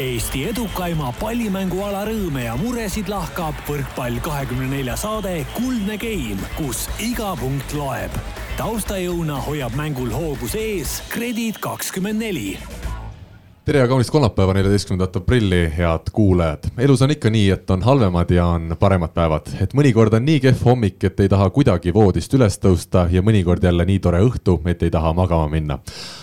Eesti edukaima pallimänguala rõõme ja muresid lahkab võrkpall kahekümne nelja saade Kuldne Game, kus iga punkt loeb. taustajõuna hoiab mängul hoogus ees Kredit kakskümmend neli tere ja kaunist kolmapäeva, neljateistkümnendat aprilli, head kuulajad. elus on ikka nii, et on halvemad ja on paremad päevad, et mõnikord on nii kehv hommik, et ei taha kuidagi voodist üles tõusta ja mõnikord jälle nii tore õhtu, et ei taha magama minna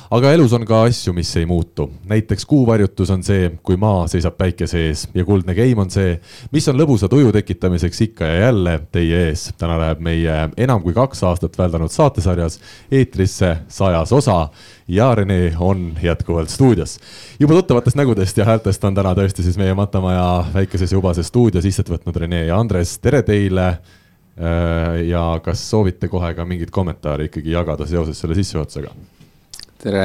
aga elus on ka asju, mis ei muutu. näiteks kuuvarjutus on see, kui maa seisab päikese ees ja kuldne keim on see, mis on lõbusa tuju tekitamiseks ikka ja jälle teie ees. täna läheb meie enam kui kaks aastat väldanud saatesarjas eetrisse sajas osa ja Rene on jätkuvalt stuudios. juba tuttavatest nägudest ja häältest on täna tõesti siis meie Matamaja väikeses ja ubases stuudios istet võtnud Rene ja Andres, tere teile äh, ja kas soovite kohe ka mingit kommentaari ikkagi jagada seoses selle sissejuhatusega? Tere,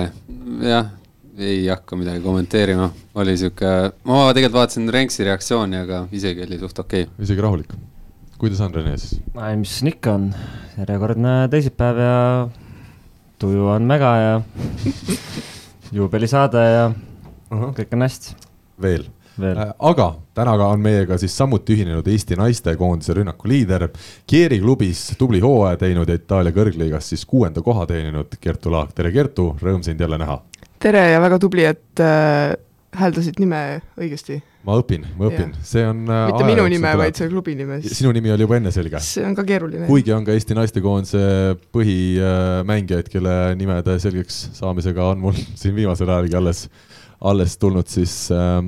jah, ei hakka midagi kommenteerima, oli sihuke, ma tegelikult vaatasin Renksi reaktsiooni, aga isegi oli suht okei okay.. isegi rahulik. kuidas on Rene siis? mis siin ikka on, järjekordne teisipäev ja tuju on väga ja juubelisaade ja uh -huh. kõik on hästi. veel Äh, aga täna on meiega siis samuti ühinenud Eesti naistekoondise rünnaku liider, Kieri klubis tubli hooaja teinud ja Itaalia kõrgliigas siis kuuenda koha teeninud Kertu Laak, tere Kertu, rõõm sind jälle näha. tere ja väga tubli, et äh, hääldasid nime õigesti. ma õpin, ma õpin, see on äh,. mitte minu nime, vaid selle klubi nime sinu nimi oli juba enne selge. see on ka keeruline. kuigi on ka Eesti naistekoondise põhimängijaid, kelle nimede selgeks saamisega on mul siin viimasel ajalgi alles, alles tulnud siis äh,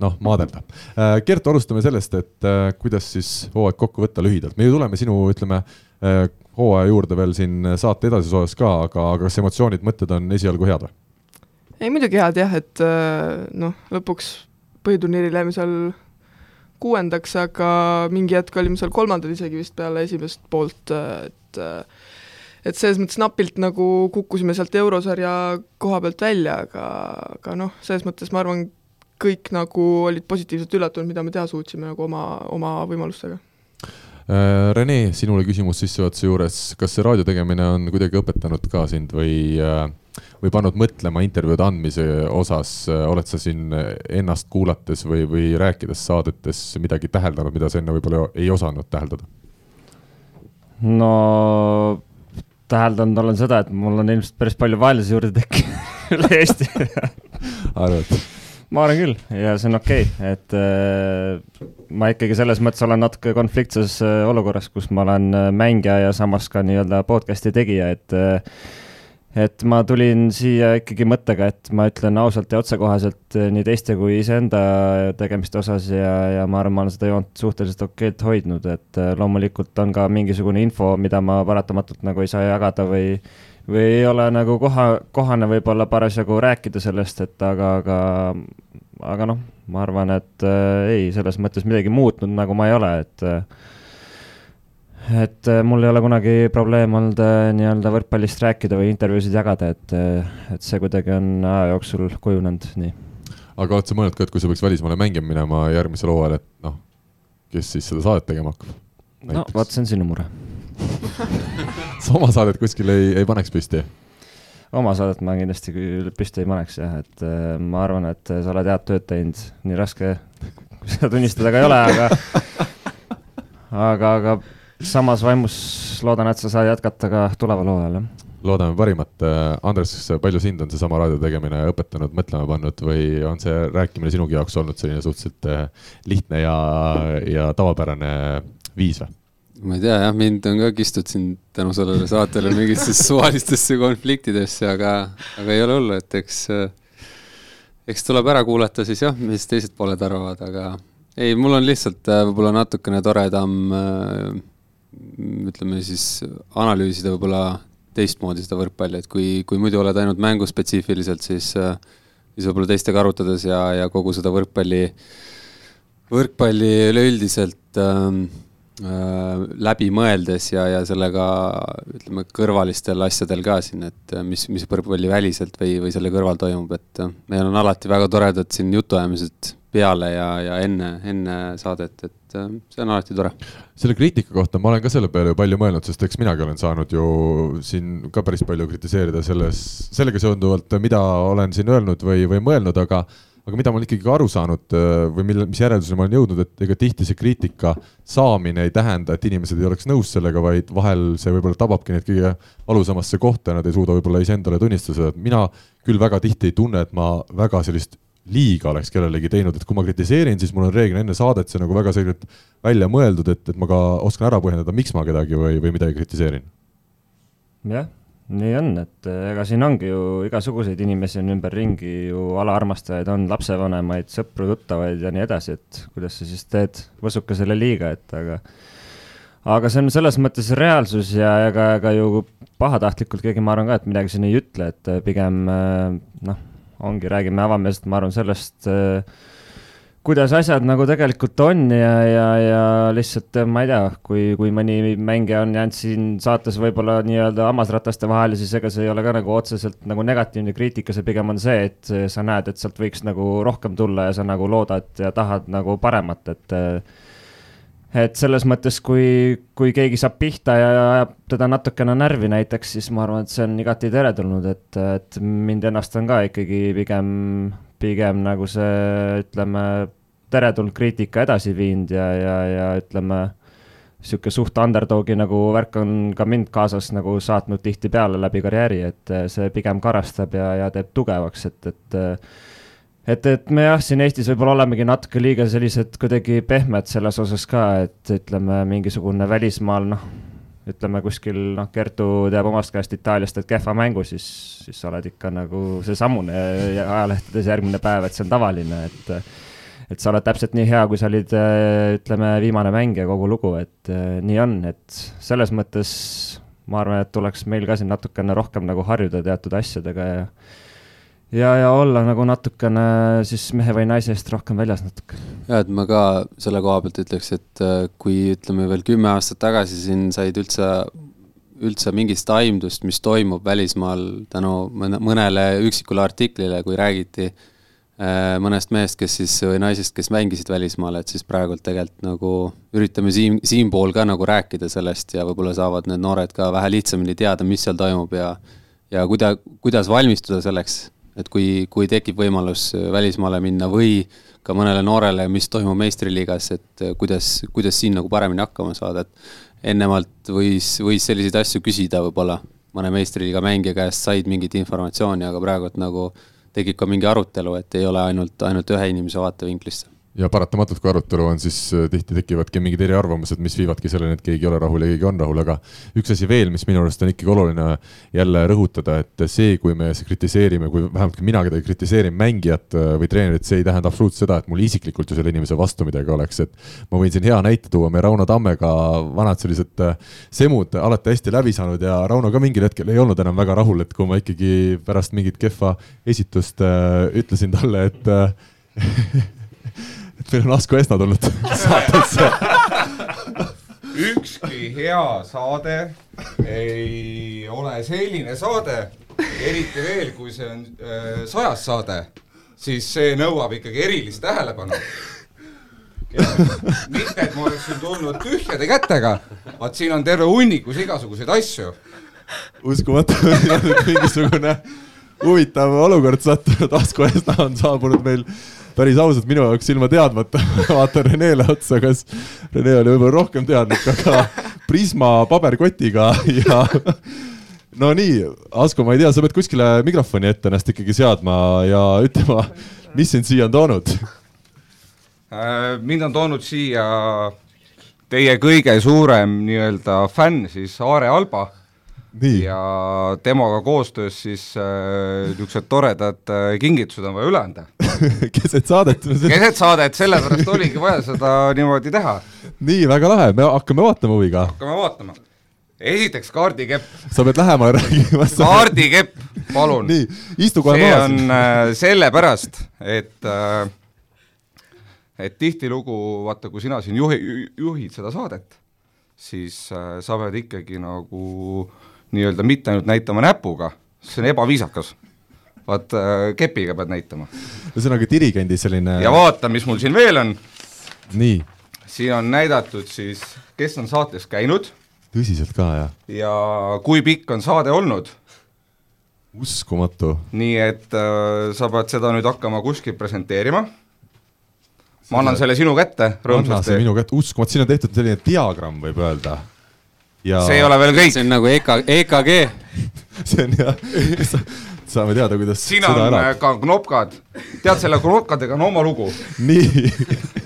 noh, maadelda. Äh, Gert, alustame sellest, et äh, kuidas siis hooaeg kokku võtta lühidalt, me ju tuleme sinu, ütleme, äh, hooaja juurde veel siin saate edasises osas ka, aga, aga kas emotsioonid, mõtted on esialgu head või? ei, muidugi head jah, et noh, lõpuks põhiturniiril jäime seal kuuendaks, aga mingi hetk olime seal kolmandad isegi vist peale esimest poolt, et et selles mõttes napilt nagu kukkusime sealt eurosarja koha pealt välja, aga, aga noh, selles mõttes ma arvan, kõik nagu olid positiivselt üllatunud, mida me teha suutsime nagu oma, oma võimalustega. Äh, Rene, sinule küsimus sissejuhatuse juures, kas see raadio tegemine on kuidagi õpetanud ka sind või, äh, või pannud mõtlema intervjuude andmise osas, oled sa siin ennast kuulates või, või rääkides saadetes midagi täheldanud, mida sa enne võib-olla ei osanud täheldada? no täheldanud olen seda, et mul on ilmselt päris palju vaenlasi juurde tekkinud üle Eesti arvad? Ma arvan küll ja see on okei okay., et äh, ma ikkagi selles mõttes olen natuke konfliktses äh, olukorras, kus ma olen äh, mängija ja samas ka nii-öelda podcast'i tegija, et äh, et ma tulin siia ikkagi mõttega, et ma ütlen ausalt ja otsekoheselt äh, nii teiste kui iseenda tegemiste osas ja, ja ma arvan, ma olen seda joont suhteliselt okeilt hoidnud, et äh, loomulikult on ka mingisugune info, mida ma paratamatult nagu ei saa jagada või või ei ole nagu koha, kohane võib-olla parasjagu rääkida sellest, et aga, aga, aga noh, ma arvan, et äh, ei, selles mõttes midagi muutnud nagu ma ei ole, et äh, et äh, mul ei ole kunagi probleem olnud äh, nii-öelda võrkpallist rääkida või intervjuusid jagada, et, äh, et see kuidagi on aja jooksul kujunenud nii. aga oled sa mõelnud ka, et kui sa peaks välismaale mängima minema järgmisel hooajal, et noh, kes siis seda saadet tegema hakkab? no vot, see on sinu mure sa oma saadet kuskil ei, ei paneks püsti? oma saadet ma kindlasti küll püsti ei paneks jah, et äh, ma arvan, et sa oled head tööd teinud, nii raske seda tunnistada ka ei ole, aga aga, aga samas vaimus loodan, et sa saad jätkata ka tuleval hooajal, jah loodame parimat. Äh, Andres, palju sind on seesama raadio tegemine õpetanud, mõtlema pannud või on see rääkimine sinugi jaoks olnud selline suhteliselt äh, lihtne ja, ja tavapärane viis või? Ma ei tea jah, mind on ka kistud siin tänu sellele saatele mingitesse suvalistesse konfliktidesse, aga, aga ei ole hullu, et eks, eks tuleb ära kuulata siis jah, mis teised pooled arvavad, aga ei, mul on lihtsalt äh, võib-olla natukene toredam äh, ütleme siis analüüsida võib-olla teistmoodi seda võrkpalli, et kui, kui muidu oled ainult mänguspetsiifiliselt, siis, äh, siis võib-olla teistega arutades ja, ja kogu seda võrkpalli, võrkpalli üleüldiselt ähm, Äh, läbi mõeldes ja, ja sellega ütleme, kõrvalistel asjadel ka siin, et äh, mis, mis võrkpalliväliselt või, või selle kõrval toimub, et äh, meil on alati väga toredad siin jutuajamised peale ja, ja enne, enne saadet, et see on alati tore. selle kriitika kohta ma olen ka selle peale ju palju mõelnud, sest eks minagi olen saanud ju siin ka päris palju kritiseerida selles, sellega seonduvalt, mida olen siin öelnud või, või mõelnud, aga aga mida ma olen ikkagi aru saanud äh, või mille, mis järeldusele ma olen jõudnud, et ega tihti see kriitika saamine ei tähenda, et inimesed ei oleks nõus sellega, vaid vahel see võib-olla tababki neid kõige valusamasse kohta ja nad ei suuda võib-olla iseendale tunnistada, et mina küll väga tihti ei tunne, et ma väga sellist liiga oleks kellelegi teinud, et kui ma kritiseerin, siis mul on reeglina enne saadet see nagu väga selgelt välja mõeldud, et, et ma ka oskan ära põhjendada, miks ma kedagi või, või midagi kritiseerin. jah nii on, et eh, ega siin ongi ju igasuguseid inimesi on ümberringi ju alaarmastajaid, on lapsevanemaid, sõpru-tuttavaid ja nii edasi, et kuidas sa siis teed võsukesele liiga, et aga aga see on selles mõttes reaalsus ja ega, ega ju pahatahtlikult keegi, ma arvan ka, et midagi siin ei ütle, et pigem eh, noh, ongi, räägime avameelselt, ma arvan, sellest äh, kuidas asjad nagu tegelikult on ja, ja, ja lihtsalt ma ei tea, kui, kui mõni mängija on jäänud siin saates võib-olla nii-öelda hammasrataste vahele, siis ega see ei ole ka nagu otseselt nagu negatiivne kriitika, see pigem on see, et sa näed, et sealt võiks nagu rohkem tulla ja sa nagu loodad ja tahad nagu paremat, et et selles mõttes, kui, kui keegi saab pihta ja ajab teda natukene närvi näiteks, siis ma arvan, et see on igati teretulnud, et, et mind ennast on ka ikkagi pigem pigem nagu see, ütleme, teretulnud kriitika edasi viinud ja, ja, ja ütleme, niisugune suht underdogi nagu värk on ka mind kaasas nagu saatnud tihtipeale läbi karjääri, et see pigem karastab ja, ja teeb tugevaks, et, et et, et me jah, siin Eestis võib-olla olemegi natuke liiga sellised kuidagi pehmed selles osas ka, et ütleme, mingisugune välismaal, noh ütleme kuskil noh, Kertu teab omast käest Itaaliast, et kehva mängu, siis, siis sa oled ikka nagu seesamune ajalehtedes järgmine päev, et see on tavaline, et et sa oled täpselt nii hea, kui sa olid, ütleme, viimane mängija, kogu lugu, et nii on, et selles mõttes ma arvan, et tuleks meil ka siin natukene rohkem nagu harjuda teatud asjadega ja ja, ja olla nagu natukene siis mehe või naise eest rohkem väljas natuke. ja, et ma ka selle koha pealt ütleks, et äh, kui ütleme veel kümme aastat tagasi siin said üldse, üldse mingist aimdust, mis toimub välismaal tänu mõnele üksikule artiklile, kui räägiti äh, mõnest mehest, kes siis, või naisest, kes mängisid välismaal, et siis praegult tegelikult nagu üritame siin, siinpool ka nagu rääkida sellest ja võib-olla saavad need noored ka vähe lihtsamini teada, mis seal toimub ja ja kuida-, kuidas valmistuda selleks et kui, kui tekib võimalus välismaale minna või ka mõnele noorele, mis toimub meistriliigas, et kuidas, kuidas siin nagu paremini hakkama saada, et ennemalt võis, võis selliseid asju küsida võib-olla. Mõne meistriliiga mängija käest, said mingit informatsiooni, aga praegu nagu tekib ka mingi arutelu, et ei ole ainult, ainult ühe inimese vaatevinklist ja paratamatult, kui arutelu on, siis äh, tihti tekivadki mingid eriarvamused, mis viivadki selleni, et keegi ei ole rahul ja keegi on rahul, aga üks asi veel, mis minu arust on ikkagi oluline jälle rõhutada, et see, kui me kritiseerime, kui vähemalt mina kedagi kritiseerin, mängijat äh, või treenerit, see ei tähenda absoluutselt seda, et mul isiklikult ju selle inimese vastu midagi oleks, et ma võin siin hea näite tuua, me Rauno Tammega vanad sellised äh, semud alati hästi läbi saanud ja Rauno ka mingil hetkel ei olnud enam väga rahul, et kui ma ikkagi pärast mingit kehva esitust äh, ütlesin talle, et et meil on Asko Esna tulnud saatesse ükski hea saade ei ole selline saade, eriti veel, kui see on äh, sajas saade, siis see nõuab ikkagi erilist tähelepanu. mitte, et ma oleksin tulnud tühjade kätega, vaat siin on terve hunnikus igasuguseid asju. uskumatu, mingisugune huvitav olukord sattunud, Asko Esna on saabunud meil päris ausalt minu jaoks ilma teadmata vaatan Renele otsa, kas Rene oli võib-olla rohkem teadlik, aga Prisma paberkotiga ja no nii, Asko, ma ei tea, sa pead kuskile mikrofoni ette ennast ikkagi seadma ja ütlema, mis sind siia on toonud? Äh, mind on toonud siia teie kõige suurem nii-öelda fänn siis Aare Alba Nii. ja temaga koostöös siis niisugused äh, toredad äh, kingitused on vaja üle anda keset saadet keset saadet, sellepärast oligi vaja seda niimoodi teha. nii, väga lahe, me hakkame vaatama huviga. hakkame vaatama. esiteks kaardikepp. sa pead lähema rääkima. kaardikepp, palun. nii, istu kohe maha. see on äh, sellepärast, et äh, et tihtilugu, vaata, kui sina siin juhi, juhid seda saadet, siis äh, sa pead ikkagi nagu nii-öelda mitte ainult näitama näpuga, see on ebaviisakas. Vaat äh, kepiga pead näitama. ühesõnaga dirigendi selline ja vaata, mis mul siin veel on. nii. siin on näidatud siis, kes on saates käinud. tõsiselt ka, jah? ja kui pikk on saade olnud. uskumatu. nii et äh, sa pead seda nüüd hakkama kuskil presenteerima. ma annan selle sinu kätte anna see rõõmsasti. minu kätte, uskumatu, siin on tehtud selline diagramm, võib öelda. ja see ei ole veel kõik see, on nagu EK, EKG, see on jah, saame teada, kuidas siin on äh, ka knopkad, tead selle knopkadega on oma lugu, nii,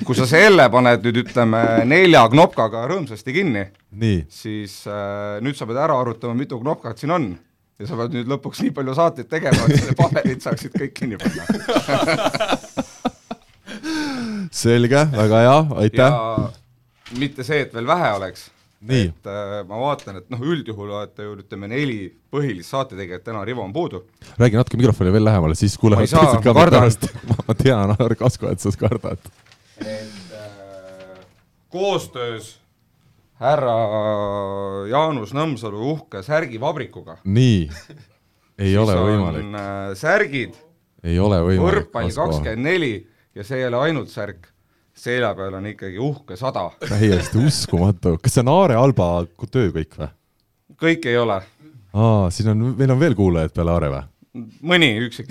kui sa selle paned nüüd ütleme nelja knopkaga rõõmsasti kinni, siis äh, nüüd sa pead ära arvutama, mitu knopkat siin on. Ja sa pead nüüd lõpuks nii palju saateid tegema, et selle paberid saaksid kõik kinni panna. selge, väga hea, aitäh. ja mitte see, et veel vähe oleks, nii, et äh, ma vaatan, et noh, üldjuhul olete ju ütleme neli põhilist saatetegijat, täna Rivo on puudu, räägi natuke mikrofoni veel lähemale, siis kuulevad teised ka pärast. ma tean, Kasko, et sa kardad. et äh, koostöös härra Jaanus Nõmsalu uhke särgivabrikuga nii, ei ole võimalik, äh, särgid, ei ole võimalik. võrkpall kakskümmend neli ja see ei ole ainult särk, selja peal on ikkagi uhke sada, täiesti uskumatu, kas see on Aare Alba töö kõik või? kõik ei ole, aa, siin on, meil on veel kuulajaid peale Aare või? mõni üksik.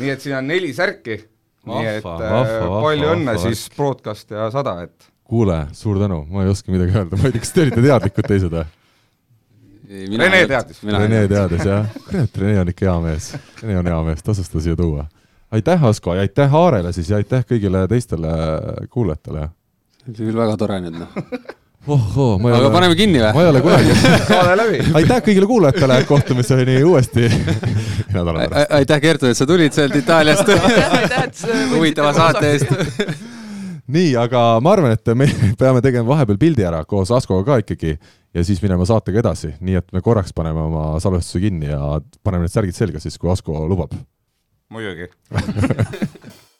Nii et siin on neli särki, nii et Vahva, äh, vahva, vahva, palju õnne siis broadcast ja sada, et kuule, suur tänu, ma ei oska midagi öelda, ma ei tea, kas te olite teadlikud teised või? Rene teadis. Rene teadis. jah, kurat, Rene on ikka hea mees, Rene on hea mees, tasus ta siia tuua. aitäh, Asko ja aitäh Aarele siis ja aitäh kõigile teistele kuulajatele. see oli küll väga tore nüüd noh. ohoo, ma ei aga paneme kinni ma või? ei ole kunagi, saade läbi aitäh kõigile kuulajatele, kohtumiseni uuesti nädala pärast. aitäh, Kertu, et sa tulid sealt Itaaliast huvitava saate eest. nii, aga ma arvan, et me peame tegema vahepeal pildi ära koos Askoga ka ikkagi ja siis minema saatega edasi, nii et me korraks paneme oma salvestuse kinni ja paneme need särgid selga siis, kui Asko lubab. Muidugi.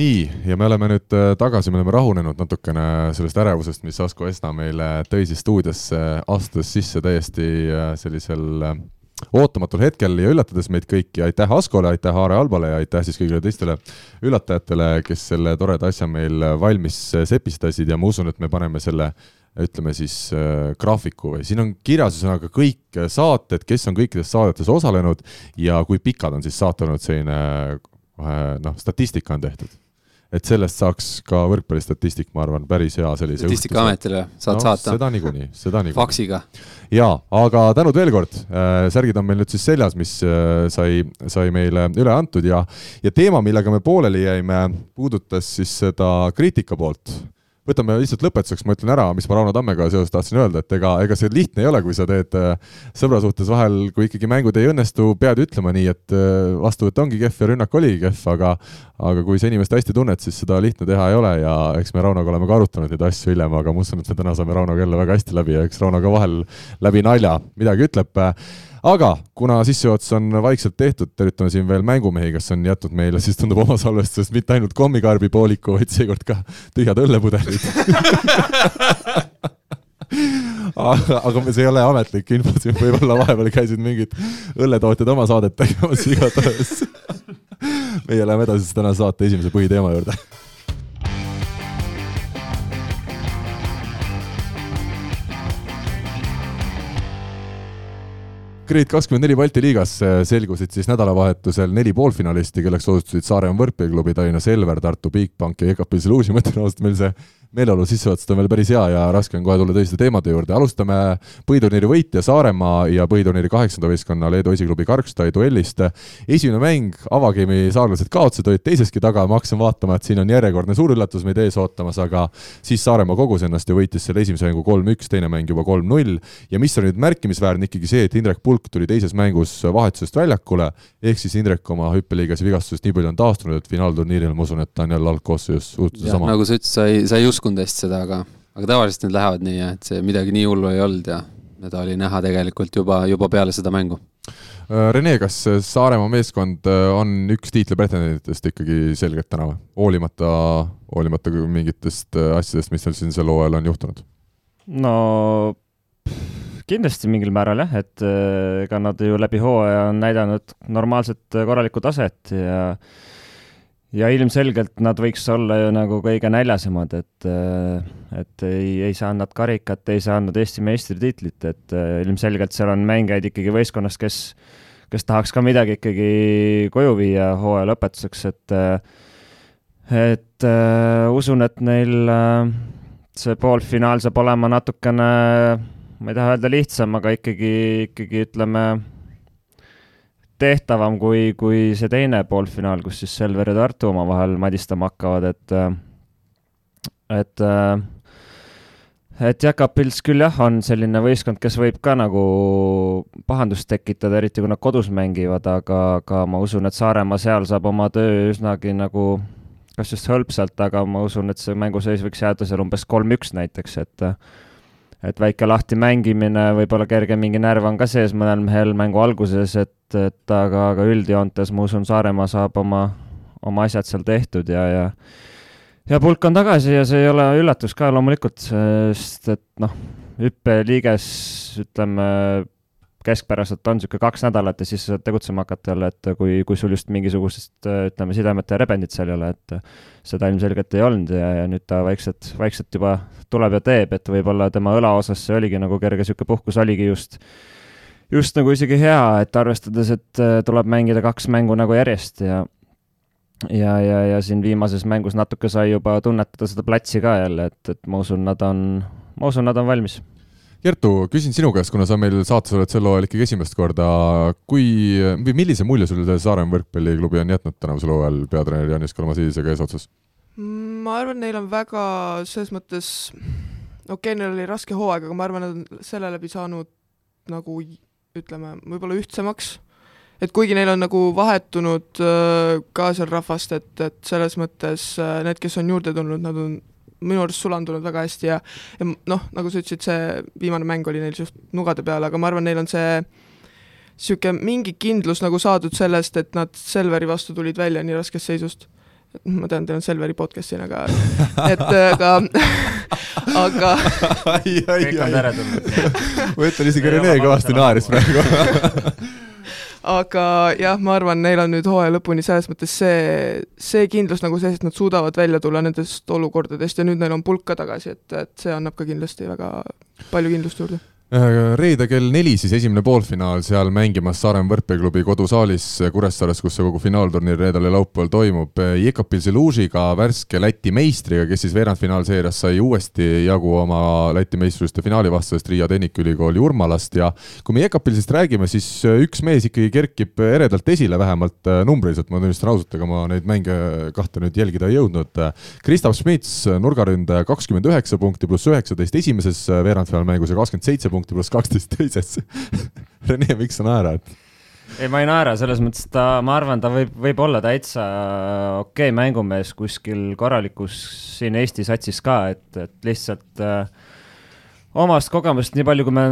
Nii, ja me oleme nüüd äh, tagasi, me oleme rahunenud natukene sellest ärevusest, mis Asko Esna meile tõi siis stuudiosse, astudes sisse täiesti äh, sellisel äh, ootamatul hetkel ja üllatades meid kõiki, aitäh Askole, aitäh Aare Albale ja aitäh siis kõigile teistele üllatajatele, kes selle toreda asja meil valmis äh, sepistasid ja ma usun, et me paneme selle ütleme siis äh, graafiku või siin on kirjas ühesõnaga kõik saated, kes on kõikides saadetes osalenud ja kui pikad on siis saate olnud, selline kohe noh, statistika on tehtud. et sellest saaks ka võrkpallistatistik, ma arvan, päris hea sellise statistikaametile saad no, saata seda niikuinii, seda niikuinii. faksiga. jaa, aga tänud veel kord, särgid on meil nüüd siis seljas, mis äh, sai, sai meile üle antud ja ja teema, millega me pooleli jäime, puudutas siis seda kriitika poolt võtame lihtsalt lõpetuseks, ma ütlen ära, mis ma Rauno Tammega seoses tahtsin öelda, et ega, ega see lihtne ei ole, kui sa teed äh, sõbra suhtes vahel, kui ikkagi mängud ei õnnestu, pead ütlema nii, et äh, vastuvõtt ongi kehv ja rünnak oligi kehv, aga aga kui sa inimest hästi tunned, siis seda lihtne teha ei ole ja eks me Raunoga oleme ka arutanud neid asju hiljem, aga ma usun, et me täna saame Raunoga jälle väga hästi läbi ja eks Rauno ka vahel läbi nalja midagi ütleb aga kuna sissejuhatus on vaikselt tehtud, tervitame siin veel mängumehi, kes on jätnud meile siis tundub oma salvestusest mitte ainult kommikarbi pooliku, vaid seekord ka tühjad õllepudelid. aga aga see ei ole ametlik info, siin võib-olla vahepeal käisid mingid õlletootjad oma saadet tegemas igatahes. meie läheme edasi siis tänase saate esimese põhiteema juurde Grade kakskümmend neli Balti liigas äh, selgusid siis nädalavahetusel neli poolfinalisti, kelleks osutusid Saaremaa võrkpalliklubi Tallinna Selver, Tartu Bigbank ja EKP Solution, ma ütlen ausalt, meil see meeleolu sissejuhatused on veel päris hea ja raske on kohe tulla tõsiste teemade juurde, alustame põhiturniiri võitja Saaremaa ja põhiturniiri kaheksanda võistkonna Leedu esiklubi Karkstai duellist. esimene mäng, avageimi saarlased kaotasid, olid teiseski taga, ma hakkasin vaatama, et siin on järjekordne suur üllatus meid ees ootamas, aga siis Saaremaa kogus ennast ja võitis selle esimese mängu kolm-üks, teine mäng juba kolm-null ja mis on nüüd märkimisväärne ikkagi see, et Indrek Pulk tuli teises mängus vahetusest väljakule, ehk siis Indrek oma hüppeliigas vigastusest nii palju on taastunud, et finaalturniiril ma usun, et ta on jälle algkoosseisus suhteliselt sama. nagu sa ütlesid, sa ei, sa ei uskunud hästi seda, aga, aga tavaliselt need lähevad nii, et see midagi nii hullu ei olnud ja seda oli näha tegelikult juba, juba peale seda mängu. Äh, Rene, kas Saaremaa meeskond äh, on üks tiitli pretendentidest ikkagi selgelt täna või? hoolimata, hoolimata mingitest äh, asjadest, mis neil siin sel hooajal on juhtunud? no kindlasti mingil määral jah, et äh, ega nad ju läbi hooaja on näidanud normaalset äh, korralikku taset ja ja ilmselgelt nad võiks olla ju nagu kõige näljasemad, et, et ei, ei saanud nad karikat, ei saanud Eesti meistritiitlit, et ilmselgelt seal on mängijaid ikkagi võistkonnas, kes, kes tahaks ka midagi ikkagi koju viia hooaja lõpetuseks, et et äh, usun, et neil äh, see poolfinaal saab olema natukene, ma ei taha öelda lihtsam, aga ikkagi, ikkagi ütleme tehtavam kui, kui see teine poolfinaal, kus siis Selver ja Tartu omavahel madistama hakkavad, et et et Jakapils küll jah, on selline võistkond, kes võib ka nagu pahandust tekitada, eriti kui nad kodus mängivad, aga, aga ma usun, et Saaremaa seal saab oma töö üsnagi nagu kas just hõlpsalt, aga ma usun, et see mänguseis võiks jääda seal umbes kolm-üks näiteks, et et väike lahti mängimine, võib-olla kerge mingi närv on ka sees mõnel mehel mängu alguses, et, et aga, aga üldjoontes ma usun, Saaremaa saab oma, oma asjad seal tehtud ja, ja ja pulk on tagasi ja see ei ole üllatus ka loomulikult, sest et noh, hüppeliiges ütleme keskpäraselt on niisugune kaks nädalat ja siis saad tegutsema hakata jälle, et kui, kui sul just mingisugusest ütleme, sidemete rebendit seal ei ole, et seda ilmselgelt ei olnud ja, ja nüüd ta vaikselt, vaikselt juba tuleb ja teeb, et võib-olla tema õlaosas see oligi nagu kerge niisugune puhkus, oligi just, just nagu isegi hea, et arvestades, et tuleb mängida kaks mängu nagu järjest ja ja, ja, ja siin viimases mängus natuke sai juba tunnetada seda platsi ka jälle, et, et ma usun, nad on, ma usun, nad on valmis Kertu, küsin sinu käest, kuna sa meil saates oled sel hooajal ikkagi esimest korda, kui, või millise mulje sulle Saaremaa võrkpalliklubi on jätnud tänavusel hooajal? Peatreener Janis Kalmasiidisega eesotsas? ma arvan, neil on väga selles mõttes, okei okay,, neil oli raske hooaeg, aga ma arvan, nad on selle läbi saanud nagu ütleme, võib-olla ühtsemaks, et kuigi neil on nagu vahetunud äh, ka seal rahvast, et, et selles mõttes äh, need, kes on juurde tulnud, nad on minu arust sulandunud väga hästi ja ja noh, nagu sa ütlesid, see viimane mäng oli neil suht nugade peal, aga ma arvan, neil on see niisugune mingi kindlus nagu saadud sellest, et nad Selveri vastu tulid välja nii raskest seisust. ma tean, teil on Selveri podcast siin, aga et aga aga kõik on teretulnud. ma ütlen isegi Rene kõvasti naeris praegu aga jah, ma arvan, neil on nüüd hooaja lõpuni selles mõttes see, see kindlus nagu sees, et nad suudavad välja tulla nendest olukordadest ja nüüd neil on pulk ka tagasi, et, et see annab ka kindlasti väga palju kindlust juurde reede kell neli siis esimene poolfinaal seal mängimas Saaremaa võrkpalliklubi kodusaalis Kuressaares, kus see kogu finaalturniir reedel ja laupäeval toimub. Jekapilsi Lužiga, värske Läti meistriga, kes siis veerandfinaalseerias sai uuesti jagu oma Läti meistrivõistluste finaali vastasest Riia Tehnikaülikooli Urmalast ja kui me Jekapilsist räägime, siis üks mees ikkagi kerkib eredalt esile, vähemalt äh, numbriliselt, ma tunnistan ausalt, ega ma neid mänge kahte nüüd jälgida ei jõudnud. Kristav Smits, nurgaründaja, kakskümmend üheksa punkti pluss üheksateist esimeses veerandfinaalmängus ja kakskümmend seitse punkti punkti pluss kaksteist teises Rene, miks sa naerad? ei, ma ei naera, selles mõttes ta, ma arvan, ta võib, võib olla täitsa okei okay mängumees kuskil korralikus siin Eesti satsis ka, et, et lihtsalt äh, omast kogemust, nii palju, kui me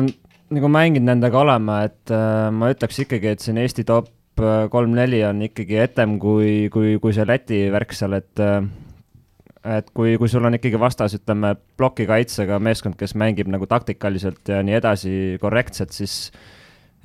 nagu mänginud nendega oleme, et äh, ma ütleks ikkagi, et siin Eesti top äh, kolm-neli on ikkagi etem kui, kui, kui see Läti värk seal, et äh, et kui, kui sul on ikkagi vastas, ütleme, plokikaitsega meeskond, kes mängib nagu taktikaliselt ja nii edasi korrektselt, siis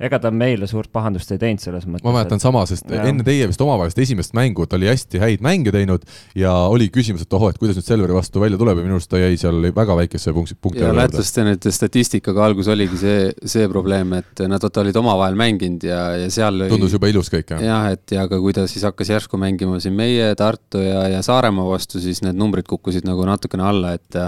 ega ta meile suurt pahandust ei teinud selles mõttes. ma mäletan et... sama, sest ja. enne teie vist omavahelist esimest mängu ta oli hästi häid mänge teinud ja oli küsimus, et ohoh, et kuidas nüüd Selveri vastu välja tuleb ja minu arust ta jäi seal väga väikese punkti, punkti ja lätlaste nüüd statistikaga algus oligi see, see probleem, et nad vaata olid omavahel mänginud ja, ja seal tundus juba ilus kõik, jah? jah, et ja aga kui ta siis hakkas järsku mängima siin meie, Tartu ja, ja Saaremaa vastu, siis need numbrid kukkusid nagu natukene alla, et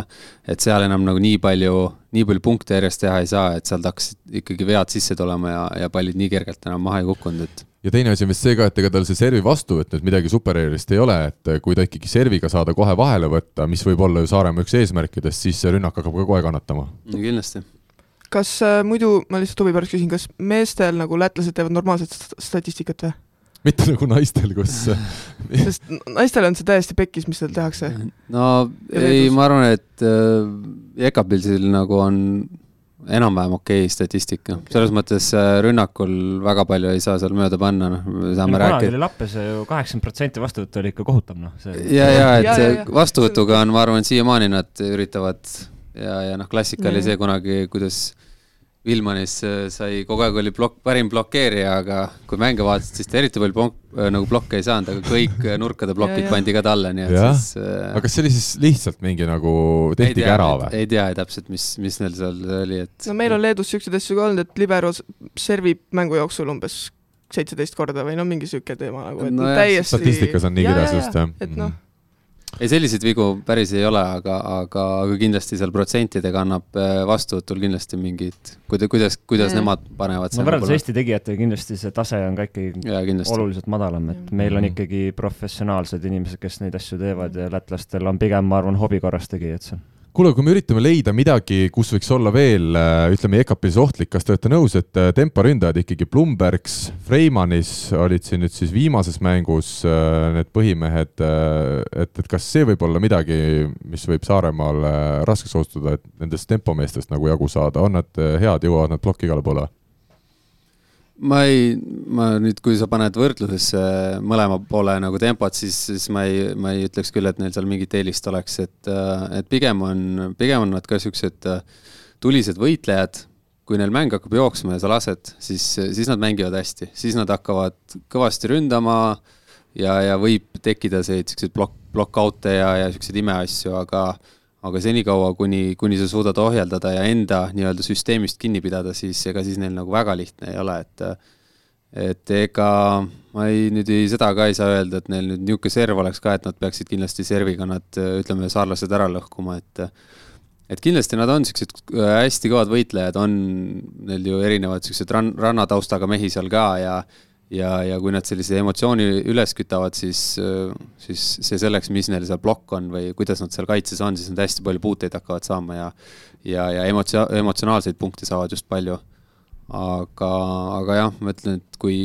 et seal enam nagu nii palju nii palju punkte järjest teha ei saa, et sealt hakkasid ikkagi vead sisse tulema ja, ja pallid nii kergelt enam maha ei kukkunud, et ja teine asi on vist see ka, et ega tal see servi vastuvõtt nüüd midagi supereerilist ei ole, et kui ta ikkagi serviga saada kohe vahele võtta, mis võib olla ju Saaremaa üks eesmärkidest, siis see rünnak hakkab ka kohe kannatama. kindlasti. kas äh, muidu, ma lihtsalt huvi pärast küsin, kas meestel nagu lätlased teevad normaalset statistikat või? Mitte nagu naistel, kus sest naistel on see täiesti pekkis, mis seal tehakse. no ei, ma arvan, et äh, Ekapilsil nagu on enam-vähem okei okay statistika, selles mõttes äh, rünnakul väga palju ei saa seal mööda panna, noh, me saame rääkida. kunagi oli Lappes ju kaheksakümmend protsenti vastuvõttu oli ikka kohutav, noh. ja, ja et ja, ja, ja. vastuvõtuga on, ma arvan, siiamaani nad üritavad ja, ja noh, klassika oli see kunagi, kuidas Vilmanis äh, sai, kogu aeg oli plokk, parim blokeerija, aga kui mänge vaatasid, siis ta eriti palju blok, äh, nagu blokke ei saanud, aga kõik äh, nurkade plokid pandi ka talle, nii et Jah. siis äh, aga kas see oli siis lihtsalt mingi nagu, tehtigi ära või? ei tea täpselt, mis, mis neil seal oli, et no meil on Leedus niisuguseid asju ka olnud, et libero servib mängu jooksul umbes seitseteist korda või no mingi niisugune teema nagu, et no, Nojah, täiesti statistikas on nii kirjas just, jah. et noh, ei, selliseid vigu päris ei ole, aga, aga, aga kindlasti seal protsentidega annab äh, vastuvõtul kindlasti mingid, kuida-, kuidas, kuidas Mm. nemad panevad no võrreldes Eesti tegijatega kindlasti see tase on ka ikkagi oluliselt madalam, et meil on Mhm. ikkagi professionaalsed inimesed, kes neid asju teevad ja lätlastel on pigem, ma arvan, hobi korras tegijad seal. Kuule, kui me üritame leida midagi, kus võiks olla veel, äh, ütleme, EKP-s ohtlik, kas te olete nõus, et äh, temporündajad ikkagi Blumbergs, Freimanis olid siin nüüd siis viimases mängus äh, need põhimehed, et, et kas see võib olla midagi, mis võib Saaremaal raskeks osutuda, et nendest tempomeestest nagu jagu saada, on nad head, jõuavad nad plokki igale poole? Ma ei, ma nüüd, kui sa paned võrdlusesse mõlema poole nagu tempot, siis, siis ma ei, ma ei ütleks küll, et neil seal mingit eelist oleks, et, et pigem on, pigem on nad ka siuksed äh, tulised võitlejad. kui neil mäng hakkab jooksma ja sa lased, siis, siis nad mängivad hästi, siis nad hakkavad kõvasti ründama ja, ja võib tekkida selliseid siukseid plokk, plokk-out'e ja, ja siukseid imeasju, aga aga senikaua, kuni, kuni sa suudad ohjeldada ja enda nii-öelda süsteemist kinni pidada, siis ega siis neil nagu väga lihtne ei ole, et et ega ma ei, nüüd ei, seda ka ei saa öelda, et neil nüüd niisugune serv oleks ka, et nad peaksid kindlasti serviga nad, ütleme, saarlased ära lõhkuma, et et kindlasti nad on niisugused hästi kõvad võitlejad, on neil ju erinevad niisugused ran-, rannataustaga mehi seal ka ja ja, ja kui nad sellise emotsiooni üles kütavad, siis, siis see selleks, mis neil seal plokk on või kuidas nad seal kaitses on, siis nad hästi palju puuteid hakkavad saama ja ja, ja emotsio-, emotsionaalseid punkte saavad just palju. aga, aga jah, ma ütlen, et kui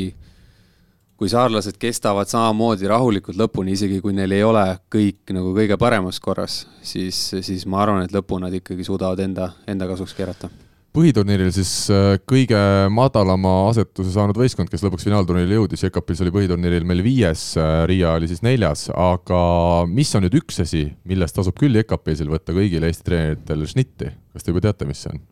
kui saarlased kestavad samamoodi rahulikult lõpuni, isegi kui neil ei ole kõik nagu kõige paremas korras, siis, siis ma arvan, et lõpuni nad ikkagi suudavad enda, enda kasuks keerata põhiturniiril siis äh, kõige madalama asetuse saanud võistkond, kes lõpuks finaalturniirile jõudis, Jekapils oli põhiturniiril meil viies, äh, Riia oli siis neljas, aga mis on nüüd üks asi, millest tasub küll Jekapilsil võtta kõigil Eesti treeneritel šnitti, kas te juba teate, mis see on?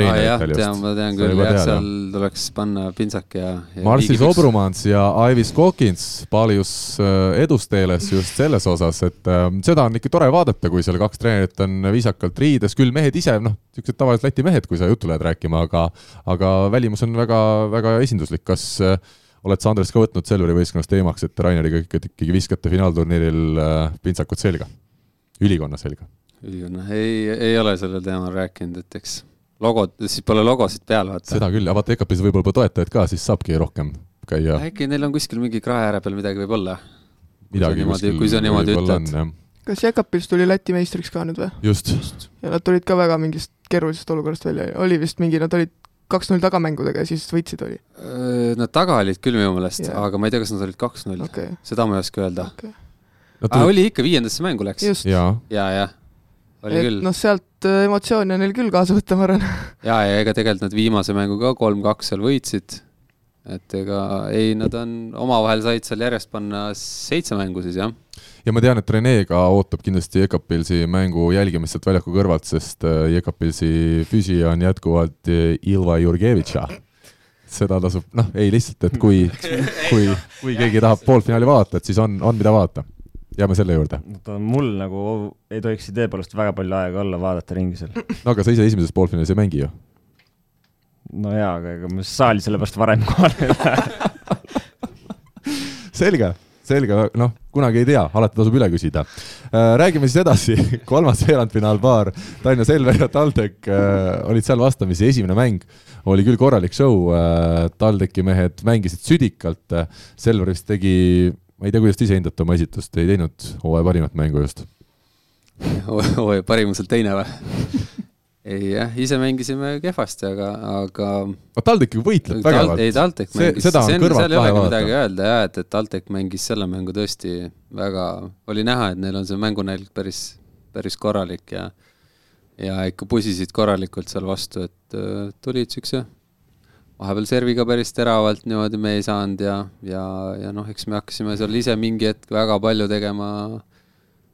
Ah, jah, tean, ma tean küll, jah, seal tuleks panna pintsak ja, ja Marcis Obrumans ja Aivis Kokins paljus äh, edusteeles just selles osas, et äh, seda on ikka tore vaadata, kui seal kaks treenerit on viisakalt riides, küll mehed ise, noh, niisugused tavalised Läti mehed, kui sa juttu lähed rääkima, aga aga välimus on väga, väga esinduslik, kas äh, oled sa, Andres, ka võtnud Selveri võistkonnas teemaks, et Raineriga ikkagi, viskate finaalturniiril äh, pintsakut selga, ülikonna selga? ülikonna, ei, ei ole sellel teemal rääkinud, et eks logod, siis pole logosid peal, vaata. seda küll, ja vaata EKP-s võib-olla pole toetajaid ka, siis saabki rohkem käia. äkki neil on kuskil mingi krae ääre peal midagi võib-olla. midagi kuskil, kui sa niimoodi ütled. kas Jekapils tuli Läti meistriks ka nüüd või? just. ja nad tulid ka väga mingist keerulisest olukorrast välja, oli vist mingi, nad olid kaks-null tagamängudega ja siis võitsid, oli? Nad taga olid küll minu meelest yeah., aga ma ei tea, kas nad olid kaks-null okay., seda ma ei oska öelda okay.. Ah, oli ikka, viiendasse mängu läks? ja, ja, jah oli et küll. noh, sealt emotsioone on neil küll kaasa võtta, ma arvan. ja, ja ega tegelikult nad viimase mängu ka kolm-kaks seal võitsid. et ega ei, nad on, omavahel said seal järjest panna seitse mängu siis jah. ja ma tean, et Rene ka ootab kindlasti Jekapilsi mängu jälgimist sealt väljaku kõrvalt, sest Jekapilsi füüsija on jätkuvalt Ilva Jurgevitša seda tasub, noh, ei lihtsalt, et kui, kui, kui keegi tahab poolfinaali vaadata, et siis on, on mida vaadata jääme selle juurde. mul nagu ei tohiks idee poolest väga palju aega olla vaadata ringi seal. no aga sa ise esimeses poolfinaalis ei mängi ju? no jaa, aga ega ma saali sellepärast varem kohal ei lähe selge, selge, noh, kunagi ei tea, alati tasub üle küsida. räägime siis edasi, kolmas veerandfinaalpaar, Tallinna Selver ja TalTech äh, olid seal vastamisi, esimene mäng oli küll korralik show äh,, TalTechi mehed mängisid südikalt, Selver vist tegi ma ei tea, kuidas te ise hindate oma esitust, ei teinud hooaja parimat mängu just hooaja parimuselt teine või? ei jah, ise mängisime kehvasti, aga, aga no TalTech ju võitleb vägevalt. ei, TalTech mängis, on seal ei olegi midagi öelda jah, et, et TalTech mängis selle mängu tõesti väga, oli näha, et neil on see mängunälg päris, päris korralik ja ja ikka pusisid korralikult seal vastu, et äh, tulid siukse vahepeal serviga päris teravalt niimoodi me ei saanud ja, ja, ja noh, eks me hakkasime seal ise mingi hetk väga palju tegema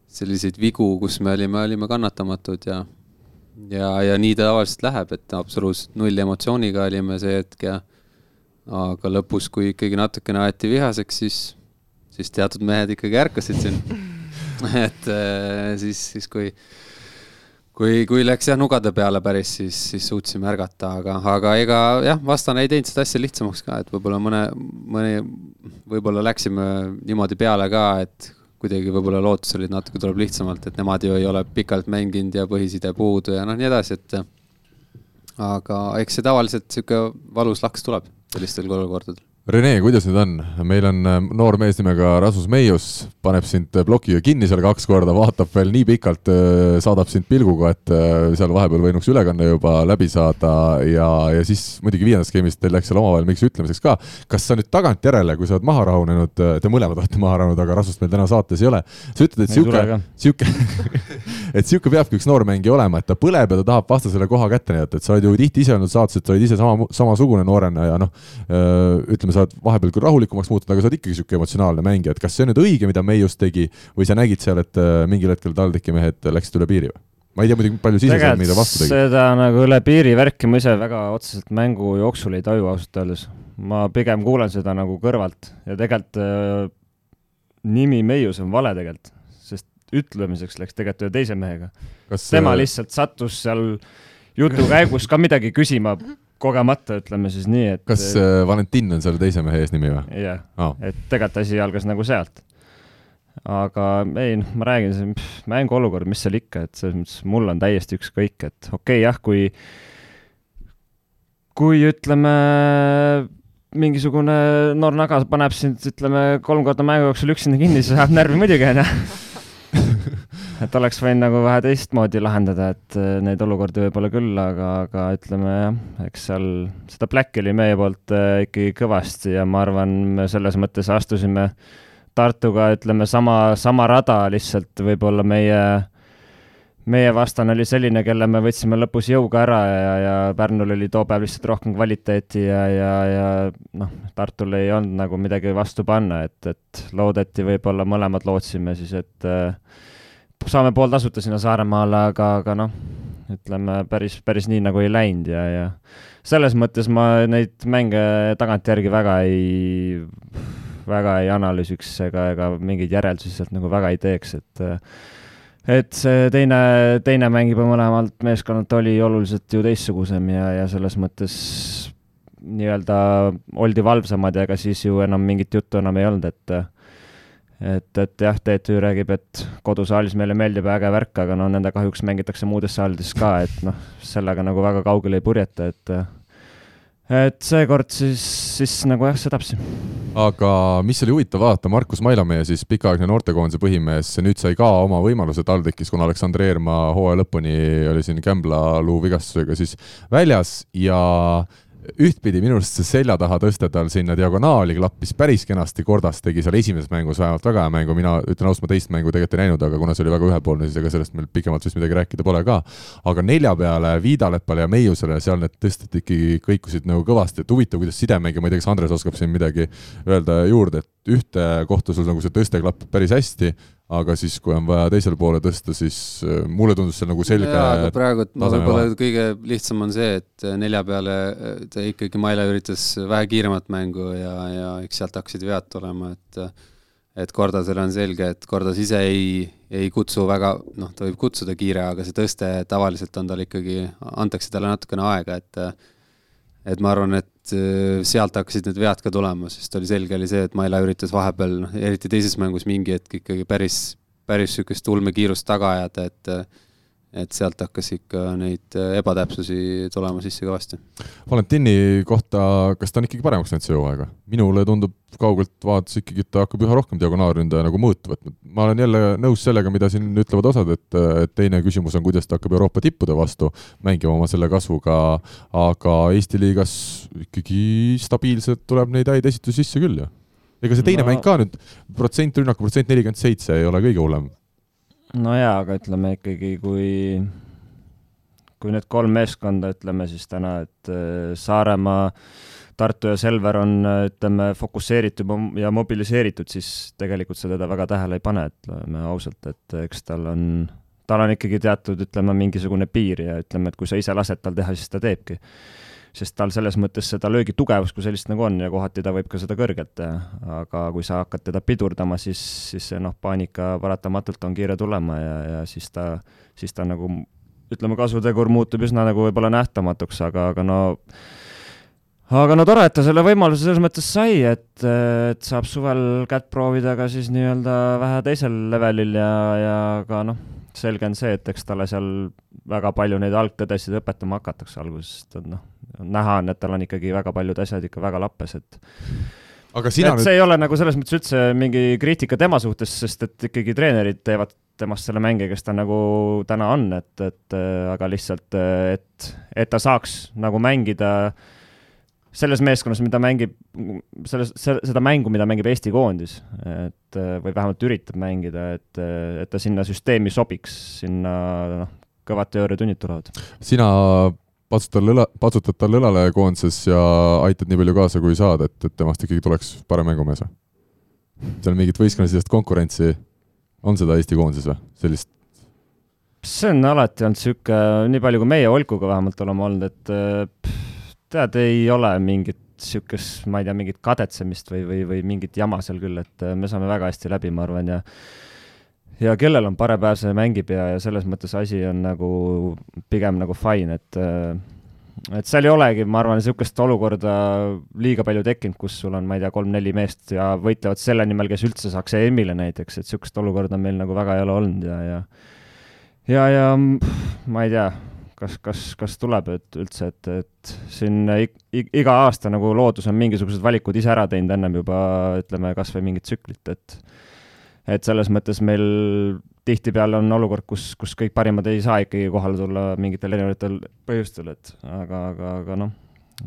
selliseid vigu, kus me olime, olime kannatamatud ja ja, ja nii ta tavaliselt läheb, et absoluutselt null emotsiooniga olime see hetk ja aga lõpus, kui ikkagi natukene aeti vihaseks, siis, siis teatud mehed ikkagi ärkasid siin. et äh, siis, siis kui, kui, kui läks jah nugade peale päris, siis, siis suutsime ärgata, aga, aga ega jah, vastane ei teinud seda asja lihtsamaks ka, et võib-olla mõne, mõni, võib-olla läksime niimoodi peale ka, et kuidagi võib-olla lootus olid natuke tuleb lihtsamalt, et nemad ju ei ole pikalt mänginud ja põhiside puudu ja noh, nii edasi, et aga eks see tavaliselt niisugune valus laks tuleb sellistel olukordadel. Rene, kuidas nüüd on, meil on äh, noor mees nimega Rasmus Meius, paneb sind äh, plokiga kinni seal kaks korda, vaatab veel nii pikalt, äh, saadab sind pilguga, et seal vahepeal võinuks ülekanne juba läbi saada ja, ja siis muidugi viiendas skeemis teil läks seal omavahel mingiks ütlemiseks ka. kas sa nüüd tagantjärele, kui sa oled maha rahunenud, te mõlemad olete maha rahunenud, aga Rasmust meil täna saates ei ole, sa ütled, et sihuke, sihuke et sihuke peabki üks noormängija olema, et ta põleb ja ta tahab vastasele koha kätte näidata, et sa oled ju tihti ise olnud saates, et sa olid ise sama, samasugune noorena ja noh, ütleme, sa oled vahepeal küll rahulikumaks muutunud, aga sa oled ikkagi niisugune emotsionaalne mängija, et kas see on nüüd õige, mida Meius tegi, või sa nägid seal, et äh, mingil hetkel TalTechi mehed läksid üle piiri või? ma ei tea muidugi, palju siseselt mida vastu tegi. seda nagu üle piiri värki ma ise väga otseselt mängu jooksul ei taju ausalt öeldes. ma pigem kuulen seda nagu kõrvalt ja tegelikult äh, nimi Meius on vale tegelikult, sest ütlemiseks läks tegelikult ühe teise mehega. tema äh... lihtsalt sattus seal jutu käigus ka midagi küsima kogemata, ütleme siis nii, et. kas äh, Valentin on selle teise mehe eesnimi või? jah oh., et tegelikult asi algas nagu sealt. aga ei, noh, ma räägin, see mänguolukord, mis seal ikka, et selles mõttes mul on täiesti ükskõik, et okei okay,, jah, kui, kui ütleme, mingisugune noor nagas paneb sind, ütleme, kolm korda mängu jooksul üksinda kinni, siis ajab närvi muidugi, onju et oleks võinud nagu vähe teistmoodi lahendada, et äh, neid olukordi võib-olla küll, aga, aga ütleme jah, eks seal seda pläkki oli meie poolt äh, ikkagi kõvasti ja ma arvan, me selles mõttes astusime Tartuga, ütleme sama, sama rada, lihtsalt võib-olla meie, meie vastane oli selline, kelle me võtsime lõpus jõuga ära ja, ja Pärnul oli too päev lihtsalt rohkem kvaliteeti ja, ja, ja noh, Tartul ei olnud nagu midagi vastu panna, et, et loodeti võib-olla, mõlemad lootsime siis, et äh, saame pool tasuta sinna Saaremaale, aga, aga noh, ütleme päris, päris nii nagu ei läinud ja, ja selles mõttes ma neid mänge tagantjärgi väga ei, väga ei analüüsiks ega, ega mingeid järeldusi sealt nagu väga ei teeks, et et see teine, teine mäng juba mõlemalt meeskonnalt oli oluliselt ju teistsugusem ja, ja selles mõttes nii-öelda oldi valvsamad ja ega siis ju enam mingit juttu enam ei olnud, et et, et jah, TTÜ räägib, et kodusaalis meile meeldib äge värk, aga no nende kahjuks mängitakse muudes saalides ka, et noh, sellega nagu väga kaugele ei purjeta, et et seekord siis, siis nagu jah, sedapsi. aga mis oli huvitav vaadata, Markus Mailamäe, siis pikaaegne noortekoondise põhimees, nüüd sai ka oma võimaluse TalTechis, kuna Aleksandr Eermaa hooaja lõpuni oli siin Kämbla luu vigastusega siis väljas ja ühtpidi minu arust see selja taha tõste tal sinna diagonaali klappis päris kenasti, Kordas tegi seal esimeses mängus vähemalt väga hea mängu, mina ütlen ausalt, ma teist mängu tegelikult ei näinud, aga kuna see oli väga ühepoolne, siis ega sellest meil pikemalt vist midagi rääkida pole ka. aga nelja peale Viidalepale ja Meiusele, seal need tõsted ikkagi kõikusid nagu kõvasti, et huvitav, kuidas sidemängija, ma ei tea, kas Andres oskab siin midagi öelda juurde, et ühte kohta sul nagu see tõste klapib päris hästi aga siis, kui on vaja teisele poole tõsta, siis äh, mulle tundus see nagu selge aga praegu, võib-olla kõige lihtsam on see, et äh, nelja peale äh, ta ikkagi, Maile üritas vähe kiiremat mängu ja, ja eks sealt hakkasid vead tulema, et et Kordasel on selge, et Kordas ise ei, ei kutsu väga, noh, ta võib kutsuda kiire, aga see tõste tavaliselt on tal ikkagi, antakse talle natukene aega, et et ma arvan, et äh, sealt hakkasid need vead ka tulema, sest oli selge oli see, et Maila üritas vahepeal, noh, eriti teises mängus mingi hetk ikkagi päris, päris niisugust ulmekiirust taga ajada, et et sealt hakkas ikka neid äh, ebatäpsusi tulema sisse kõvasti. Valentini kohta, kas ta on ikkagi paremaks läinud see hooaega? minule tundub kaugelt vaadates ikkagi, et ta hakkab üha rohkem diagonaalründaja nagu mõõtu võtma. ma olen jälle nõus sellega, mida siin ütlevad osad, et, et teine küsimus on, kuidas ta hakkab Euroopa tippude vastu mängima oma selle kasvuga, aga Eesti liigas ikkagi stabiilselt tuleb neid häid esitusi sisse küll ju. ega see teine no. mäng ka nüüd, protsent rünnaku protsent nelikümmend seitse ei ole kõige hullem no jaa, aga ütleme ikkagi, kui, kui need kolm meeskonda, ütleme siis täna, et äh, Saaremaa, Tartu ja Selver on, ütleme, fokusseeritud ja mobiliseeritud, siis tegelikult sa teda väga tähele ei pane, ütleme ausalt, et eks tal on, tal on ikkagi teatud, ütleme, mingisugune piir ja ütleme, et kui sa ise lased tal teha, siis ta teebki. Sest tal selles mõttes seda löögi tugevust kui sellist nagu on ja kohati ta võib ka seda kõrgelt teha, aga kui sa hakkad teda pidurdama, siis, siis see noh, paanika paratamatult on kiire tulema ja, ja siis ta, siis ta nagu ütleme, kasutegur muutub üsna nagu võib-olla nähtamatuks, aga, aga no aga no tore, et ta selle võimaluse selles mõttes sai, et, et saab suvel kätt proovida ka siis nii-öelda vähe teisel levelil ja, ja ka noh, selge on see, et eks talle seal väga palju neid algtõdesid õpetama hakatakse alguses, et noh, näha on, et tal on ikkagi väga paljud asjad ikka väga lappes, et aga sina et nüüd see ei ole nagu selles mõttes üldse mingi kriitika tema suhtes, sest et ikkagi treenerid teevad temast selle mängija, kes ta nagu täna on, et, et äh, aga lihtsalt, äh, et, et ta saaks nagu mängida selles meeskonnas, mida mängib, selles, seda mängu, mida mängib Eesti koondis, et või vähemalt üritab mängida, et, et ta sinna süsteemi sobiks, sinna noh, kõvad teooriatunnid tulevad. sina patsutad õla, patsutad tal õlale koondises ja aitad nii palju kaasa, kui saad, et, et temast ikkagi tuleks parem mängumees või? seal mingit võistkonnasisest konkurentsi, on seda Eesti koondises või, sellist see on alati olnud niisugune, nii palju kui meie Olkuga vähemalt oleme olnud, et pff, tead, ei ole mingit niisugust, ma ei tea, mingit kadetsemist või, või, või mingit jama seal küll, et äh, me saame väga hästi läbi, ma arvan, ja ja kellel on parem päev, see mängib ja, ja selles mõttes asi on nagu pigem nagu fine, et äh, et seal ei olegi, ma arvan, niisugust olukorda liiga palju tekkinud, kus sul on, ma ei tea, kolm-neli meest ja võitlevad selle nimel, kes üldse saaks EM-ile näiteks, et niisugust olukorda meil nagu väga ei ole olnud ja, ja ja, ja ma ei tea, kas, kas, kas tuleb, et üldse, et, et siin ig, ig, iga aasta nagu loodus on mingisugused valikud ise ära teinud ennem juba ütleme, kas või mingit tsüklit, et et selles mõttes meil tihtipeale on olukord, kus, kus kõik parimad ei saa ikkagi kohale tulla mingitel erinevatel põhjustel, et aga, aga, aga noh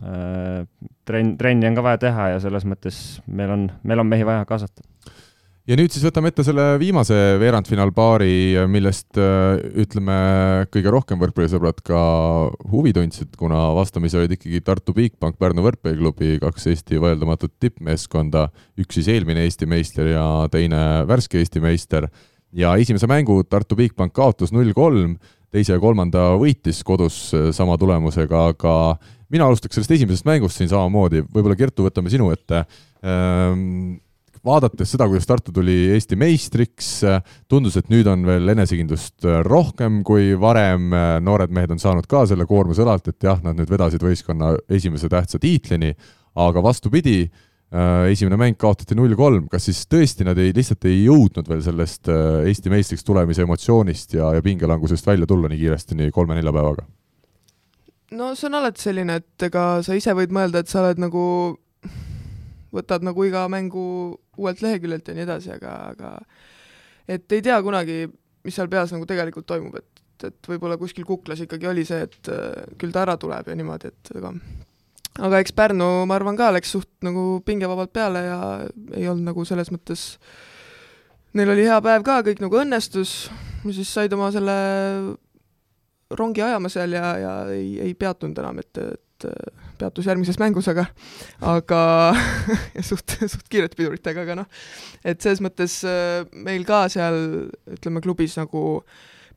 äh,, trenn, trenni on ka vaja teha ja selles mõttes meil on, meil on mehi vaja kaasata ja nüüd siis võtame ette selle viimase veerandfinaalpaari, millest äh, ütleme, kõige rohkem võrkpallisõbrad ka huvi tundsid, kuna vastamisi olid ikkagi Tartu Bigbank, Pärnu võrkpalliklubi, kaks Eesti vaieldamatut tippmeeskonda, üks siis eelmine Eesti meister ja teine värske Eesti meister. ja esimese mängu Tartu Bigbank kaotas null kolm, teise ja kolmanda võitis kodus äh, sama tulemusega, aga mina alustaks sellest esimesest mängust siin samamoodi, võib-olla Kertu, võtame sinu ette ähm, vaadates seda, kuidas Tartu tuli Eesti meistriks, tundus, et nüüd on veel enesekindlust rohkem kui varem, noored mehed on saanud ka selle koormuse õlalt, et jah, nad nüüd vedasid võistkonna esimese tähtsa tiitlini, aga vastupidi, esimene mäng kaotati null kolm, kas siis tõesti nad ei, lihtsalt ei jõudnud veel sellest Eesti meistriks tulemise emotsioonist ja, ja pingelangusest välja tulla nii kiiresti, nii kolme-nelja päevaga? no see on alati selline, et ega sa ise võid mõelda, et sa oled nagu võtad nagu iga mängu uuelt leheküljelt ja nii edasi, aga, aga et ei tea kunagi, mis seal peas nagu tegelikult toimub, et, et võib-olla kuskil kuklas ikkagi oli see, et äh, küll ta ära tuleb ja niimoodi, et aga aga eks Pärnu, ma arvan ka, läks suht nagu pingevabalt peale ja ei olnud nagu selles mõttes, neil oli hea päev ka, kõik nagu õnnestus, siis said oma selle rongi ajama seal ja, ja ei, ei peatunud enam, et, et peatus järgmises mängus, aga aga suht, suht kiirete piduritega, aga noh, et selles mõttes äh, meil ka seal ütleme klubis nagu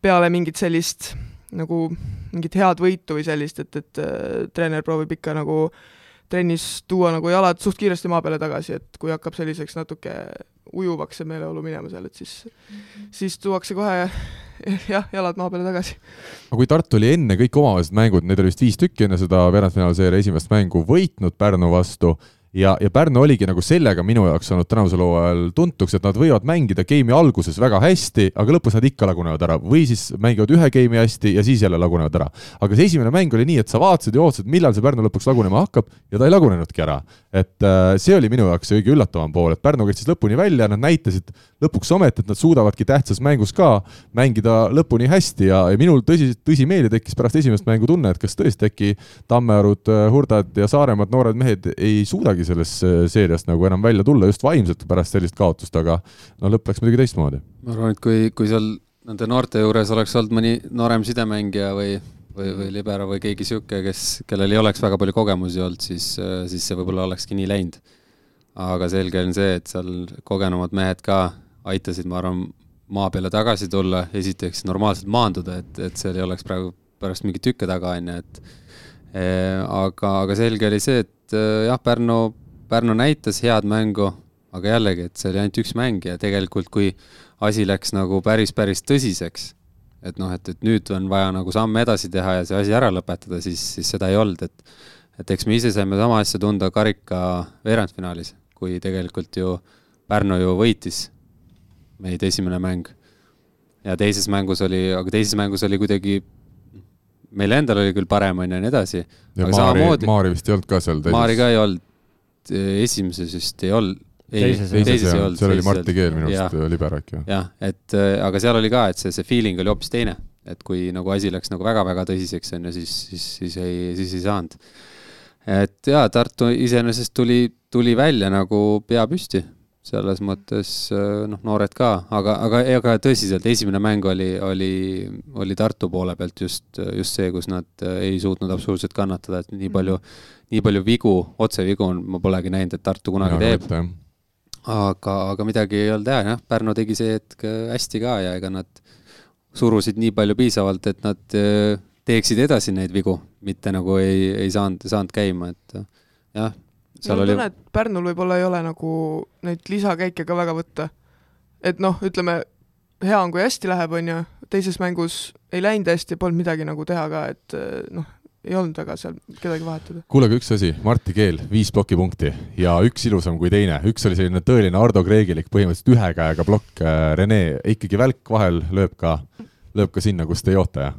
peale mingit sellist nagu mingit head võitu või sellist, et, et äh, treener proovib ikka nagu trennis tuua nagu jalad suht kiiresti maa peale tagasi, et kui hakkab selliseks natuke ujuvaks see meeleolu minema seal, et siis mm, -hmm. siis tuuakse kohe jah, jalad maa peale tagasi. aga kui Tartu oli enne kõik omavahelised mängud, need oli vist viis tükki enne seda veerandfinaalseeria esimest mängu võitnud Pärnu vastu ja, ja Pärnu oligi nagu sellega minu jaoks saanud tänavusel hooajal tuntuks, et nad võivad mängida game'i alguses väga hästi, aga lõpus nad ikka lagunevad ära või siis mängivad ühe game'i hästi ja siis jälle lagunevad ära. aga see esimene mäng oli nii, et sa vaatasid ja ootasid, millal see Pärnu lõpuks lagunema hakkab ja ta ei lagunenudki ära. et äh, see oli minu jaoks kõige üllatavam pool, et Pärnu kestis lõpuni välja, nad näitasid lõpuks ometi, et nad suudavadki tähtsas mängus ka mängida lõpuni hästi ja, ja minul tõsi, tõsimeeli tekkis pärast esimest mängu tunne, et kas tõesti äkki Tammearud, Hurdad ja Saaremaad noored mehed ei suudagi suudagi sellest äh, seeriast nagu enam välja tulla just vaimselt pärast sellist kaotust, aga no lõpp läks muidugi teistmoodi. ma arvan, et kui, kui seal nende noorte juures oleks olnud mõni noorem sidemängija või või, või libero või keegi niisugune, kes, kellel ei oleks väga palju kogemusi olnud, siis, äh, siis see võib-olla olekski nii läinud. aga selge on see, et seal kogenumad mehed ka aitasid, ma arvan, maa peale tagasi tulla, esiteks normaalselt maanduda, et, et seal ei oleks praegu pärast mingit tükke taga, on ju, et eh, aga, aga selge oli see, et eh, jah, Pärnu, Pärnu näitas head mängu, aga jällegi, et see oli ainult üks mäng ja tegelikult, kui asi läks nagu päris, päris tõsiseks, et noh, et, et nüüd on vaja nagu samme edasi teha ja see asi ära lõpetada, siis, siis seda ei olnud, et et eks me ise saime sama asja tunda karika veerandfinaalis, kui tegelikult ju Pärnu ju võitis meid esimene mäng. ja teises mängus oli, aga teises mängus oli kuidagi, meil endal oli küll parem, on ju, ja nii edasi. ja Maari samamoodi..., Maari vist ei olnud ka seal teises? Maari ka ei olnud, esimeses vist ei olnud. teises, teises ei olnud. seal oli Martti Keel minu arust, liber äkki. jah, et aga seal oli ka, et see, see feeling oli hoopis teine, et kui nagu asi läks nagu väga-väga tõsiseks, on ju, siis, siis, siis ei, siis ei saanud. et jaa, Tartu iseenesest tuli, tuli välja nagu pea püsti selles mõttes äh, noh, noored ka, aga, aga ega tõsiselt, esimene mäng oli, oli, oli Tartu poole pealt just, just see, kus nad äh, ei suutnud absoluutselt kannatada, et nii palju, nii palju vigu, otsevigu on, ma polegi näinud, et Tartu kunagi ja, teeb. aga, aga midagi ei olnud teha, jah, Pärnu tegi see hetk äh, hästi ka ja ega nad surusid nii palju piisavalt, et nad teeksid edasi neid vigu, mitte nagu ei, ei saanud, saanud käima, et jah seal oli tunne, et Pärnul võib-olla ei ole nagu neid lisakäike ka väga võtta. et noh, ütleme, hea on, kui hästi läheb, on ju, teises mängus ei läinud hästi, polnud midagi nagu teha ka, et noh, ei olnud väga seal kedagi vahetada. kuule, aga üks asi, Martti Keel, viis plokipunkti. Ja üks ilusam kui teine, üks oli selline tõeline Ardo Kreegilik, põhimõtteliselt ühe käega plokk, äh, Rene ikkagi välk vahel lööb ka, lööb ka sinna, kust ei oota ja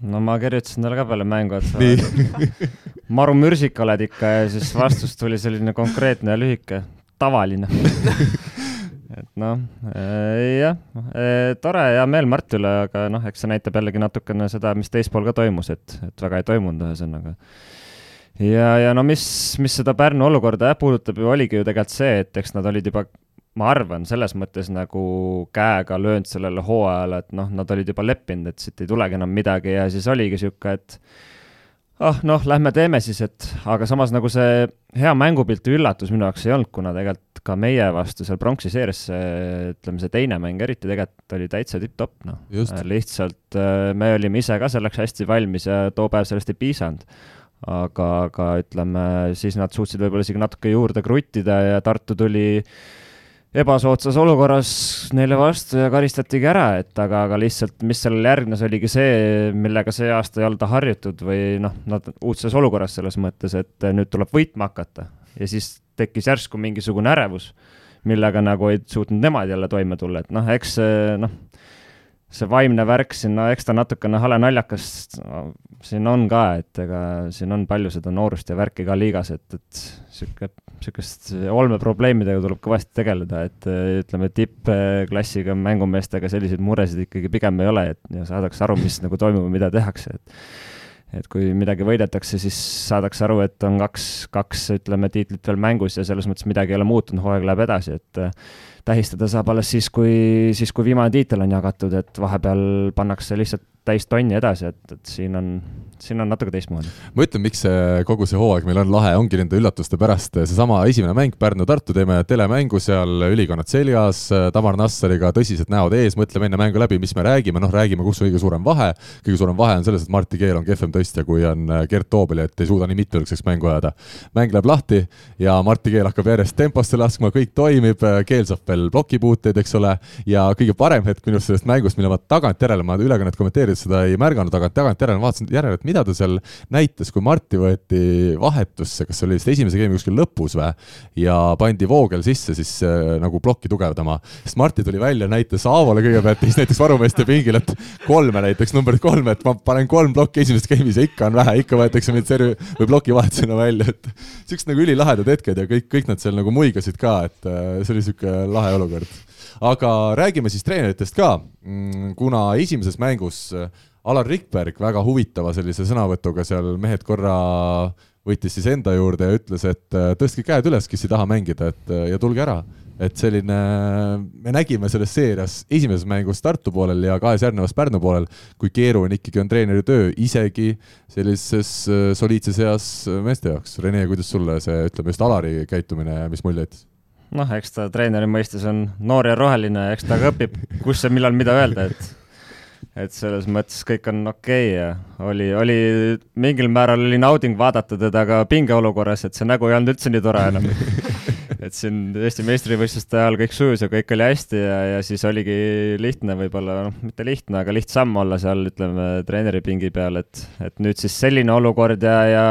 no ma kirjutasin talle ka peale mängu, et sa maru mürsik oled ikka ja siis vastus tuli selline konkreetne ja lühike, tavaline et noh, äh, jah, äh, tore, hea meel Mart üle, aga noh, eks see näitab jällegi natukene seda, mis teispool ka toimus, et, et väga ei toimunud, ühesõnaga. ja, ja no mis, mis seda Pärnu olukorda jah puudutab ju oligi ju tegelikult see, et eks nad olid juba ma arvan, selles mõttes nagu käega löönud sellele hooajale, et noh, nad olid juba leppinud, et siit ei tulegi enam midagi ja siis oligi niisugune, et ah oh, noh, lähme teeme siis, et aga samas nagu see hea mängupilti üllatus minu jaoks ei olnud, kuna tegelikult ka meie vastu seal pronksi seeres see, ütleme, see teine mäng eriti tegelikult oli täitsa tipp-topp, noh. lihtsalt äh, me olime ise ka selleks hästi valmis ja too päev sellest ei piisanud aga, aga ütleme, siis nad suutsid võib-olla isegi natuke juurde kruttida ja Tartu tuli äh, ebasoodsas olukorras neile vastu ja karistatigi ära, et aga, aga lihtsalt, mis sellele järgnes, oligi see, millega see aasta ei olnud harjutud või noh, nad uudses olukorras selles mõttes, et nüüd tuleb võitma hakata. Ja siis tekkis järsku mingisugune ärevus, millega nagu ei suutnud nemad jälle toime tulla, et noh, eks noh see vaimne värk siin, no eks ta natukene hale naljakas no, siin on ka, et ega siin on palju seda noorust ja värki ka liigas, et, et sihuke, sihukest olmeprobleemidega tuleb kõvasti tegeleda, et ütleme, tippklassiga mängumeestega selliseid muresid ikkagi pigem ei ole, et saadakse aru, mis nagu toimub ja mida tehakse, et et kui midagi võidetakse, siis saadakse aru, et on kaks, kaks, ütleme, tiitlit veel mängus ja selles mõttes midagi ei ole muutunud, hooaeg läheb edasi, et tähistada saab alles siis, kui, siis kui viimane tiitel on jagatud, et vahepeal pannakse lihtsalt täis tonni edasi, et, et siin on, siin on natuke teistmoodi. ma ütlen, miks see kogu see hooaeg meil on lahe, ongi nende üllatuste pärast, seesama esimene mäng Pärnu-Tartu, teeme telemängu seal, ülikonnad seljas, Tamar Nassariga tõsised näod ees, mõtleme enne mängu läbi, mis me räägime, noh, räägime, kus on kõige suurem vahe. kõige suurem vahe on selles, et Martti Keel on kehvem tõstja, kui on Gert Toobel, et ei suuda nii mitmekülgseks mängu ajada. mäng läheb lahti ja Martti Keel hakkab järjest temposse laskma, kõik toimib, Keel saab veel plokipuuteid, eks ole, ja kõige parem hetk minu arust sellest mängust, mille ma tagantjärele, ma ülekannet kommenteerides seda ei märganud, aga tagantjärele vaatasin järele, et mida ta seal näitas, kui Marti võeti vahetusse, kas see oli vist esimese geimi kuskil lõpus või, ja pandi Voogel sisse siis äh, nagu plokki tugevdama. sest Marti tuli välja, näitas Aavole kõigepealt, siis näiteks varumeeste pingil, et kolme näiteks, numbrit kolm, et ma panen kolm plokki esimeses geimis ja ikka on vähe, ikka võetakse mind servi või plokivahetusena välja, et siuksed nagu ülilahedad hetked ja kõik, kõik nad seal nagu muigasid ka, et äh, see oli sihuke lahe olukord aga räägime siis treeneritest ka, mm, kuna esimeses mängus äh, Alar Rikberg väga huvitava sellise sõnavõtuga seal mehed korra võttis siis enda juurde ja ütles, et äh, tõstke käed üles, kes ei taha mängida, et äh, ja tulge ära. et selline, me nägime selles seerias esimeses mängus Tartu poolel ja kahes järgnevas Pärnu poolel, kui keeruline ikkagi on treeneri töö, isegi sellises soliidses eas meeste jaoks. Rene, kuidas sulle see, ütleme just Alari käitumine, mis mulje jättis? Noh, eks ta treeneri mõistes on noor ja roheline, eks ta ka õpib, kus ja millal mida öelda, et et selles mõttes kõik on okei okay ja oli, oli mingil määral oli nauding vaadata teda ka pingeolukorras, et see nägu ei olnud üldse nii tore enam. Et siin Eesti meistrivõistluste ajal kõik sujus ja kõik oli hästi ja, ja siis oligi lihtne võib-olla, noh, mitte lihtne, aga lihtsam olla seal, ütleme, treeneri pingi peal, et, et nüüd siis selline olukord ja, ja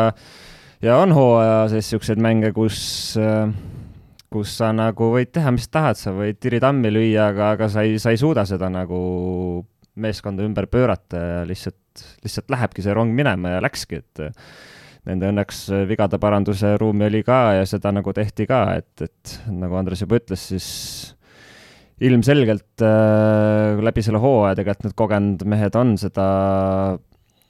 ja on hooaja sees niisuguseid mänge, kus kus sa nagu võid teha, mis tahad, sa võid tiritammi lüüa, aga, aga sa ei, sa ei suuda seda nagu meeskonda ümber pöörata ja lihtsalt, lihtsalt lähebki see rong minema ja läkski, et nende õnneks vigade paranduse ruumi oli ka ja seda nagu tehti ka, et, et nagu Andres juba ütles, siis ilmselgelt äh, läbi selle hooaja tegelikult need kogenud mehed on seda,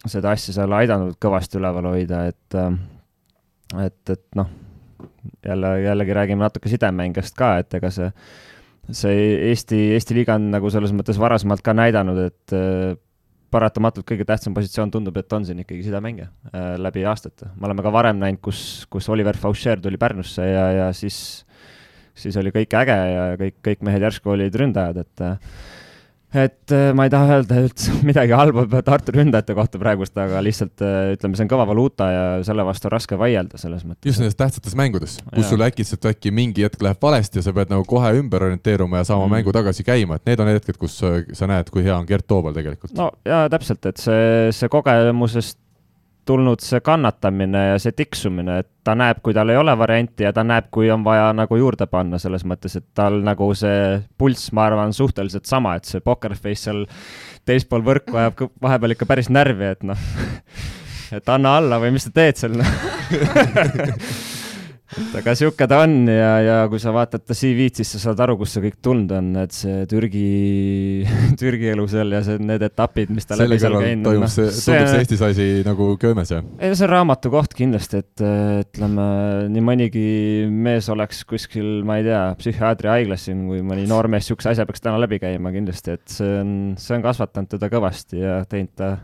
seda asja seal aidanud kõvasti üleval hoida, et et, et noh, jälle, jällegi räägime natuke sidemängijast ka, et ega see see Eesti, Eesti liiga on nagu selles mõttes varasemalt ka näidanud, et äh, paratamatult kõige tähtsam positsioon tundub, et on siin ikkagi sidemängija äh, läbi aastate. me oleme ka varem näinud, kus, kus Oliver Faucher tuli Pärnusse ja, ja siis, siis oli kõik äge ja kõik, kõik mehed järsku olid ründajad, et äh, et äh, ma ei taha öelda üldse midagi halba Tartu ründajate kohta praegust, aga lihtsalt äh, ütleme, see on kõva valuuta ja selle vastu on raske vaielda selles mõttes. just nendes tähtsates mängudes, kus sul äkitselt äkki mingi hetk läheb valesti ja sa pead nagu kohe ümber orienteeruma ja saama mm. mängu tagasi käima, et need on need hetked, kus äh, sa näed, kui hea on Gert Toobal tegelikult. no ja täpselt, et see, see kogemusest tulnud see kannatamine ja see tiksumine, et ta näeb, kui tal ei ole varianti ja ta näeb, kui on vaja nagu juurde panna, selles mõttes, et tal nagu see pulss, ma arvan, suhteliselt sama, et see poker face seal teispool võrku ajab vahepeal ikka päris närvi, et noh, et anna alla või mis sa teed seal noh et aga sihuke ta on ja, ja kui sa vaatad ta CV-d, siis sa saad aru, kust see kõik tulnud on, et see Türgi, Türgi elu seal ja see, need etapid, mis ta läbi seal käinud. toimub see, tundub see Eestis asi nagu köömes, jah? ei, see on raamatu koht kindlasti, et ütleme, nii mõnigi mees oleks kuskil, ma ei tea, psühhiaatriahaiglas siin, kui mõni noormees niisuguse asja peaks täna läbi käima kindlasti, et see on, see on kasvatanud teda kõvasti ja teinud ta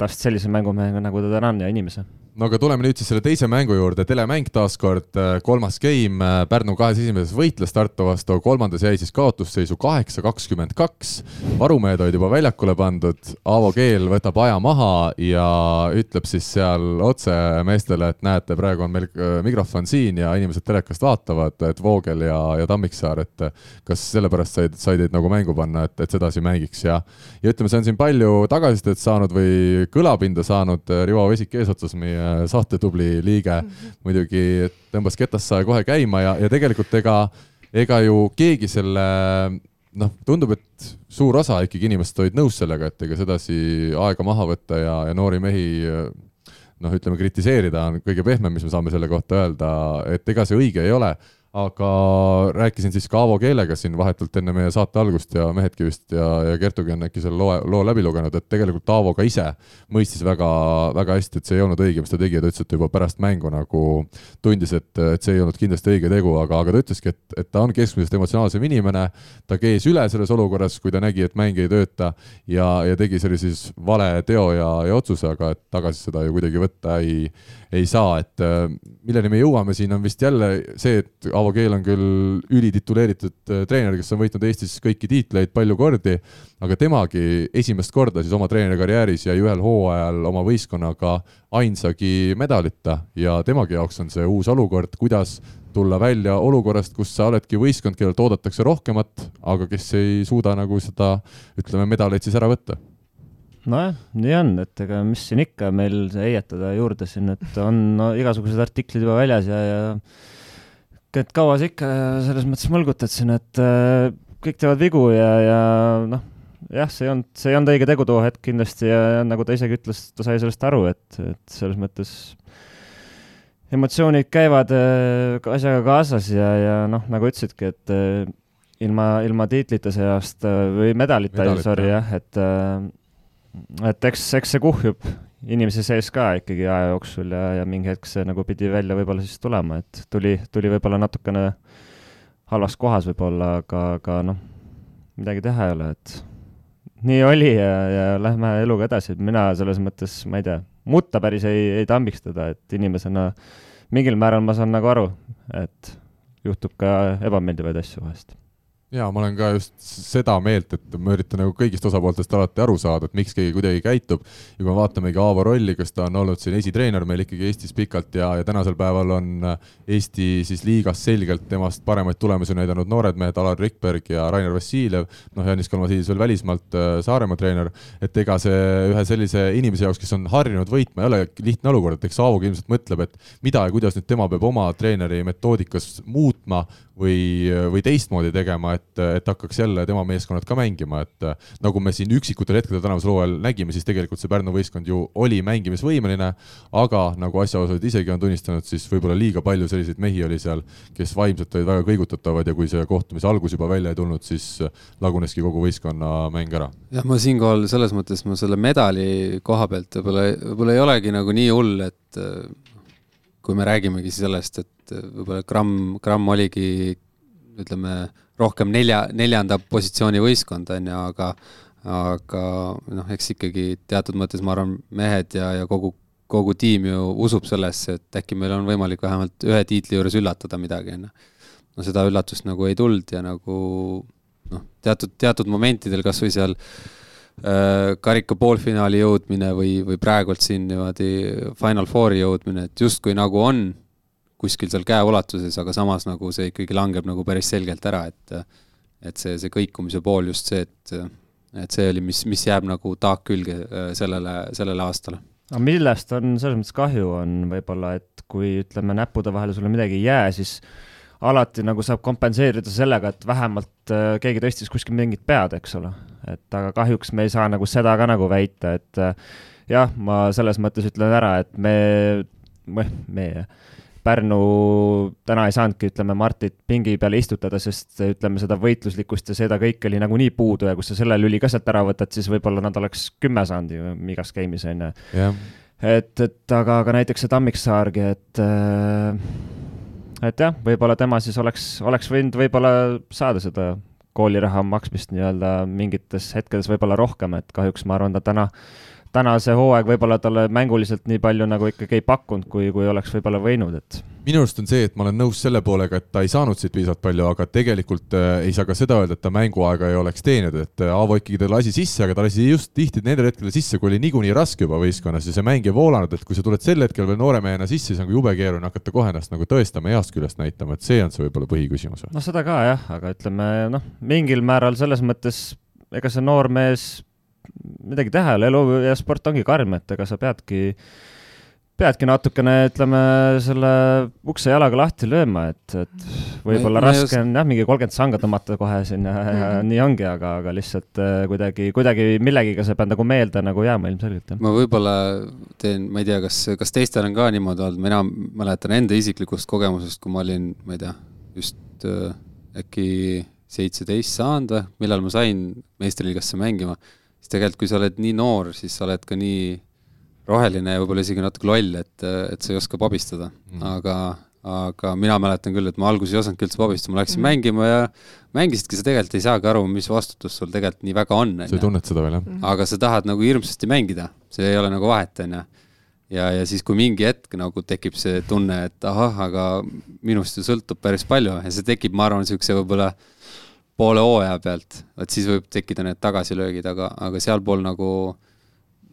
tast sellise mängumehega, nagu ta täna on ja inimese no aga tuleme nüüd siis selle teise mängu juurde, telemäng taaskord, äh, kolmas game, äh, Pärnu kahes esimeses võitles Tartu vastu, kolmandas jäi siis kaotusseisu kaheksa, kakskümmend kaks. varumehed olid juba väljakule pandud, Aavo Keel võtab aja maha ja ütleb siis seal otse meestele, et näete, praegu on meil äh, mikrofon siin ja inimesed telekast vaatavad, et Voogel ja, ja Tammiksaar, et kas sellepärast said, sai teid nagu mängu panna, et, et sedasi mängiks. Ja ja ütleme, see on siin palju tagasisidet saanud või kõlapinda saanud, Rivo Vesik eesotsas meie saatetubli liige mm -hmm. muidugi tõmbas ketassaja kohe käima ja, ja tegelikult ega, ega ju keegi selle noh, tundub, et suur osa ikkagi inimesed olid nõus sellega, et ega sedasi aega maha võtta ja, ja noori mehi noh, ütleme kritiseerida on kõige pehmem, mis me saame selle kohta öelda, et ega see õige ei ole aga rääkisin siis ka Aavo Keelega siin vahetult enne meie saate algust ja mehedki vist ja, ja Kertugi on äkki selle loo, loo läbi lugenud, et tegelikult Aavo ka ise mõistis väga, väga hästi, et see ei olnud õige, mis ta tegi ja ta ütles, et juba pärast mängu nagu tundis, et, et see ei olnud kindlasti õige tegu, aga, aga ta ütleski, et, et ta on keskmisest emotsionaalsem inimene, ta kees üle selles olukorras, kui ta nägi, et mäng ei tööta ja, ja tegi selle siis vale teo ja, ja otsuse, aga et tagasi seda ju kuidagi võtta ei, ei saa, et äh, milleni me jõuame siin on vist jälle see, et Aavo Keel on küll ülitituleeritud äh, treener, kes on võitnud Eestis kõiki tiitleid palju kordi, aga temagi esimest korda siis oma treenerikarjääris jäi ühel hooajal oma võistkonnaga ainsagi medalita. Ja temagi jaoks on see uus olukord, kuidas tulla välja olukorrast, kus sa oledki võistkond, kellelt oodatakse rohkemat, aga kes ei suuda nagu seda, ütleme, medaleid siis ära võtta. Nojah, nii on, et ega mis siin ikka meil heietada juurde siin, et on no, igasugused artiklid juba väljas ja, ja et kaua sa ikka selles mõttes mõlgutad siin, et äh, kõik teevad vigu ja, ja noh, jah, see ei olnud, see ei olnud õige tegu too hetk kindlasti ja, ja nagu ta isegi ütles, ta sai sellest aru, et, et selles mõttes emotsioonid käivad äh, asjaga kaasas ja, ja noh, nagu ütlesidki, et äh, ilma, ilma tiitlita see aasta või medalita, medalita, sorry jah, et äh, et eks, eks see kuhjub inimese sees ka ikkagi aja jooksul ja, ja mingi hetk see nagu pidi välja võib-olla siis tulema, et tuli, tuli võib-olla natukene halvas kohas võib-olla, aga, aga noh, midagi teha ei ole, et nii oli ja, ja lähme eluga edasi, et mina selles mõttes, ma ei tea, mutta päris ei, ei tambiks teda, et inimesena mingil määral ma saan nagu aru, et juhtub ka ebameeldivaid asju vahest ja ma olen ka just seda meelt, et ma üritan nagu kõigist osapooltest alati aru saada, et miks keegi kuidagi käitub. ja kui me vaatamegi Aavo rolli, kes ta on olnud siin esitreener meil ikkagi Eestis pikalt ja, ja tänasel päeval on Eesti siis liigas selgelt temast paremaid tulemusi näidanud noored mehed, Alar Rikberg ja Rainer Vassiljev. noh, Janis Kalmasiidis veel välismaalt äh, Saaremaa treener. et ega see ühe sellise inimese jaoks, kes on harjunud võitma, ei ole lihtne olukord, et eks Aavogi ilmselt mõtleb, et mida ja kuidas nüüd tema peab oma treeneri metoodikas muutma või, või teistmoodi tegema, et, et hakkaks jälle tema meeskonnad ka mängima, et nagu me siin üksikutel hetkedel tänavusel hooajal nägime, siis tegelikult see Pärnu võistkond ju oli mängimisvõimeline, aga nagu asjaosalised isegi on tunnistanud, siis võib-olla liiga palju selliseid mehi oli seal, kes vaimselt olid väga kõigutatavad ja kui see kohtumise algus juba välja ei tulnud, siis laguneski kogu võistkonna mäng ära. jah, ma siinkohal selles mõttes ma selle medali koha pealt võib-olla, võib-olla ei olegi nagu nii hull, et kui me räägimegi sellest, et võib-olla gramm, gramm oligi ütleme, rohkem nelja, neljanda positsiooni võistkond, on ju, aga aga noh, eks ikkagi teatud mõttes ma arvan, mehed ja, ja kogu, kogu tiim ju usub sellesse, et äkki meil on võimalik vähemalt ühe tiitli juures üllatada midagi, on ju. no seda üllatust nagu ei tulnud ja nagu noh, teatud, teatud momentidel kas või seal Äh, karika poolfinaali jõudmine või, või praegult siin niimoodi Final Fouri jõudmine, et justkui nagu on kuskil seal käeulatuses, aga samas nagu see ikkagi langeb nagu päris selgelt ära, et et see, see kõikumise pool just see, et et see oli, mis, mis jääb nagu taak külge äh, sellele, sellele aastale. aga millest on selles mõttes kahju, on võib-olla, et kui ütleme, näppude vahele sulle midagi ei jää, siis alati nagu saab kompenseerida sellega, et vähemalt äh, keegi tõstis kuskil mingit pead, eks ole. et aga kahjuks me ei saa nagu seda ka nagu väita, et äh, jah, ma selles mõttes ütlen ära, et me, me, Pärnu täna ei saanudki, ütleme, Martit pingi peale istutada, sest ütleme, seda võitluslikkust ja seda kõike oli nagunii puudu ja kui sa selle lüli ka sealt ära võtad, siis võib-olla nad oleks kümme saanud ju igas game'is, on ju. et, et aga, aga näiteks see Tammiksaargi, et äh, et jah, võib-olla tema siis oleks, oleks võinud võib-olla saada seda kooliraha maksmist nii-öelda mingites hetkedes võib-olla rohkem, et kahjuks ma arvan, ta täna täna see hooaeg võib-olla talle mänguliselt nii palju nagu ikkagi ei pakkunud, kui, kui oleks võib-olla võinud, et. minu arust on see, et ma olen nõus selle poolega, et ta ei saanud siit piisavalt palju, aga tegelikult äh, ei saa ka seda öelda, et ta mänguaega ei oleks teeninud, et äh, Aavo ikkagi ta lasi sisse, aga ta lasi just tihti nendel hetkedel sisse, kui oli niikuinii raske juba võistkonnas ja see mäng ei voolanud, et kui sa tuled sel hetkel veel noore mehena sisse, siis on jube keeruline hakata kohe ennast nagu tõestama, heast küljest näitama, et see on see võib-olla põhiküsimus. noh, seda ka jah, aga ütleme noh, mingil määral selles mõttes ega see noormees midagi ole, elu ja sport ongi karm, et ega sa peadki, peadki natukene, ütleme, selle ukse jalaga lahti lööma, et, et võib-olla raske just... on jah, mingi kolmkümmend sanga tõmmata kohe sinna ja, ja mm. nii ongi, aga, aga lihtsalt äh, kuidagi, kuidagi millegiga sa pead nagu meelde nagu jääma ilmselgelt, ma võib-olla teen, ma ei tea, kas, kas teistel on ka niimoodi olnud, mina mäletan enda isiklikust kogemusest, kui ma olin, ma ei tea, just äh, äkki seitseteist saanud või, millal ma sain meistriliigasse mängima tegelikult, kui sa oled nii noor, siis sa oled ka nii roheline ja võib-olla isegi natuke loll, et, et sa ei oska pabistada mm., aga, aga mina mäletan küll, et ma alguses ei osanudki üldse pabistada, ma läksin mm. mängima ja mängisidki, sa tegelikult ei saagi aru, mis vastutus sul tegelikult nii väga on. sa tunned seda veel, jah mm.? aga sa tahad nagu hirmsasti mängida, see ei ole nagu vahet, on ju. ja, ja siis, kui mingi hetk nagu tekib see tunne, et ahah, aga minust ju sõltub päris palju ja see tekib, ma arvan, niisuguse võib-olla äh, poole hooaja pealt, vot siis võib tekkida need tagasilöögid, aga, aga sealpool nagu,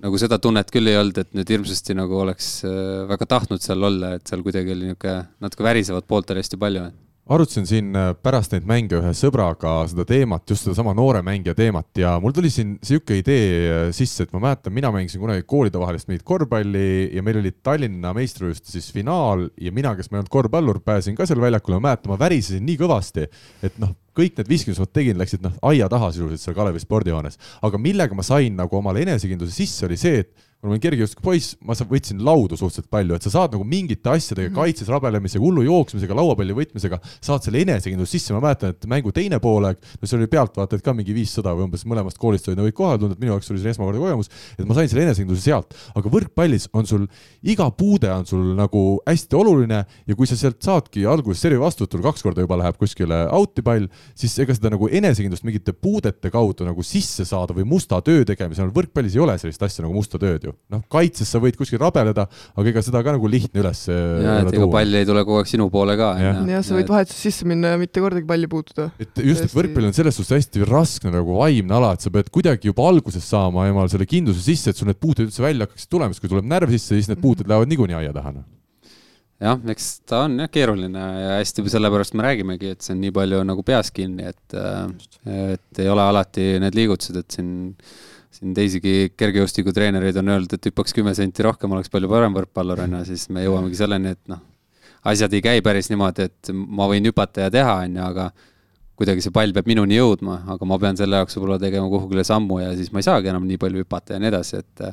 nagu seda tunnet küll ei olnud, et nüüd hirmsasti nagu oleks äh, väga tahtnud seal olla, et seal kuidagi oli niisugune natuke värisevat poolt oli hästi palju arutasin siin äh, pärast neid mänge ühe sõbraga seda teemat, just sedasama noore mängija teemat ja mul tuli siin niisugune idee äh, sisse, et ma mäletan, mina mängisin kunagi koolidevahelist mingit korvpalli ja meil oli Tallinna meistrivõistluste siis finaal ja mina, kes ma ei olnud korvpallur, pääsesin ka seal väljakule, ma mäletan, ma värisesin nii kõvasti, et noh, kõik need mis ma tegin, läksid noh, aia taha sisuliselt seal Kalevi spordihoones. aga millega ma sain nagu omale enesekindluse sisse, oli see, et kuna ma olin kergejõustikupoiss, ma võtsin laudu suhteliselt palju, et sa saad nagu mingite asjadega mm -hmm. kaitses rabelemisega, hullu jooksmisega, lauapalli võtmisega, saad selle enesekindluse sisse, ma mäletan, et mängu teine poolaeg, no seal oli pealtvaatajaid ka mingi viissada või umbes mõlemast koolist olid, nad olid kohale tulnud, minu jaoks oli see esmakordne kogemus, et ma sain selle enesekindluse sealt. aga võrkpallis on sul, iga puude on sul nagu hästi oluline ja kui sa sealt saadki alguses servi vastu, sul kaks korda juba läheb kuskile out'i pall, siis ega seda nagu enesekindlust mingite puudete kaudu nagu sisse saada või musta töö tegemisel, võrkpallis ei ole sellist asja nagu musta tööd ju. noh, kaitses sa võid kuskil rabeleda, aga ega seda ka nagu lihtne üles ja, et ega pall ei tule kogu aeg sinu poole ka, Jah. jah, sa võid vahetuses sisse minna ja mitte kordagi palli puutuda. et just, et võrkpall on selles suhtes hästi raske nagu vaimne ala, et sa pead kuidagi juba alguses saama emal selle kindluse sisse, et sul need puuted üldse välja hakkaksid tulema, sest kui tuleb närv sisse, siis need puuted lähevad niikuinii aia taha. noh. jah, eks ta on jah keeruline ja hästi sellepärast me räägimegi, et see on nii palju nagu peas kinni, et et ei ole alati need liigutused, et siin siin teisigi kergejõustikutreenereid on öeldud, et hüppaks kümme senti rohkem, oleks palju parem võrkpallur on ju, siis me jõuamegi selleni, et noh, asjad ei käi päris niimoodi, et ma võin hüpata ja teha, on ju, aga kuidagi see pall peab minuni jõudma, aga ma pean selle jaoks võib-olla tegema kuhugile sammu ja siis ma ei saagi enam nii palju hüpata ja nii edasi, et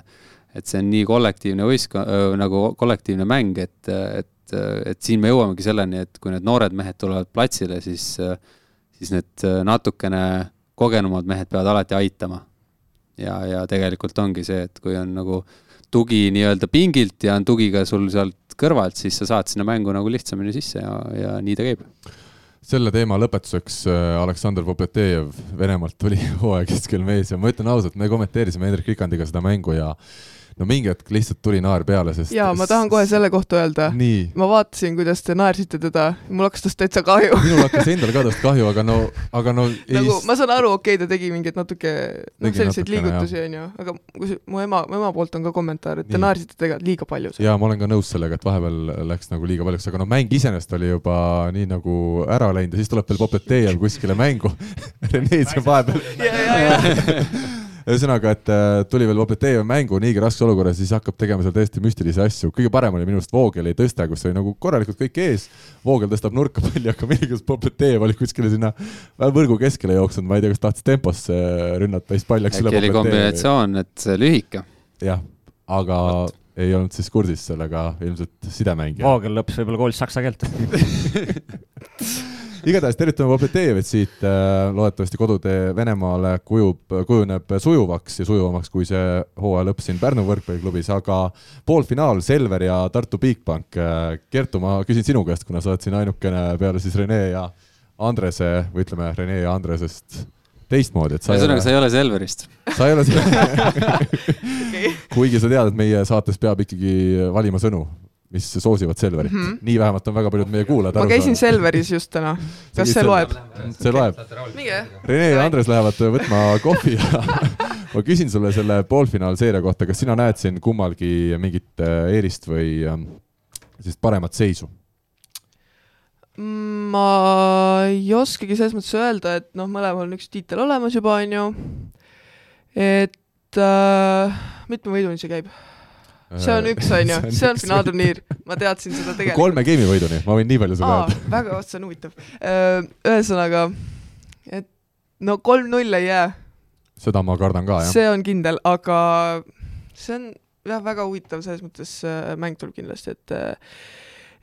et see on nii kollektiivne võistkond, nagu kollektiivne mäng, et, et, et siin me jõuamegi selleni, et kui need noored mehed tulevad platsile, siis siis need natukene kogenumad mehed peavad alati aitama. ja, ja tegelikult ongi see, et kui on nagu tugi nii-öelda pingilt ja on tugi ka sul sealt kõrvalt, siis sa saad sinna mängu nagu lihtsamini sisse ja, ja nii ta käib. selle teema lõpetuseks äh, Aleksandr Popletejev Venemaalt tuli hooaja keskel mees ja ma ütlen ausalt, me kommenteerisime Hendrik Rikandiga seda mängu ja no mingi hetk lihtsalt tuli naer peale, sest jaa, ma tahan kohe selle kohta öelda. ma vaatasin, kuidas te naersite teda, mul hakkas tast täitsa kahju. minul hakkas endal ka tast kahju, aga no, aga no ei nagu ma saan aru, okei okay,, ta tegi mingeid natuke noh, selliseid liigutusi onju, aga kui see- mu ema, mu ema poolt on ka kommentaar, et te Nii. naersite tegelikult liiga palju. ja ma olen ka nõus sellega, et vahepeal läks nagu liiga paljuks, aga no mäng iseenesest oli juba nii nagu ära läinud ja siis tuleb veel Popletejev kuskile mängu. Rene seal vahepeal ja, ja, ja, ühesõnaga, et äh, tuli veel Popletejev mängu niigi raskes olukorras, siis hakkab tegema seal täiesti müstilisi asju. kõige parem oli minu arust Voogeli tõste, kus oli nagu korralikult kõik ees. Voogel tõstab nurka palli, aga millegipärast Popletejev oli kuskile sinna võrgu keskele jooksnud, ma ei tea, kas tahtis temposse rünnata, siis pall läks üle äkki oli kombinatsioon, et see lühike. jah, aga ei olnud siis kursis sellega ilmselt sidemängija. Voogel lõppes võib-olla koolis saksa keelt. igatahes tervitame Popletejevit siit, loodetavasti kodutee Venemaale kujub, kujuneb sujuvaks ja sujuvamaks kui see hooaja lõpp siin Pärnu võrkpalliklubis, aga poolfinaal Selver ja Tartu Bigbank. Kertu, ma küsin sinu käest, kuna sa oled siin ainukene peale siis Rene ja Andrese või ütleme, Rene ja Andresest teistmoodi, et sa ühesõnaga, sa ei ole Selverist. sa ei ole see, kuigi sa tead, et meie saates peab ikkagi valima sõnu, mis soosivad Selverit mm. -hmm. nii vähemalt on väga paljud meie kuulajad ma käisin. Selveris just täna. Kas see loeb? see loeb. Rene ja Andres lähevad võtma kohvi ja ma küsin sulle selle poolfinaalseeria kohta, kas sina näed siin kummalgi mingit äh, eelist või ähm, sellist paremat seisu? ma ei oskagi selles mõttes öelda, et noh, mõlemal on üks tiitel olemas juba, onju. et äh, mitme võiduni see käib? See on üks, onju, see on finaalturniir, ma teadsin seda tegelikult. kolme geimi võiduni, ma võin nii palju sulle öelda., väga, see on huvitav. ühesõnaga, et no kolm-null ei jää, seda ma kardan ka, jah. see on kindel, aga see on jah, väga huvitav selles mõttes äh, mäng tuleb kindlasti, et äh,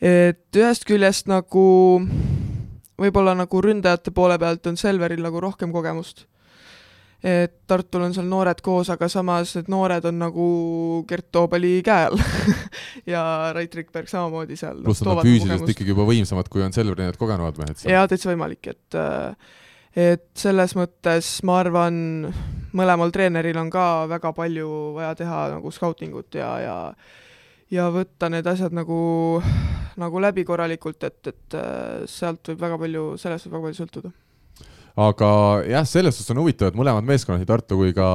et ühest küljest nagu võib-olla nagu ründajate poole pealt on Selveril nagu rohkem kogemust. Et Tartul on seal noored koos, aga samas need noored on nagu Gert Toobali käe all ja Rait Rikberg samamoodi seal. pluss nad on füüsiliselt ikkagi juba võimsamad, kui on Selveri need kogenumad mehed seal. jaa, täitsa võimalik, et äh, et selles mõttes ma arvan, mõlemal treeneril on ka väga palju vaja teha nagu skautingut ja, ja ja võtta need asjad nagu, nagu läbi korralikult, et, et äh, sealt võib väga palju, sellest võib väga palju sõltuda. Aga jah, selles suhtes on huvitav, et mõlemad meeskonnad, nii Tartu kui ka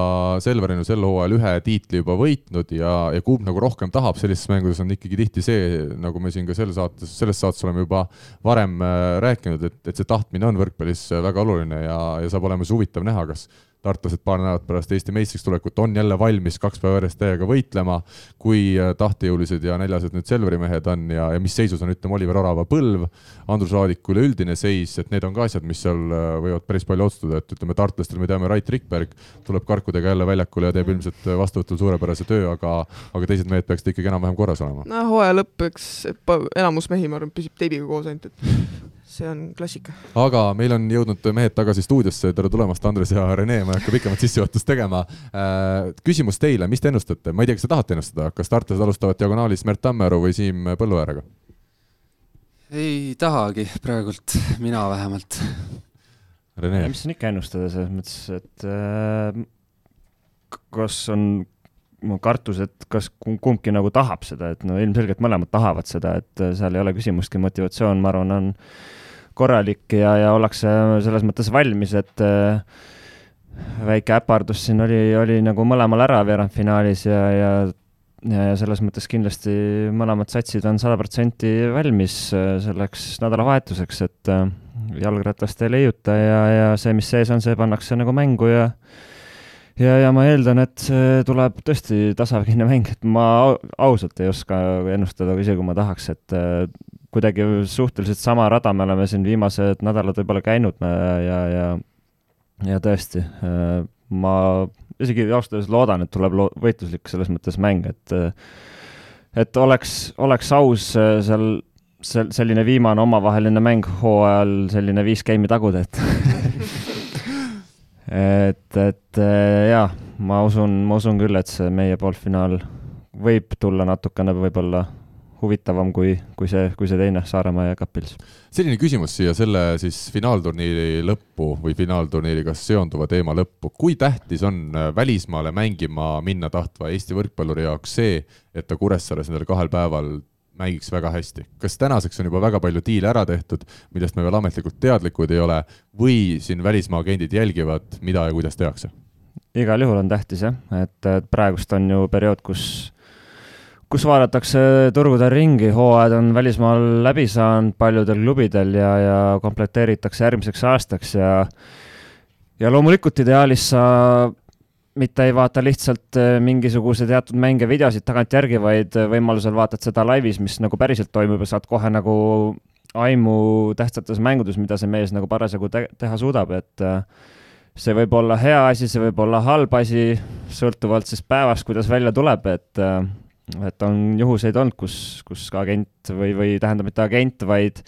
Selver on sel hooajal ühe tiitli juba võitnud ja, ja kumb nagu rohkem tahab sellistes mängudes on ikkagi tihti see, nagu me siin ka selle saates, selles saates oleme juba varem äh, rääkinud, et, et see tahtmine on võrkpallis väga oluline ja, ja saab olema siis huvitav näha, kas tartlased paar nädalat pärast Eesti meistriks tulekut on jälle valmis kaks päeva järjest täiega võitlema, kui äh, tahtejõulised ja näljased nüüd Selveri mehed on ja, ja mis seisus on, ütleme, Oliver Orava põlv, Andrus Raadiku üleüldine seis, et need on ka asjad, mis seal äh, võivad päris palju otsustada, et ütleme, tartlastel me teame, Rait Rikberg tuleb karkudega jälle väljakule ja teeb ilmselt äh, vastuvõtul suurepärase töö, aga aga teised mehed peaksid ikkagi enam-vähem korras olema. no hooaja lõpp, eks enamus mehi, ma arvan, püsib teibiga koos ainult, et see on klassika. aga meil on jõudnud mehed tagasi stuudiosse, tere tulemast, Andres ja Rene, ma ei hakka pikemat sissejuhatust tegema. küsimus teile, mis te ennustate, ma ei tea, kas te tahate ennustada, kas tartlased alustavad diagonaalis Märt Tammearu või Siim Põlluääraga? ei tahagi praegult, mina vähemalt. Rene, mis siin ikka ennustada, selles mõttes, et äh, kas on mu kartus, et kas kumbki nagu tahab seda, et no ilmselgelt mõlemad tahavad seda, et äh, seal ei ole küsimustki, motivatsioon, ma arvan, on korralik ja, ja ollakse selles mõttes valmis, et äh, väike äpardus siin oli, oli nagu mõlemal ära veerandfinaalis ja, ja ja, ja selles mõttes kindlasti mõlemad satsid on sada protsenti valmis äh, selleks nädalavahetuseks, et äh, jalgratast ei leiuta ja, ja see, mis sees on, see pannakse nagu mängu ja ja, ja ma eeldan, et see tuleb tõesti tasavägine mäng, et ma ausalt ei oska ennustada, isegi kui ma tahaks, et kuidagi suhteliselt sama rada me oleme siin viimased nädalad võib-olla käinud ja, ja ja tõesti, ma isegi ausalt öeldes loodan, et tuleb lo-, võitluslik selles mõttes mäng, et et oleks, oleks aus äh, seal sel-, selline viimane omavaheline mäng hooajal selline viis game'i taguda, et et, et äh, jaa, ma usun, ma usun küll, et see meie poolfinaal võib tulla natukene võib-olla huvitavam kui, kui see, kui see teine Saaremaa ja Kapils. selline küsimus siia selle siis finaalturniiri lõppu või finaalturniiriga seonduva teema lõppu. kui tähtis on äh, välismaale mängima minna tahtva Eesti võrkpalluri jaoks see, et ta Kuressaares nendel kahel päeval mängiks väga hästi. kas tänaseks on juba väga palju diile ära tehtud, millest me veel ametlikult teadlikud ei ole, või siin välismaa agendid jälgivad, mida ja kuidas tehakse? igal juhul on tähtis jah, et praegust on ju periood, kus kus vaadatakse turgudel ringi, hooajad on välismaal läbi saanud paljudel klubidel ja, ja komplekteeritakse järgmiseks aastaks ja ja loomulikult ideaalis sa mitte ei vaata lihtsalt eh, mingisuguse teatud mänge, videosid tagantjärgi, vaid võimalusel vaatad seda laivis, mis nagu päriselt toimub ja saad kohe nagu aimu tähtsates mängudes, mida see mees nagu parasjagu te teha suudab, et eh, see võib olla hea asi, see võib olla halb asi, sõltuvalt siis päevast, kuidas välja tuleb, et eh, et on juhuseid olnud, kus, kus ka agent või, või tähendab, mitte agent, vaid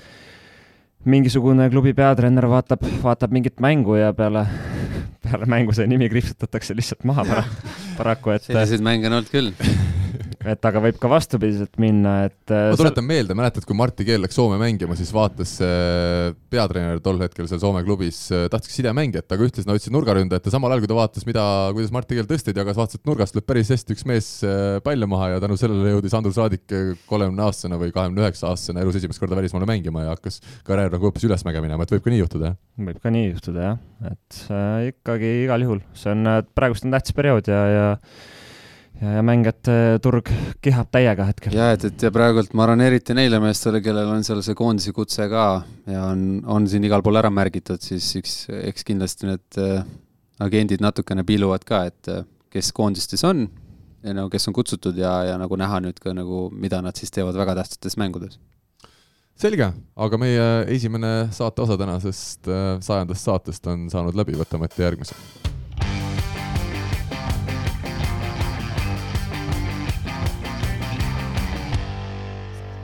mingisugune klubi peatreener vaatab, vaatab mingit mängu ja peale, peale mängu see nimi kriipsutatakse lihtsalt maha paraku, et selliseid mänge on olnud küll et aga võib ka vastupidiselt minna, et äh, ma tuletan meelde, mäletad, kui Martti Keel läks Soome mängima, siis vaatas äh, peatreener tol hetkel seal Soome klubis, äh, tahtis sidemängijat, aga ütles, no ütlesid nurgaründajat ja samal ajal, kui ta vaatas, mida, kuidas Martti Keel tõsteid jagas, vaatas, et nurgast lööb päris hästi üks mees palle maha ja tänu sellele jõudis Andrus Raadik kolmekümne aastasena või kahekümne üheksa aastasena elus esimest korda välismaale mängima ja hakkas karjäär nagu hoopis ülesmäge minema, et võib ka nii juhtuda, jah? võib ka nii juhtuda, jah, et äh, ikkagi igal juhul, see on, praegust on tähtis periood ja, ja ja, ja mängijate turg kihab täiega hetkel. ja et, et ja praegult ma arvan, eriti neile meestele, kellel on seal see koondise kutse ka ja on, on siin igal pool ära märgitud, siis eks, eks kindlasti need äh, agendid natukene piiluvad ka, et äh, kes koondistes on ja no kes on kutsutud ja, ja nagu näha nüüd ka nagu, mida nad siis teevad väga tähtsates mängudes selge, aga meie esimene saate osa tänasest äh, sajandast saatest on saanud läbi, võtame ette järgmise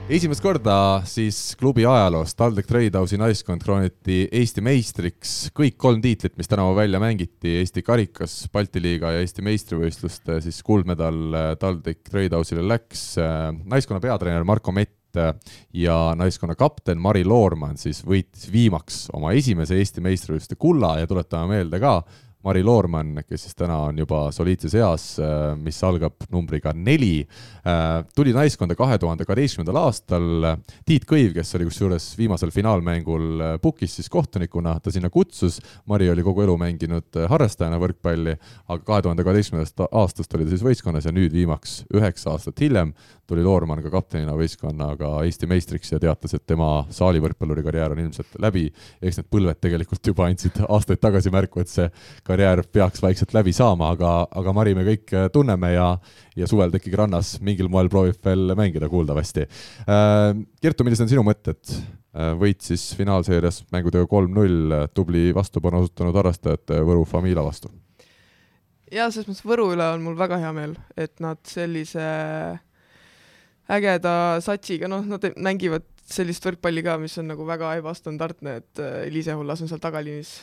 esimest korda siis klubi ajaloos TalTech Tradehouse'i naiskond krooniti Eesti meistriks. kõik kolm tiitlit, mis tänavu välja mängiti, Eesti karikas, Balti liiga ja Eesti meistrivõistluste, siis kuldmedal äh, TalTech Tradehouse'ile läks. Äh, naiskonna peatreener Marko Mett äh, ja naiskonna kapten Mari Loormann siis võitis viimaks oma esimese Eesti meistrivõistluste kulla ja tuletame meelde ka, Mari Loormann, kes siis täna on juba soliidses eas, äh, mis algab numbriga neli, äh, tuli naiskonda kahe tuhande kaheteistkümnendal aastal. Tiit Kõiv, kes oli kusjuures viimasel finaalmängul äh, pukis siis kohtunikuna, ta sinna kutsus. Mari oli kogu elu mänginud harrastajana võrkpalli, aga kahe tuhande kaheteistkümnendast aastast oli ta siis võistkonnas ja nüüd viimaks üheksa aastat hiljem tuli Loormann ka kaptenina võistkonnaga Eesti meistriks ja teatas, et tema saalivõrkpalluri karjäär on ilmselt läbi. eks need põlved tegelikult juba andsid aastaid tagasi märku, et see karjäär peaks vaikselt läbi saama, aga, aga Mari me kõik tunneme ja, ja suvel ikkagi rannas mingil moel proovib veel mängida kuuldavasti. Äh, Kertu, millised on sinu mõtted? Äh, võit siis finaalseerias mängudega kolm-null, tubli vastupanu osutanud harrastajate Võru Famila vastu jaa, selles mõttes Võru üle on mul väga hea meel, et nad sellise ägeda satsiga, noh, nad mängivad sellist võrkpalli ka, mis on nagu väga ebastandardne, et äh, Liise Hullas on seal tagaliinis,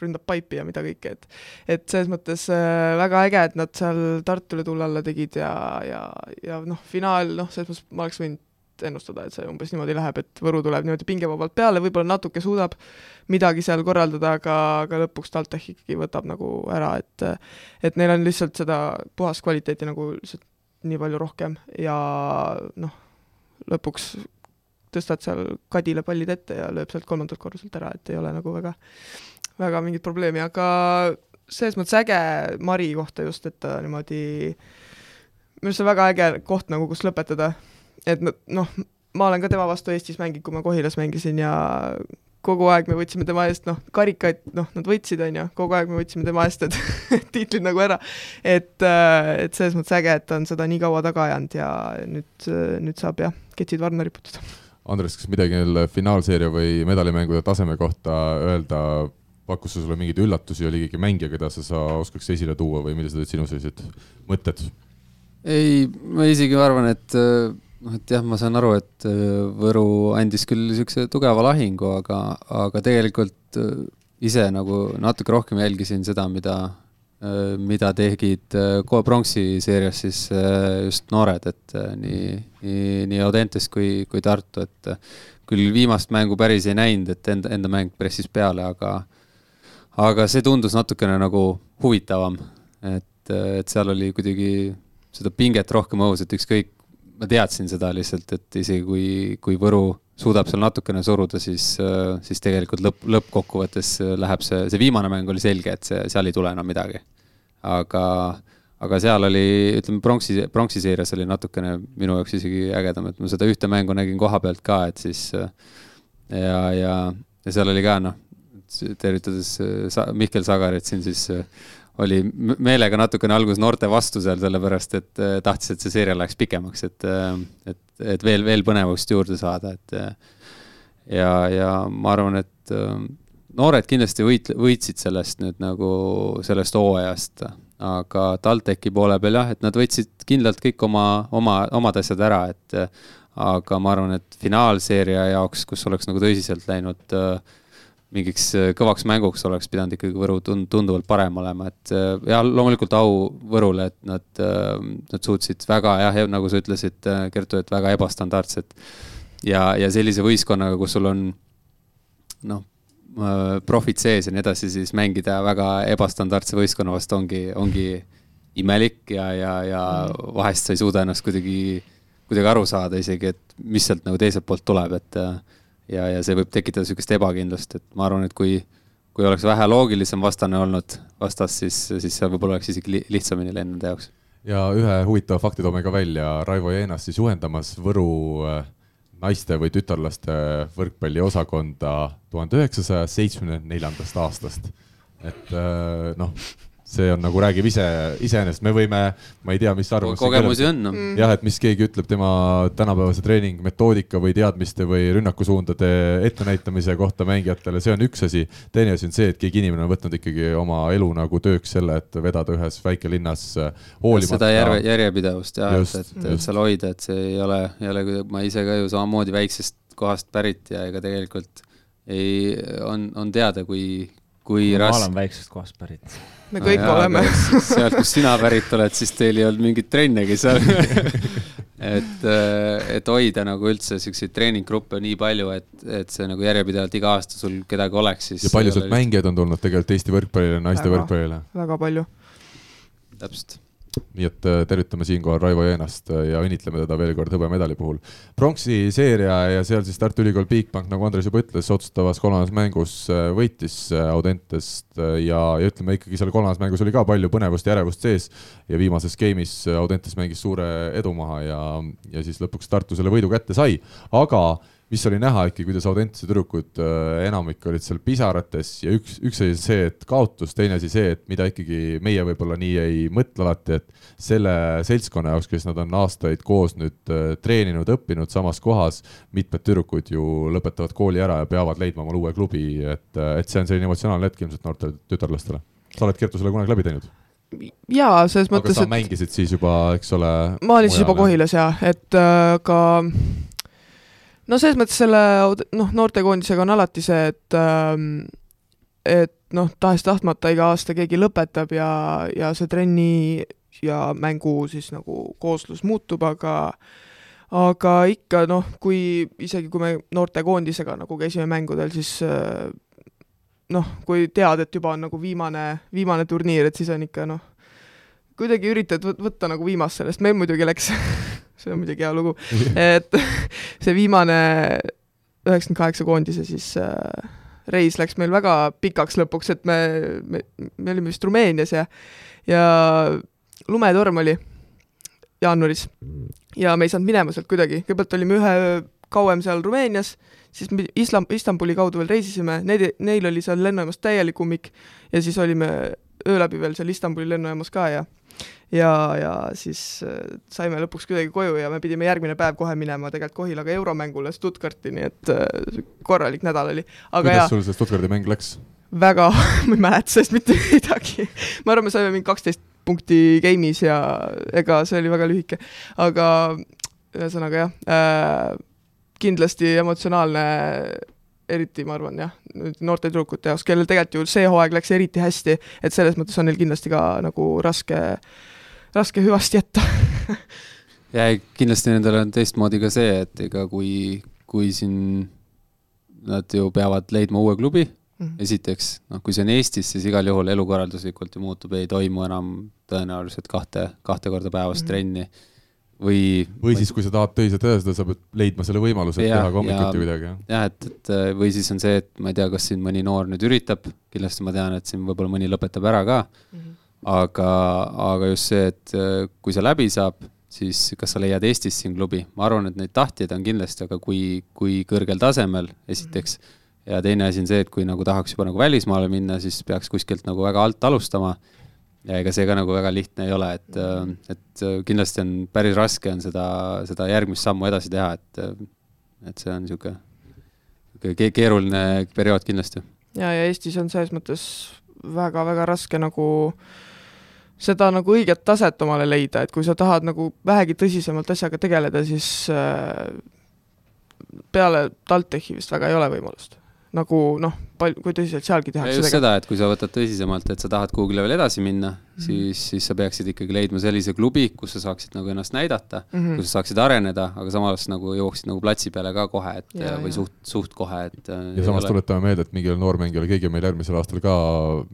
ründab paipi ja mida kõike, et et selles mõttes äh, väga äge, et nad seal Tartule tulla alla tegid ja, ja, ja noh, finaal, noh, selles mõttes ma oleks võinud ennustada, et see umbes niimoodi läheb, et Võru tuleb niimoodi pingevabalt peale, võib-olla natuke suudab midagi seal korraldada, aga, aga lõpuks TalTech ikkagi võtab nagu ära, et et neil on lihtsalt seda puhast kvaliteeti nagu lihtsalt nii palju rohkem ja noh, lõpuks tõstad seal kadile pallid ette ja lööb sealt kolmandalt korruselt ära, et ei ole nagu väga, väga mingit probleemi, aga selles mõttes äge Mari kohta just, et ta niimoodi, minu arust see on väga äge koht nagu, kus lõpetada. et noh, ma olen ka tema vastu Eestis mänginud, kui ma Kohilas mängisin ja kogu aeg me võtsime tema eest, noh, karikaid, noh, nad võtsid, on ju, kogu aeg me võtsime tema eest need tiitlid nagu ära. et, et selles mõttes äge, et ta on seda nii kaua taga ajanud ja nüüd, nüüd saab jah, ketsid varna riputada. Andres, kas midagi neil finaalseeria või medalimängude taseme kohta öelda pakkus see sulle mingeid üllatusi, oli keegi mängija, keda sa, sa oskaks esile tuua või millised olid sinu sellised mõtted? ei, ma isegi arvan, et noh, et jah, ma saan aru, et Võru andis küll niisuguse tugeva lahingu, aga, aga tegelikult ise nagu natuke rohkem jälgisin seda, mida, mida tegid kohe pronksi seerias siis just noored, et nii, nii, nii Audentes kui, kui Tartu, et küll viimast mängu päris ei näinud, et enda, enda mäng pressis peale, aga aga see tundus natukene nagu huvitavam, et, et seal oli kuidagi seda pinget rohkem õhus, et ükskõik, ma teadsin seda lihtsalt, et isegi kui, kui Võru suudab seal natukene suruda, siis, siis tegelikult lõpp, lõppkokkuvõttes läheb see, see viimane mäng oli selge, et see, seal ei tule enam midagi. aga, aga seal oli, ütleme, pronksi, pronksi seerias oli natukene minu jaoks isegi ägedam, et ma seda ühte mängu nägin koha pealt ka, et siis ja, ja, ja seal oli ka noh, tervitades äh, Mihkel Sagarit siin, siis äh, oli meelega natukene alguses noorte vastu seal, sellepärast et äh, tahtis, et see seeria läheks pikemaks, et, et, et veel, veel põnevust juurde saada, et ja, ja ma arvan, et noored kindlasti võit-, võitsid sellest nüüd nagu, sellest hooajast, aga TalTechi poole peal jah, et nad võtsid kindlalt kõik oma, oma, omad asjad ära, et aga ma arvan, et finaalseeria jaoks, kus oleks nagu tõsiselt läinud äh, mingiks äh, kõvaks mänguks oleks pidanud ikkagi Võru tund-, tunduvalt parem olema, et äh, ja loomulikult au Võrule, et nad, äh, nad suutsid väga jah, nagu sa ütlesid, Kertu, et väga ebastandardset ja, ja sellise võistkonnaga, kus sul on noh, profid sees ja nii edasi, siis mängida väga ebastandardse võistkonna vastu ongi, ongi imelik ja, ja, ja vahest sa ei suuda ennast kuidagi, kuidagi aru saada isegi, et mis sealt nagu teiselt poolt tuleb, et ja, ja see võib tekitada niisugust ebakindlust, et ma arvan, et kui, kui oleks vähe loogilisem vastane olnud vastas, siis, siis see võib-olla oleks isegi lihtsamini läinud nende jaoks. ja ühe huvitava fakti toome ka välja, Raivo Jeenas siis juhendamas Võru äh, naiste või tütarlaste võrkpalliosakonda tuhande üheksasaja seitsmekümne neljandast aastast. et äh, noh see on nagu räägib ise, iseenesest, me võime, ma ei tea, mis arvamus. kogemusi on no.. Mm. jah, et mis keegi ütleb tema tänapäevase treeningmetoodika või teadmiste või rünnakusuundade ettenäitamise kohta mängijatele, see on üks asi. teine asi on see, et keegi inimene on võtnud ikkagi oma elu nagu tööks selle, et vedada ühes väikelinnas hoolimata. seda järve, järjepidevust jah, et, et, et seal hoida, et see ei ole, ei ole ma ise ka ju samamoodi väiksest kohast pärit ja ega tegelikult ei, on, on teada, kui, kui ma raske. ma olen väiksest kohast pärit me kõik no, oleme. sealt, kust sina pärit oled, siis teil ei olnud mingit trennegi seal et, äh, et hoida nagu üldse siukseid treeninggruppe nii palju, et, et see nagu järjepidevalt iga aasta sul kedagi oleks, siis. ja palju sealt mängijaid on tulnud tegelikult Eesti võrkpallile, naiste väga, võrkpallile? väga palju. täpselt nii et äh, tervitame siinkohal Raivo Jeenast äh, ja õnnitleme teda veel kord hõbemedali puhul. pronksi seeria ja seal siis Tartu Ülikool Bigbank, nagu Andres juba ütles, otsustavas kolmandas mängus äh, võitis Audentest ja, ja ütleme ikkagi seal kolmandas mängus oli ka palju põnevust ja ärevust sees ja viimases game'is Audentes mängis suure edu maha ja, ja siis lõpuks Tartu selle võidu kätte sai, aga mis oli näha ikkagi, kuidas Audentese tüdrukud äh, enamik olid seal pisarates ja üks, üks oli see, et kaotus, teine asi see, et mida ikkagi meie võib-olla nii ei mõtle alati, et selle seltskonna jaoks, kes nad on aastaid koos nüüd äh, treeninud, õppinud samas kohas, mitmed tüdrukud ju lõpetavad kooli ära ja peavad leidma omale uue klubi, et, äh, et see on selline emotsionaalne hetk ilmselt noortele tütarlastele. sa oled, Kertu, selle kunagi läbi teinud? jaa, selles mõttes, et aga sa mängisid siis juba, eks ole ma olin siis juba Kohilas jaa, et äh, ka no selles mõttes selle noh, noortekoondisega on alati see, et ähm, et noh, tahes-tahtmata iga aasta keegi lõpetab ja, ja see trenni ja mängu siis nagu kooslus muutub, aga aga ikka noh, kui isegi, kui me noortekoondisega nagu käisime mängudel, siis äh, noh, kui tead, et juba on nagu viimane, viimane turniir, et siis on ikka noh, kuidagi üritad võtta nagu viimast sellest, meil muidugi läks see on muidugi hea lugu, et see viimane üheksakümmend kaheksa koondise siis äh, reis läks meil väga pikaks lõpuks, et me, me, me olime vist Rumeenias ja, ja lumetorm oli jaanuaris. Ja me ei saanud minema sealt kuidagi, kõigepealt olime ühe öö kauem seal Rumeenias, siis me Islam-, Istanbuli kaudu veel reisisime, need, neil oli seal lennujaamas täielik ummik ja siis olime öö läbi veel seal Istanbuli lennujaamas ka ja ja, ja siis äh, saime lõpuks kuidagi koju ja me pidime järgmine päev kohe minema tegelikult Kohilaga euromängule Stuttgarti, nii et äh, korralik nädal oli. kuidas sul see Stuttgardi mäng läks? väga ma ei mäleta sellest mitte midagi. ma arvan, me saime mingi kaksteist punkti game'is ja ega see oli väga lühike, aga ühesõnaga jah äh,, kindlasti emotsionaalne eriti ma arvan jah, noorte tüdrukute jaoks, kellel tegelikult ju see hooaeg läks eriti hästi, et selles mõttes on neil kindlasti ka nagu raske, raske hüvasti jätta ja kindlasti nendel on teistmoodi ka see, et ega kui, kui siin nad ju peavad leidma uue klubi mm, -hmm. esiteks, noh, kui see on Eestis, siis igal juhul elukorralduslikult ju muutub, ei toimu enam tõenäoliselt kahte, kahte korda päevas mm -hmm. trenni või või siis, kui sa tahad töises tõestada, sa pead leidma selle võimaluse, et ja, teha ka hommikuti midagi, jah? jah, et, et või siis on see, et ma ei tea, kas siin mõni noor nüüd üritab, kindlasti ma tean, et siin võib-olla mõni lõpetab ära ka mm, -hmm. Aga, aga just see, et äh, kui see läbi saab, siis kas sa leiad Eestis siin klubi, ma arvan, et neid tahtjaid on kindlasti, aga kui, kui kõrgel tasemel, esiteks -hmm. ja teine asi on see, et kui nagu tahaks juba nagu välismaale minna, siis peaks kuskilt nagu väga alt alustama ja ega see ka nagu väga lihtne ei ole, et, äh, et äh, kindlasti on päris raske on seda, seda järgmist sammu edasi teha, et, äh, et see on niisugune, niisugune keeruline periood kindlasti. ja, ja Eestis on selles mõttes väga-väga raske nagu seda nagu õiget taset omale leida, et kui sa tahad nagu vähegi tõsisemalt asjaga tegeleda, siis peale TalTechi vist väga ei ole võimalust nagu noh, palju, kui tõsiselt sealgi tehakse. just seda, et kui sa võtad tõsisemalt, et sa tahad kuhugile veel edasi minna mm, -hmm. siis, siis sa peaksid ikkagi leidma sellise klubi, kus sa saaksid nagu ennast näidata mm, -hmm. kus sa saaksid areneda, aga samas nagu jõuaksid nagu platsi peale ka kohe, et ja, või ja. suht, suht kohe, et. Äh, ja samas ole... tuletame meelde, et mingile noormängijale keegi meil järgmisel aastal ka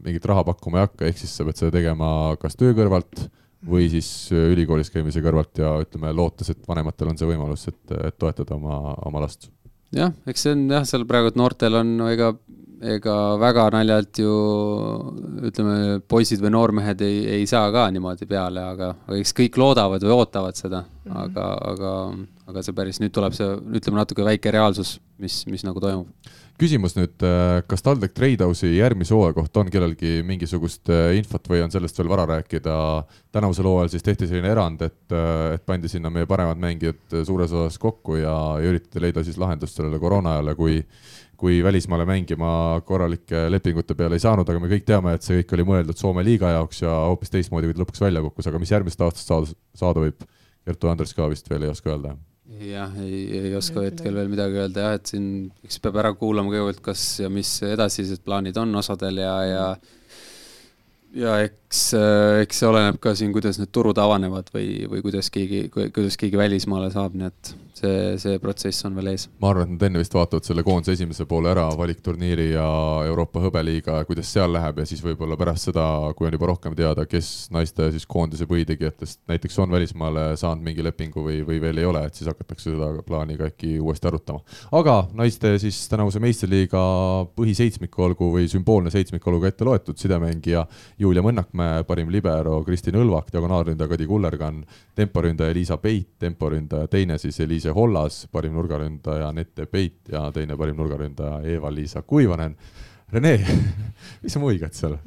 mingit raha pakkuma ei hakka, ehk siis sa pead seda tegema kas töö kõrvalt või siis äh, ülikoolis käimise kõrvalt ja ütleme, lootes, et vanematel on see võimalus, et, et toetada oma, oma last jah, eks see on jah, seal praegu noortel on no ega, ega väga naljalt ju ütleme, poisid või noormehed ei, ei saa ka niimoodi peale, aga, aga eks kõik loodavad või ootavad seda mm, -hmm. aga, aga, aga see päris, nüüd tuleb see, ütleme natuke väike reaalsus, mis, mis nagu toimub küsimus nüüd, äh, kas TalTech Tradehouse'i järgmise hooaja kohta on kellelgi mingisugust äh, infot või on sellest veel vara rääkida? tänavusel hooajal siis tehti selline erand, et, äh, et pandi sinna meie paremad mängijad suures osas kokku ja, ja üritati leida siis lahendust sellele koroona ajale, kui kui välismaale mängima korralike lepingute peale ei saanud, aga me kõik teame, et see kõik oli mõeldud Soome liiga jaoks ja hoopis teistmoodi, kui ta lõpuks välja kukkus, aga mis järgmisest aastast saada, saada võib, Kertu Andres ka vist veel ei oska öelda jah, ei, ei oska hetkel veel midagi öelda jah, et siin eks peab ära kuulama kõigepealt, kas ja mis edasised plaanid on osadel ja, ja ja eks, eks see oleneb ka siin, kuidas need turud avanevad või, või kuidas keegi, kuidas keegi välismaale saab, nii et see, see protsess on veel ees. ma arvan, et nad enne vist vaatavad selle koondise esimese poole ära, valikturniiri ja Euroopa hõbeliiga, kuidas seal läheb ja siis võib-olla pärast seda, kui on juba rohkem teada, kes naiste siis koondise põhitegijatest näiteks on välismaale saanud mingi lepingu või, või veel ei ole, et siis hakatakse seda plaani ka äkki uuesti arutama. aga naiste siis tänavuse meistriliiga põhiseitsmiku olgu või sümboolne seitsmik olgu ette loetud, sidemängija Julia Mõnnakmäe, parim libero Kristin Õlvak, diagonaalründaja Kadi Kullergann, temporündaja Liisa Peit, temporündaja teine siis Eliise Eliise Hollas, parim nurgaründaja Anette Peit ja teine parim nurgaründaja Eva-Liisa Kuivanen. Rene mis sa muigad seal?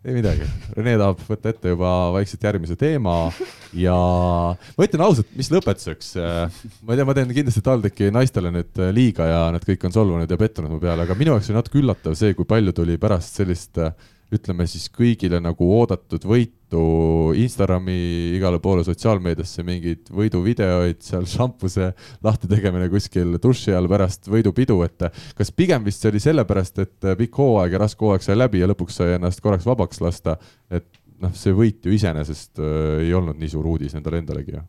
ei midagi, Rene tahab võtta ette juba vaikselt järgmise teema ja ma ütlen ausalt, mis lõpetuseks, ma ei tea, ma teen kindlasti TalTechi naistele nüüd liiga ja nad kõik on solvunud ja pettunud mu peale, aga minu jaoks oli natuke üllatav see, kui palju tuli pärast sellist ütleme siis kõigile nagu oodatud võitu Instagrami igale poole sotsiaalmeediasse mingeid võiduvideoid, seal šampuse lahti tegemine kuskil duši all pärast võidupidu, et kas pigem vist see oli sellepärast, et pikk hooaeg ja raske hooaeg sai läbi ja lõpuks sai ennast korraks vabaks lasta, et noh, see võit ju iseenesest äh, ei olnud nii suur uudis endale endalegi ju jah,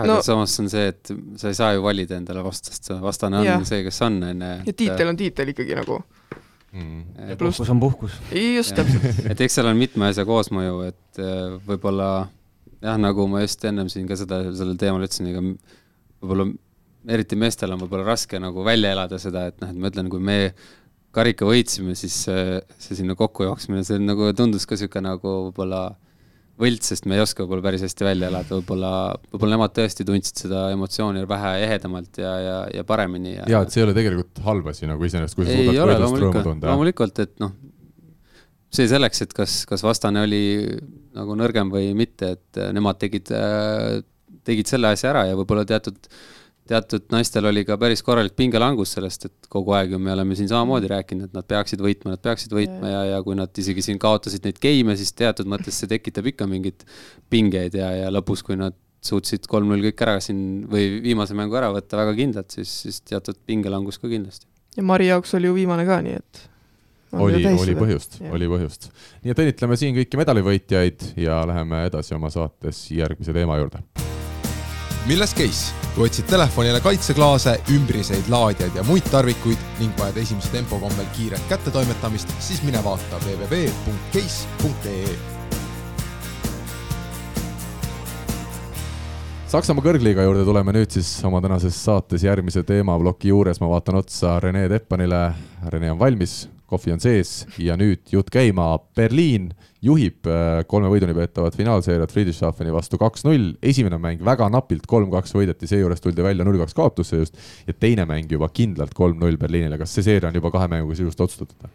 aga No- no, samas on see, et sa ei saa ju valida endale vastast, vastane on Jah. see, kes on, on ju. ja tiitel on tiitel ikkagi nagu, mm.. puhkus on puhkus. just täpselt, et eks seal on mitme asja koosmõju, et äh, võib-olla jah, nagu ma just ennem siin ka seda, sellel teemal ütlesin, ega võib-olla eriti meestel on võib-olla raske nagu välja elada seda, et noh, et ma ütlen, kui me karika võitsime, siis see, see sinna kokku jooksmine, see nagu tundus ka niisugune nagu võib-olla võlts, sest me ei oska võib-olla päris hästi välja elada, võib-olla, võib-olla nemad tõesti tundsid seda emotsiooni vähe ehedamalt ja, ja, ja paremini ja ja et see ei ole tegelikult halb asi nagu iseenesest, kui sa suudad ole võidust rõõmu tunda. loomulikult, et noh, see selleks, et kas, kas vastane oli nagu nõrgem või mitte, et äh, nemad tegid, tegid selle asja ära ja võib-olla teatud, teatud naistel oli ka päris korralik pingelangus sellest, et kogu aeg ju me oleme siin samamoodi rääkinud, et nad peaksid võitma, nad peaksid võitma ja, ja kui nad isegi siin kaotasid neid game'e, siis teatud mõttes see tekitab ikka mingeid pingeid ja, ja lõpus, kui nad suutsid kolm-null kõik ära siin või viimase mängu ära võtta väga kindlalt, siis, siis teatud pingelangus ka kindlasti. ja Mari jaoks oli ju viimane ka, nii et oli, oli põhjust, oli põhjust. nii et õnnitleme siin kõiki medalivõitjaid ja läheme edasi oma saates järgmise teema juurde. milles case? Kui otsid telefonile kaitseklaase, ümbriseid laadijaid ja muid tarvikuid ning vajad esimese tempo kombel kiiret kättetoimetamist, siis mine vaata www.case.ee Saksamaa kõrgliiga juurde tuleme nüüd siis oma tänases saates järgmise teemaploki juures, ma vaatan otsa Rene Teppanile, Rene on valmis, kohvi on sees ja nüüd jutt käima, Berliin juhib äh, kolme võiduni peetavat finaalseeriat Friedrichshafeni vastu kaks-null, esimene mäng väga napilt kolm-kaks võideti, seejuures tuldi välja null-kaks kaotusse just. Ja teine mäng juba kindlalt kolm-null Berliinile, kas see seeria on juba kahe mänguga sisust otsustatud?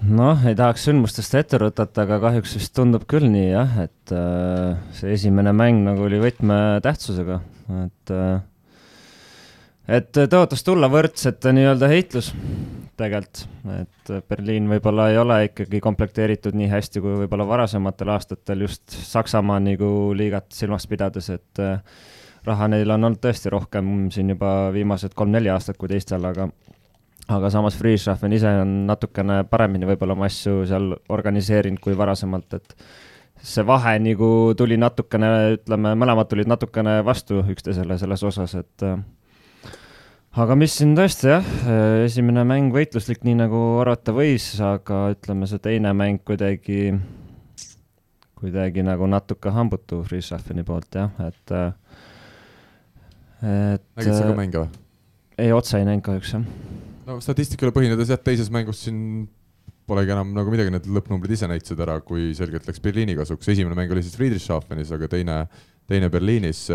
noh, ei tahaks sündmustest ette rutata, aga kahjuks vist tundub küll nii jah, et äh, see esimene mäng nagu oli võtmetähtsusega, et äh, et tõotas tulla võrdsete nii-öelda heitlus tegelikult, et Berliin võib-olla ei ole ikkagi komplekteeritud nii hästi kui võib-olla varasematel aastatel just Saksamaa nagu liigat silmas pidades, et äh, raha neil on olnud tõesti rohkem siin juba viimased kolm-neli aastat kui teistel, aga aga samas Friedrichshafen ise on natukene paremini võib-olla oma asju seal organiseerinud kui varasemalt, et see vahe nagu tuli natukene, ütleme, mõlemad tulid natukene vastu üksteisele selles osas, et äh, aga mis siin tõesti jah, esimene mäng võitluslik, nii nagu arvata võis, aga ütleme, see teine mäng kuidagi, kuidagi nagu natuke hambutu Friedrichshafeni poolt jah, et äh, et nägid sa ka äh, mänge või? ei, otse ei näinud kahjuks jah. no statistikale põhinedes jah, teises mängus siin polegi enam nagu midagi, need lõppnumbrid ise näitasid ära, kui selgelt läks Berliini kasuks, esimene mäng oli siis Friedrichshafenis, aga teine, teine Berliinis,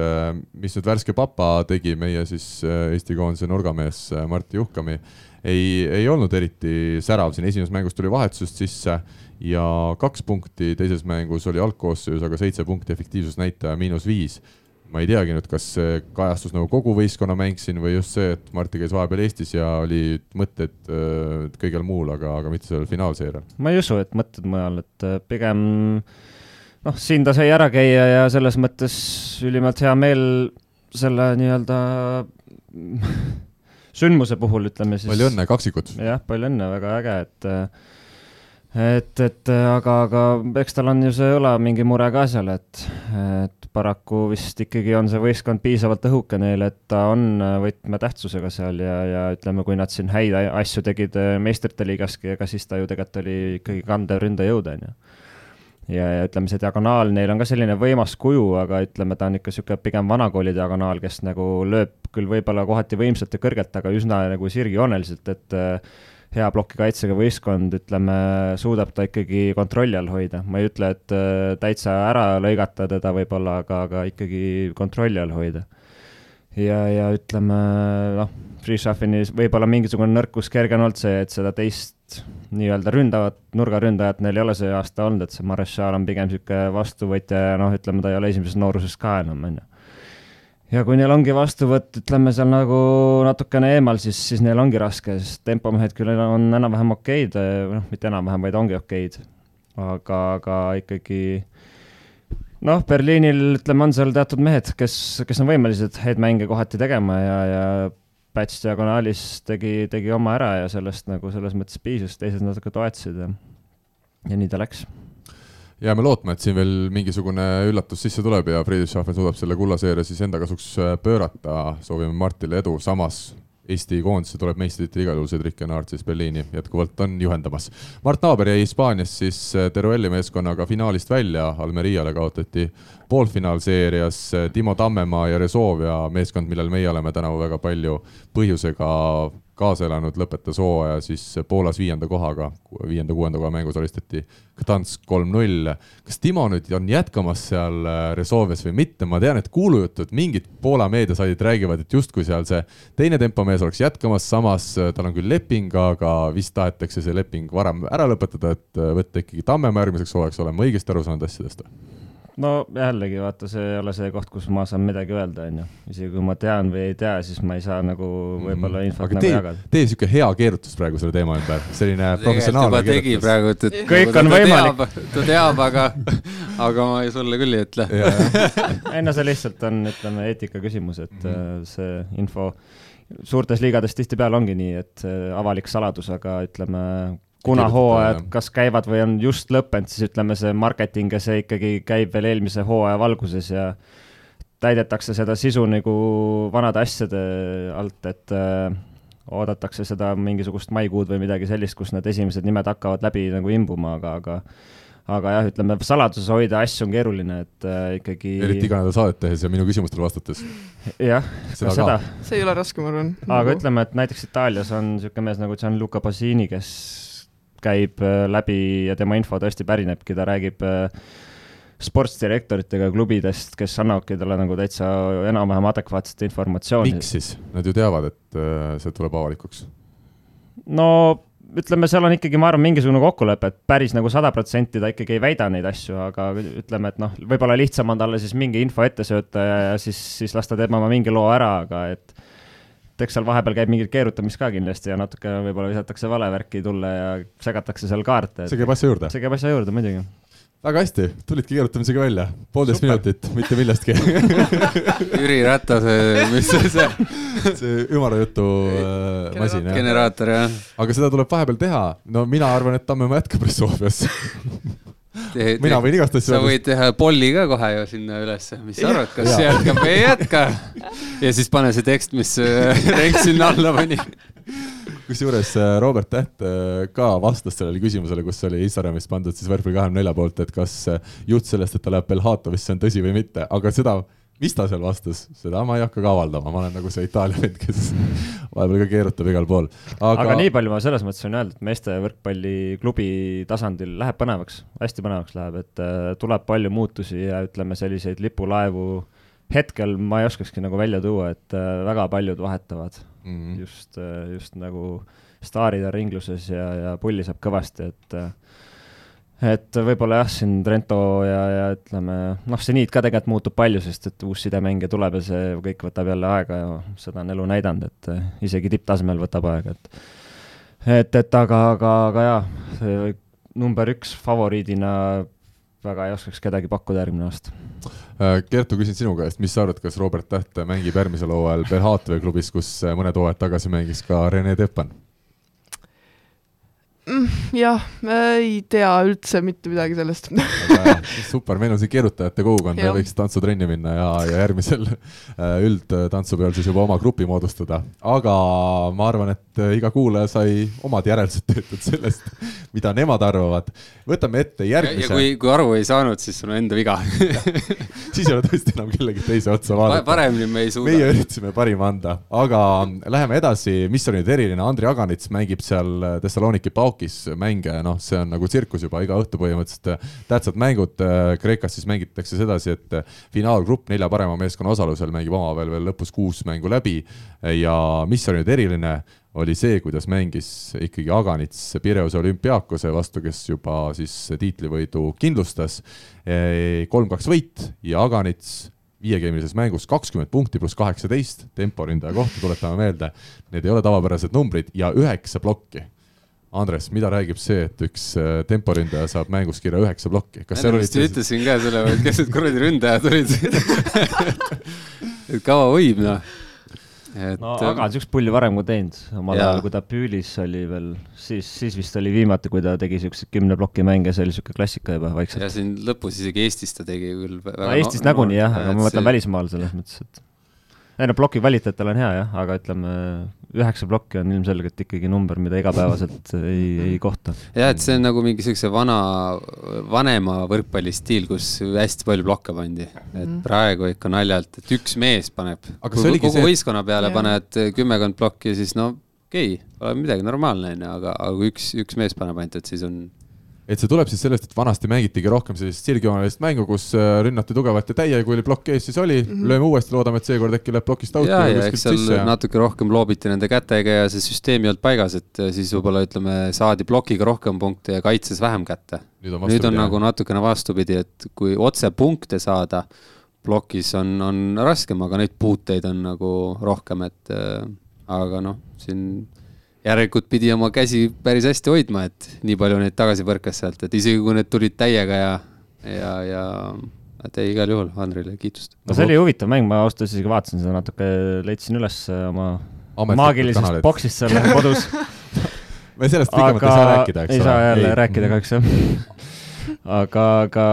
mis nüüd värske papa tegi, meie siis äh, Eesti koondise nurgamees äh, Martti Juhkami, ei, ei olnud eriti särav, siin esimeses mängus tuli vahetusest sisse ja kaks punkti, teises mängus oli algkoosseis aga seitse punkti, efektiivsusnäitaja miinus viis ma ei teagi nüüd, kas see kajastus nagu kogu võistkonna mäng siin või just see, et Martti käis vahepeal Eestis ja oli mõtted äh, kõigel muul, aga, aga mitte sellel finaalseerial. ma ei usu, et mõtted mujal, et äh, pigem noh, siin ta sai ära käia ja selles mõttes ülimalt hea meel selle nii-öelda sündmuse puhul, ütleme siis. palju õnne, kaksikud. jah, palju õnne, väga äge, et et, et aga, aga eks tal on ju see õla mingi mure ka seal, et, et paraku vist ikkagi on see võistkond piisavalt õhuke neile, et ta on võtmetähtsusega seal ja, ja ütleme, kui nad siin häid asju tegid äh, meistrite liigaski, ega siis ta ju tegelikult oli ikkagi kandev ründajõud, on ju. Ja, ja ütleme, see diagonaal, neil on ka selline võimas kuju, aga ütleme, ta on ikka niisugune pigem vanakooli diagonaal, kes nagu lööb küll võib-olla kohati võimsalt ja kõrgelt, aga üsna nagu sirgjooneliselt, et äh, hea plokikaitsega võistkond, ütleme, suudab ta ikkagi kontrolli all hoida, ma ei ütle, et äh, täitsa ära lõigata teda võib-olla, aga, aga ikkagi kontrolli all hoida. ja, ja ütleme noh, Freeshuffenis võib-olla mingisugune nõrkus kerge on olnud see, et seda teist nii-öelda ründavat nurgaründajat neil ei ole see aasta olnud, et see Marechal on pigem niisugune vastuvõtja ja noh, ütleme ta ei ole esimeses nooruses ka enam, on ju ja kui neil ongi vastuvõtt, ütleme seal nagu natukene eemal, siis, siis neil ongi raske, sest tempomehed küll on enam-vähem okeid, noh, mitte enam-vähem, vaid ongi okeid. aga, aga ikkagi noh, Berliinil ütleme, on seal teatud mehed, kes, kes on võimelised häid mänge kohati tegema ja, ja Päts diagonaalis tegi, tegi oma ära ja sellest nagu selles mõttes piisas, teised natuke toetasid ja, ja nii ta läks jääme lootma, et siin veel mingisugune üllatus sisse tuleb ja Friedrichshafen suudab selle kullaseeria siis enda kasuks äh, pöörata. soovime Martile edu, samas Eesti koondise tuleb meistritiitel igal juhul Cedric Enard siis Berliini jätkuvalt on juhendamas. Mart Naaber jäi Hispaanias siis äh, Teruelli meeskonnaga finaalist välja, Almeriale kaotati poolfinaalseerias Timo Tammemaa ja Resovia meeskond, millel meie oleme tänavu väga palju põhjusega kaasa elanud, lõpetas hooaja siis Poolas viienda kohaga, viienda-kuuenda koha mängus alistati Gdansk kolm-null. kas Timo nüüd on jätkamas seal äh, Resolves või mitte, ma tean, et kuulujutud, mingid Poola meediasaidid räägivad, et justkui seal see teine tempomees oleks jätkamas, samas äh, tal on küll leping, aga vist tahetakse see leping varem ära lõpetada, et äh, võtta ikkagi Tammemaa järgmiseks hooajaks, olen ma õigesti aru saanud asjadest või? No jällegi vaata, see ei ole see koht, kus ma saan midagi öelda, onju. isegi kui ma tean või ei tea, siis ma ei saa nagu võib-olla mhm. infot mm, nagu tee, jagada. tee siuke hea keerutus praegu selle teema ümber, selline professionaalne keerutus. tegi praegu, et, et kõik on võimalik. ta teab, aga, aga ma sulle küll ei ütle ei no see lihtsalt on, ütleme, eetika küsimus, et mm -hmm. see info suurtes liigades tihtipeale ongi nii, et avalik saladus, aga ütleme, kuna hooajad kas käivad või on just lõppenud, siis ütleme, see marketing ja see ikkagi käib veel eelmise hooaja valguses ja täidetakse seda sisu nagu vanade asjade alt, et äh, oodatakse seda mingisugust maikuud või midagi sellist, kus need esimesed nimed hakkavad läbi nagu imbuma, aga, aga aga jah, ütleme saladuses hoida asju on keeruline, et äh, ikkagi. eriti iga nädal saadet tehes ja minu küsimustele vastates. jah, ka seda. see ei ole raske, ma arvan. aga nagu... ütleme, et näiteks Itaalias on niisugune mees nagu Gianluca Basini, kes käib äh, läbi ja tema info tõesti pärinebki, ta räägib äh, sportsdirektoritega klubidest, kes annavadki talle nagu täitsa enam-vähem adekvaatset informatsiooni. miks siis? Nad ju teavad, et äh, see tuleb avalikuks. no ütleme, seal on ikkagi, ma arvan, mingisugune kokkulepe, et päris nagu sada protsenti ta ikkagi ei väida neid asju, aga ütleme, et noh, võib-olla lihtsam on talle siis mingi info ette sööta ja, ja siis, siis las ta teeb oma mingi loo ära, aga et et eks seal vahepeal käib mingit keerutamist ka kindlasti ja natuke võib-olla visatakse vale värki tulle ja segatakse seal kaarte. see käib asja juurde? see käib asja juurde muidugi. väga hästi, tulidki keerutamisega välja, poolteist Super. minutit, mitte millestki Jüri Ratase, mis see see see ümarjutu äh, masin, jah? generaator, jah. aga seda tuleb vahepeal teha, no mina arvan, et Tammemaa jätkab Ressofias mina võin igast asju sa võid teha polli ka kohe ju sinna ülesse, mis sa arvad, kas jätkab või ei jätka? ja siis pane see tekst, mis äh, Renk sinna alla pani. kusjuures äh, Robert Täht äh, ka vastas sellele küsimusele, kus oli Instagramis pandud siis Võrkpalli kahekümne nelja poolt, et kas jutt sellest, et ta läheb Belhatovisse on tõsi või mitte, aga seda mis ta seal vastas, seda ma ei hakka ka avaldama, ma olen nagu see Itaalia vend, kes vahepeal ka keerutab igal pool. aga, aga nii palju ma selles mõttes võin öelda, et meeste võrkpalliklubi tasandil läheb põnevaks, hästi põnevaks läheb, et äh, tuleb palju muutusi ja ütleme, selliseid lipulaevu hetkel ma ei oskakski nagu välja tuua, et äh, väga paljud vahetavad mm -hmm. just äh,, just nagu staarid on ringluses ja, ja pulli saab kõvasti, et et võib-olla jah, siin Trento ja, ja ütleme, noh, seniit ka tegelikult muutub palju, sest et uus sidemängija tuleb ja see kõik võtab jälle aega ja seda on elu näidanud, et eh, isegi tipptasemel võtab aega, et et, et aga, aga, aga jaa, number üks favoriidina väga ei oskaks kedagi pakkuda järgmine aasta. Äh, Kertu, küsin sinu käest, mis sa arvad, kas Robert Täht mängib järgmisel hooajal Belhatve klubis, kus mõned hooajad tagasi mängis ka Rene Teppan? Mm, jah, ei tea üldse mitte midagi sellest super, meil on siin keerutajate kogukond, me võiks tantsutrenni minna ja, ja järgmisel äh, üldtantsupeol siis juba oma grupi moodustada. aga ma arvan, et äh, iga kuulaja sai omad järeldused tehtud sellest, mida nemad arvavad. võtame ette järgmise. ja kui, kui aru ei saanud, siis sul on enda viga siis ei ole tõesti enam kellegi teise otsa vaadata. paremini me ei suuda. meie üritasime parima anda, aga läheme edasi, mis on nüüd eriline, Andri Aganits mängib seal Thessaloniki Pauk Paukis mänge, noh, see on nagu tsirkus juba iga õhtu põhimõtteliselt. Äh, tähtsad mängud äh, Kreekas siis mängitakse sedasi, et äh, finaalgrupp nelja parema meeskonna osalusel mängib omavahel veel lõpus kuus mängu läbi ja mis on nüüd eriline, oli see, kuidas mängis ikkagi Aganits Pireuse olümpiaakose vastu, kes juba siis tiitlivõidu kindlustas. kolm-kaks võit ja Aganits viiegeemilises mängus kakskümmend punkti pluss kaheksateist temporündaja kohta, tuletame meelde, need ei ole tavapärased numbrid ja üheksa plokki Andres, mida räägib see, et üks äh, temporündaja saab mängus kirja üheksa plokki? kas seal olid siis... ütlesin ka selle, et kes need kuradi ründajad olid et kaua võib, noh. et no aga on siukest pulli varem ka teinud, omal ajal, kui ta Püülis oli veel, siis, siis vist oli viimati, kui ta tegi siukseid kümne ploki mänge, see oli siuke klassika juba ja vaikselt. siin lõpus isegi Eestis ta tegi küll no Eestis nagunii jah, aga ma mõtlen see- välismaal selles mõttes, et ei no ploki kvaliteet on hea jah, aga ütleme, üheksa plokki on ilmselgelt ikkagi number, mida igapäevaselt ei, ei kohta. jah, et see on nagu mingi siukse vana, vanema võrkpallistiil, kus hästi palju blokke pandi. et Mhm. praegu ikka naljalt, et üks mees paneb. Oligi kogu see, võistkonna peale Jah. paned kümmekond plokki, siis no okei okay,, pole midagi normaalne, onju, aga, aga kui üks, üks mees paneb ainult, et siis on et see tuleb siis sellest, et vanasti mängitigi rohkem sellist sirgjoonelist mängu, kus äh, rünnati tugevalt ja täie, kui oli plokk ees, siis oli mm. -hmm. lööme uuesti, loodame, et seekord äkki läheb plokist out'i ja, ja eks seal sisse natuke rohkem loobiti nende kätega ja see süsteem ei olnud paigas, et äh, siis võib-olla ütleme, saadi plokiga rohkem punkte ja kaitses vähem kätte. nüüd on nüüd on nagu natukene vastupidi, et kui otse punkte saada plokis on, on raskem, aga neid puuteid on nagu rohkem, et äh, aga noh, siin järelikult pidi oma käsi päris hästi hoidma, et nii palju neid tagasi põrkas sealt, et isegi kui need tulid täiega ja, ja, ja et ei, igal juhul Andrile kiitust. no see oli huvitav mäng, ma ausalt öeldes isegi vaatasin seda natuke, leidsin üles oma Ametlikud maagilisest kanalid. boksist seal kodus me sellest pikemalt ei saa rääkida, eks ei saa jälle ei. rääkida kahjuks jah. aga, aga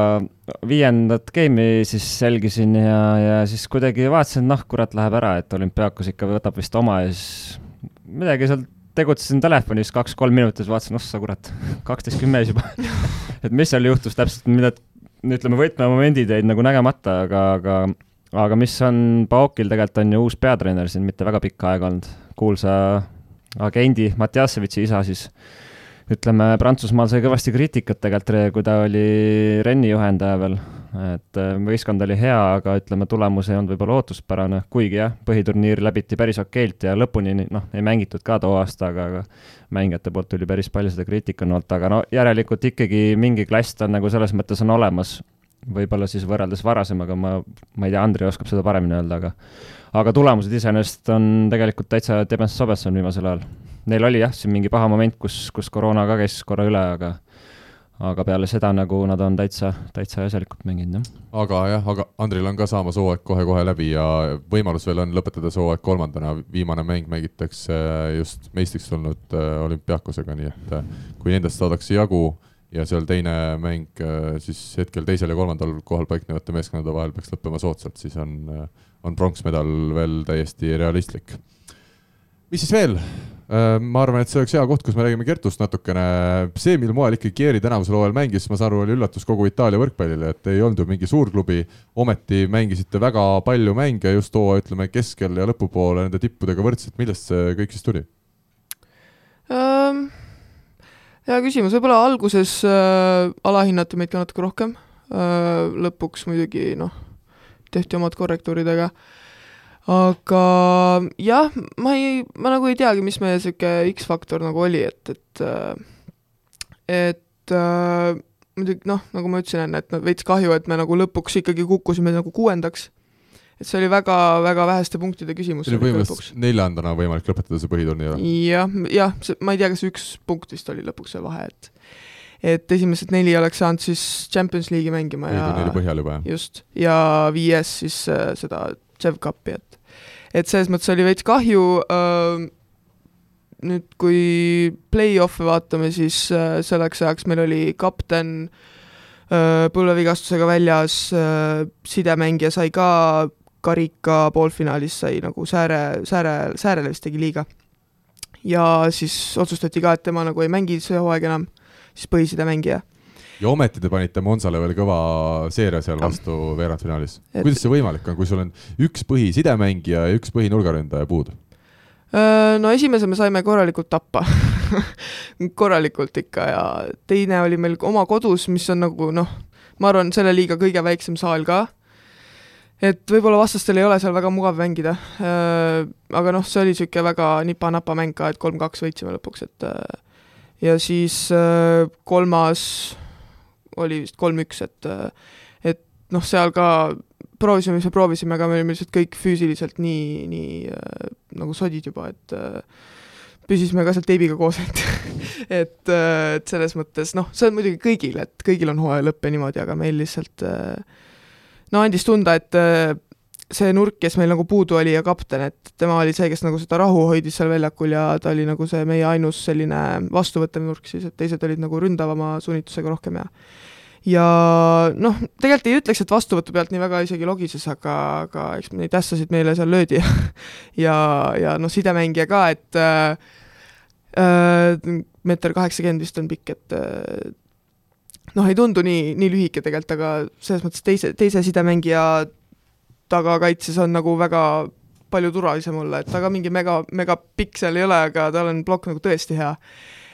viiendat game'i siis jälgisin ja, ja siis kuidagi vaatasin, et noh, kurat, läheb ära, et olümpiaakos ikka võtab vist oma ja siis midagi seal tegutsesin telefonis kaks-kolm minutit, vaatasin, ossa kurat, kaksteist kümme juba. Et mis seal juhtus täpselt, mida, ütleme, võtmemomendid jäid nagu nägemata, aga, aga aga mis on, Paokil tegelikult on ju uus peatreener siin mitte väga pikka aega olnud, kuulsa agendi Matjassevitši isa siis. Ütleme, Prantsusmaal sai kõvasti kriitikat tegelikult, kui ta oli Renni juhendaja veel, et äh, võistkond oli hea, aga ütleme, tulemus ei olnud võib-olla ootuspärane, kuigi jah, põhiturniir läbiti päris okeilt ja lõpuni noh, ei mängitud ka too aasta, aga, aga mängijate poolt tuli päris palju seda kriitikat olnud, aga no järelikult ikkagi mingi klass ta nagu selles mõttes on olemas. võib-olla siis võrreldes varasemaga, ma, ma ei tea, Andrei oskab seda paremini öelda, aga aga tulemused iseenesest on tegelikult täitsa tebes-sobes on viimasel ajal neil oli jah, siin mingi paha moment, kus, kus koroona ka käis korra üle, aga aga peale seda nagu nad on täitsa, täitsa asjalikult mänginud, jah. aga jah, aga Andril on ka saamas hooaeg kohe-kohe läbi ja võimalus veel on lõpetada see hooaeg kolmandana, viimane mäng mängitakse just meistriks tulnud äh, olümpiaakosega, nii et äh, kui nendest saadakse jagu ja seal teine mäng äh, siis hetkel teisel ja kolmandal kohal paiknevate meeskondade vahel peaks lõppema soodsalt, siis on, on pronksmedal veel täiesti realistlik. Mis siis veel? ma arvan, et see oleks hea koht, kus me räägime Kertust natukene. see, mil moel ikkagi Kieri tänavusel hooajal mängis, ma saan aru, oli üllatus kogu Itaalia võrkpallile, et ei olnud ju mingi suurklubi. ometi mängisite väga palju mänge just hooaja, ütleme keskel ja lõpupoole nende tippudega võrdselt. millest see kõik siis tuli? Ähm, hea küsimus, võib-olla alguses äh, alahinnati meid ka natuke rohkem äh,, lõpuks muidugi noh, tehti omad korrektuurid, aga aga jah, ma ei, ma nagu ei teagi, mis meie niisugune X-faktor nagu oli, et, et äh, et äh, muidugi noh, nagu ma ütlesin enne, et no veits kahju, et me nagu lõpuks ikkagi kukkusime nagu kuuendaks. et see oli väga, väga väheste punktide küsimus. see oli põhimõtteliselt neljandana võimalik lõpetada see põhiturniir. jah, jah, see, ma ei tea, kas üks punkt vist oli lõpuks see vahe, et et esimesed neli oleks saanud siis Champions League'i mängima ja põhjal juba, jah? just, ja viies siis äh, seda Chev Cupi, et et selles mõttes oli veits kahju äh,, nüüd kui play-off'e vaatame, siis äh, selleks ajaks meil oli kapten äh, põlvevigastusega väljas äh,, sidemängija sai ka karika poolfinaalis sai nagu sääre, sääre, säärele vist tegi liiga. ja siis otsustati ka, et tema nagu ei mängi see hooaeg enam, siis põhisidemängija ja ometi te panite Monsale veel kõva seeria seal vastu veerandfinaalis. kuidas see võimalik on, kui sul on üks põhisidemängija ja üks põhinurgaründaja puudu? no esimese me saime korralikult tappa korralikult ikka ja teine oli meil oma kodus, mis on nagu noh, ma arvan, selle liiga kõige väiksem saal ka. et võib-olla vastastel ei ole seal väga mugav mängida. aga noh, see oli niisugune väga nipa-napa mäng ka, et kolm-kaks võitsime lõpuks, et ja siis kolmas oli vist kolm-üks, et et noh, seal ka proovisime, mis me proovisime, aga me olime lihtsalt kõik füüsiliselt nii, nii äh, nagu sodid juba, et äh, püsisime ka seal teibiga koos, et et, äh, et selles mõttes noh, see on muidugi kõigil, et kõigil on hooaja lõpp ja niimoodi, aga meil lihtsalt äh, no andis tunda, et äh, see nurk, kes meil nagu puudu oli ja kapten, et tema oli see, kes nagu seda rahu hoidis seal väljakul ja ta oli nagu see meie ainus selline vastuvõttev nurk siis, et teised olid nagu ründavama sunnitusega rohkem ja ja noh, tegelikult ei ütleks, et vastuvõtu pealt nii väga isegi logises, aga, aga eks neid ässasid meile seal löödi ja ja, ja noh, sidemängija ka, et äh, meeter kaheksakümmend vist on pikk, et äh, noh, ei tundu nii, nii lühike tegelikult, aga selles mõttes teise, teise sidemängija tagakaitses on nagu väga palju turvalisem olla, et ta ka mingi mega, mega pikk seal ei ole, aga tal on plokk nagu tõesti hea.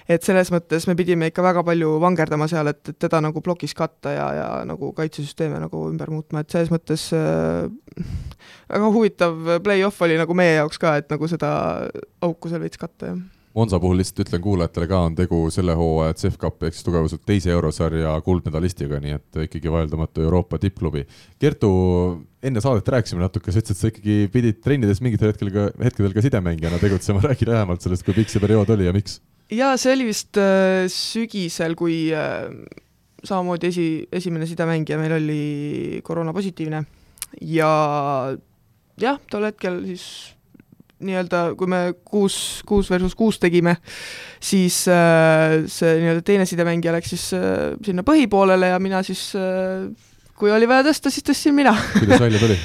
et selles mõttes me pidime ikka väga palju vangerdama seal, et, et teda nagu plokis katta ja, ja nagu kaitsesüsteeme nagu ümber muutma, et selles mõttes äh, väga huvitav play-off oli nagu meie jaoks ka, et nagu seda auku seal veits katta, jah Monza puhul lihtsalt ütlen kuulajatele ka, on tegu selle hooaja CEF Cupi ehk siis tugevuselt teise eurosarja kuldmedalistiga, nii et ikkagi vaieldamatu Euroopa tippklubi. Kertu, enne saadet rääkisime natuke, sa ütlesid, sa ikkagi pidid trennides mingitel hetkel ka, hetkedel ka sidemängijana tegutsema, räägi lähemalt sellest, kui pikk see periood oli ja miks? jaa, see oli vist äh, sügisel, kui äh, samamoodi esi, esimene sidemängija meil oli koroonapositiivne ja jah, tol hetkel siis nii-öelda, kui me kuus, kuus versus kuus tegime, siis äh, see nii-öelda teine sidemängija läks siis äh, sinna põhipoolele ja mina siis äh,, kui oli vaja tõsta, siis tõstsin mina kuidas välja tuli?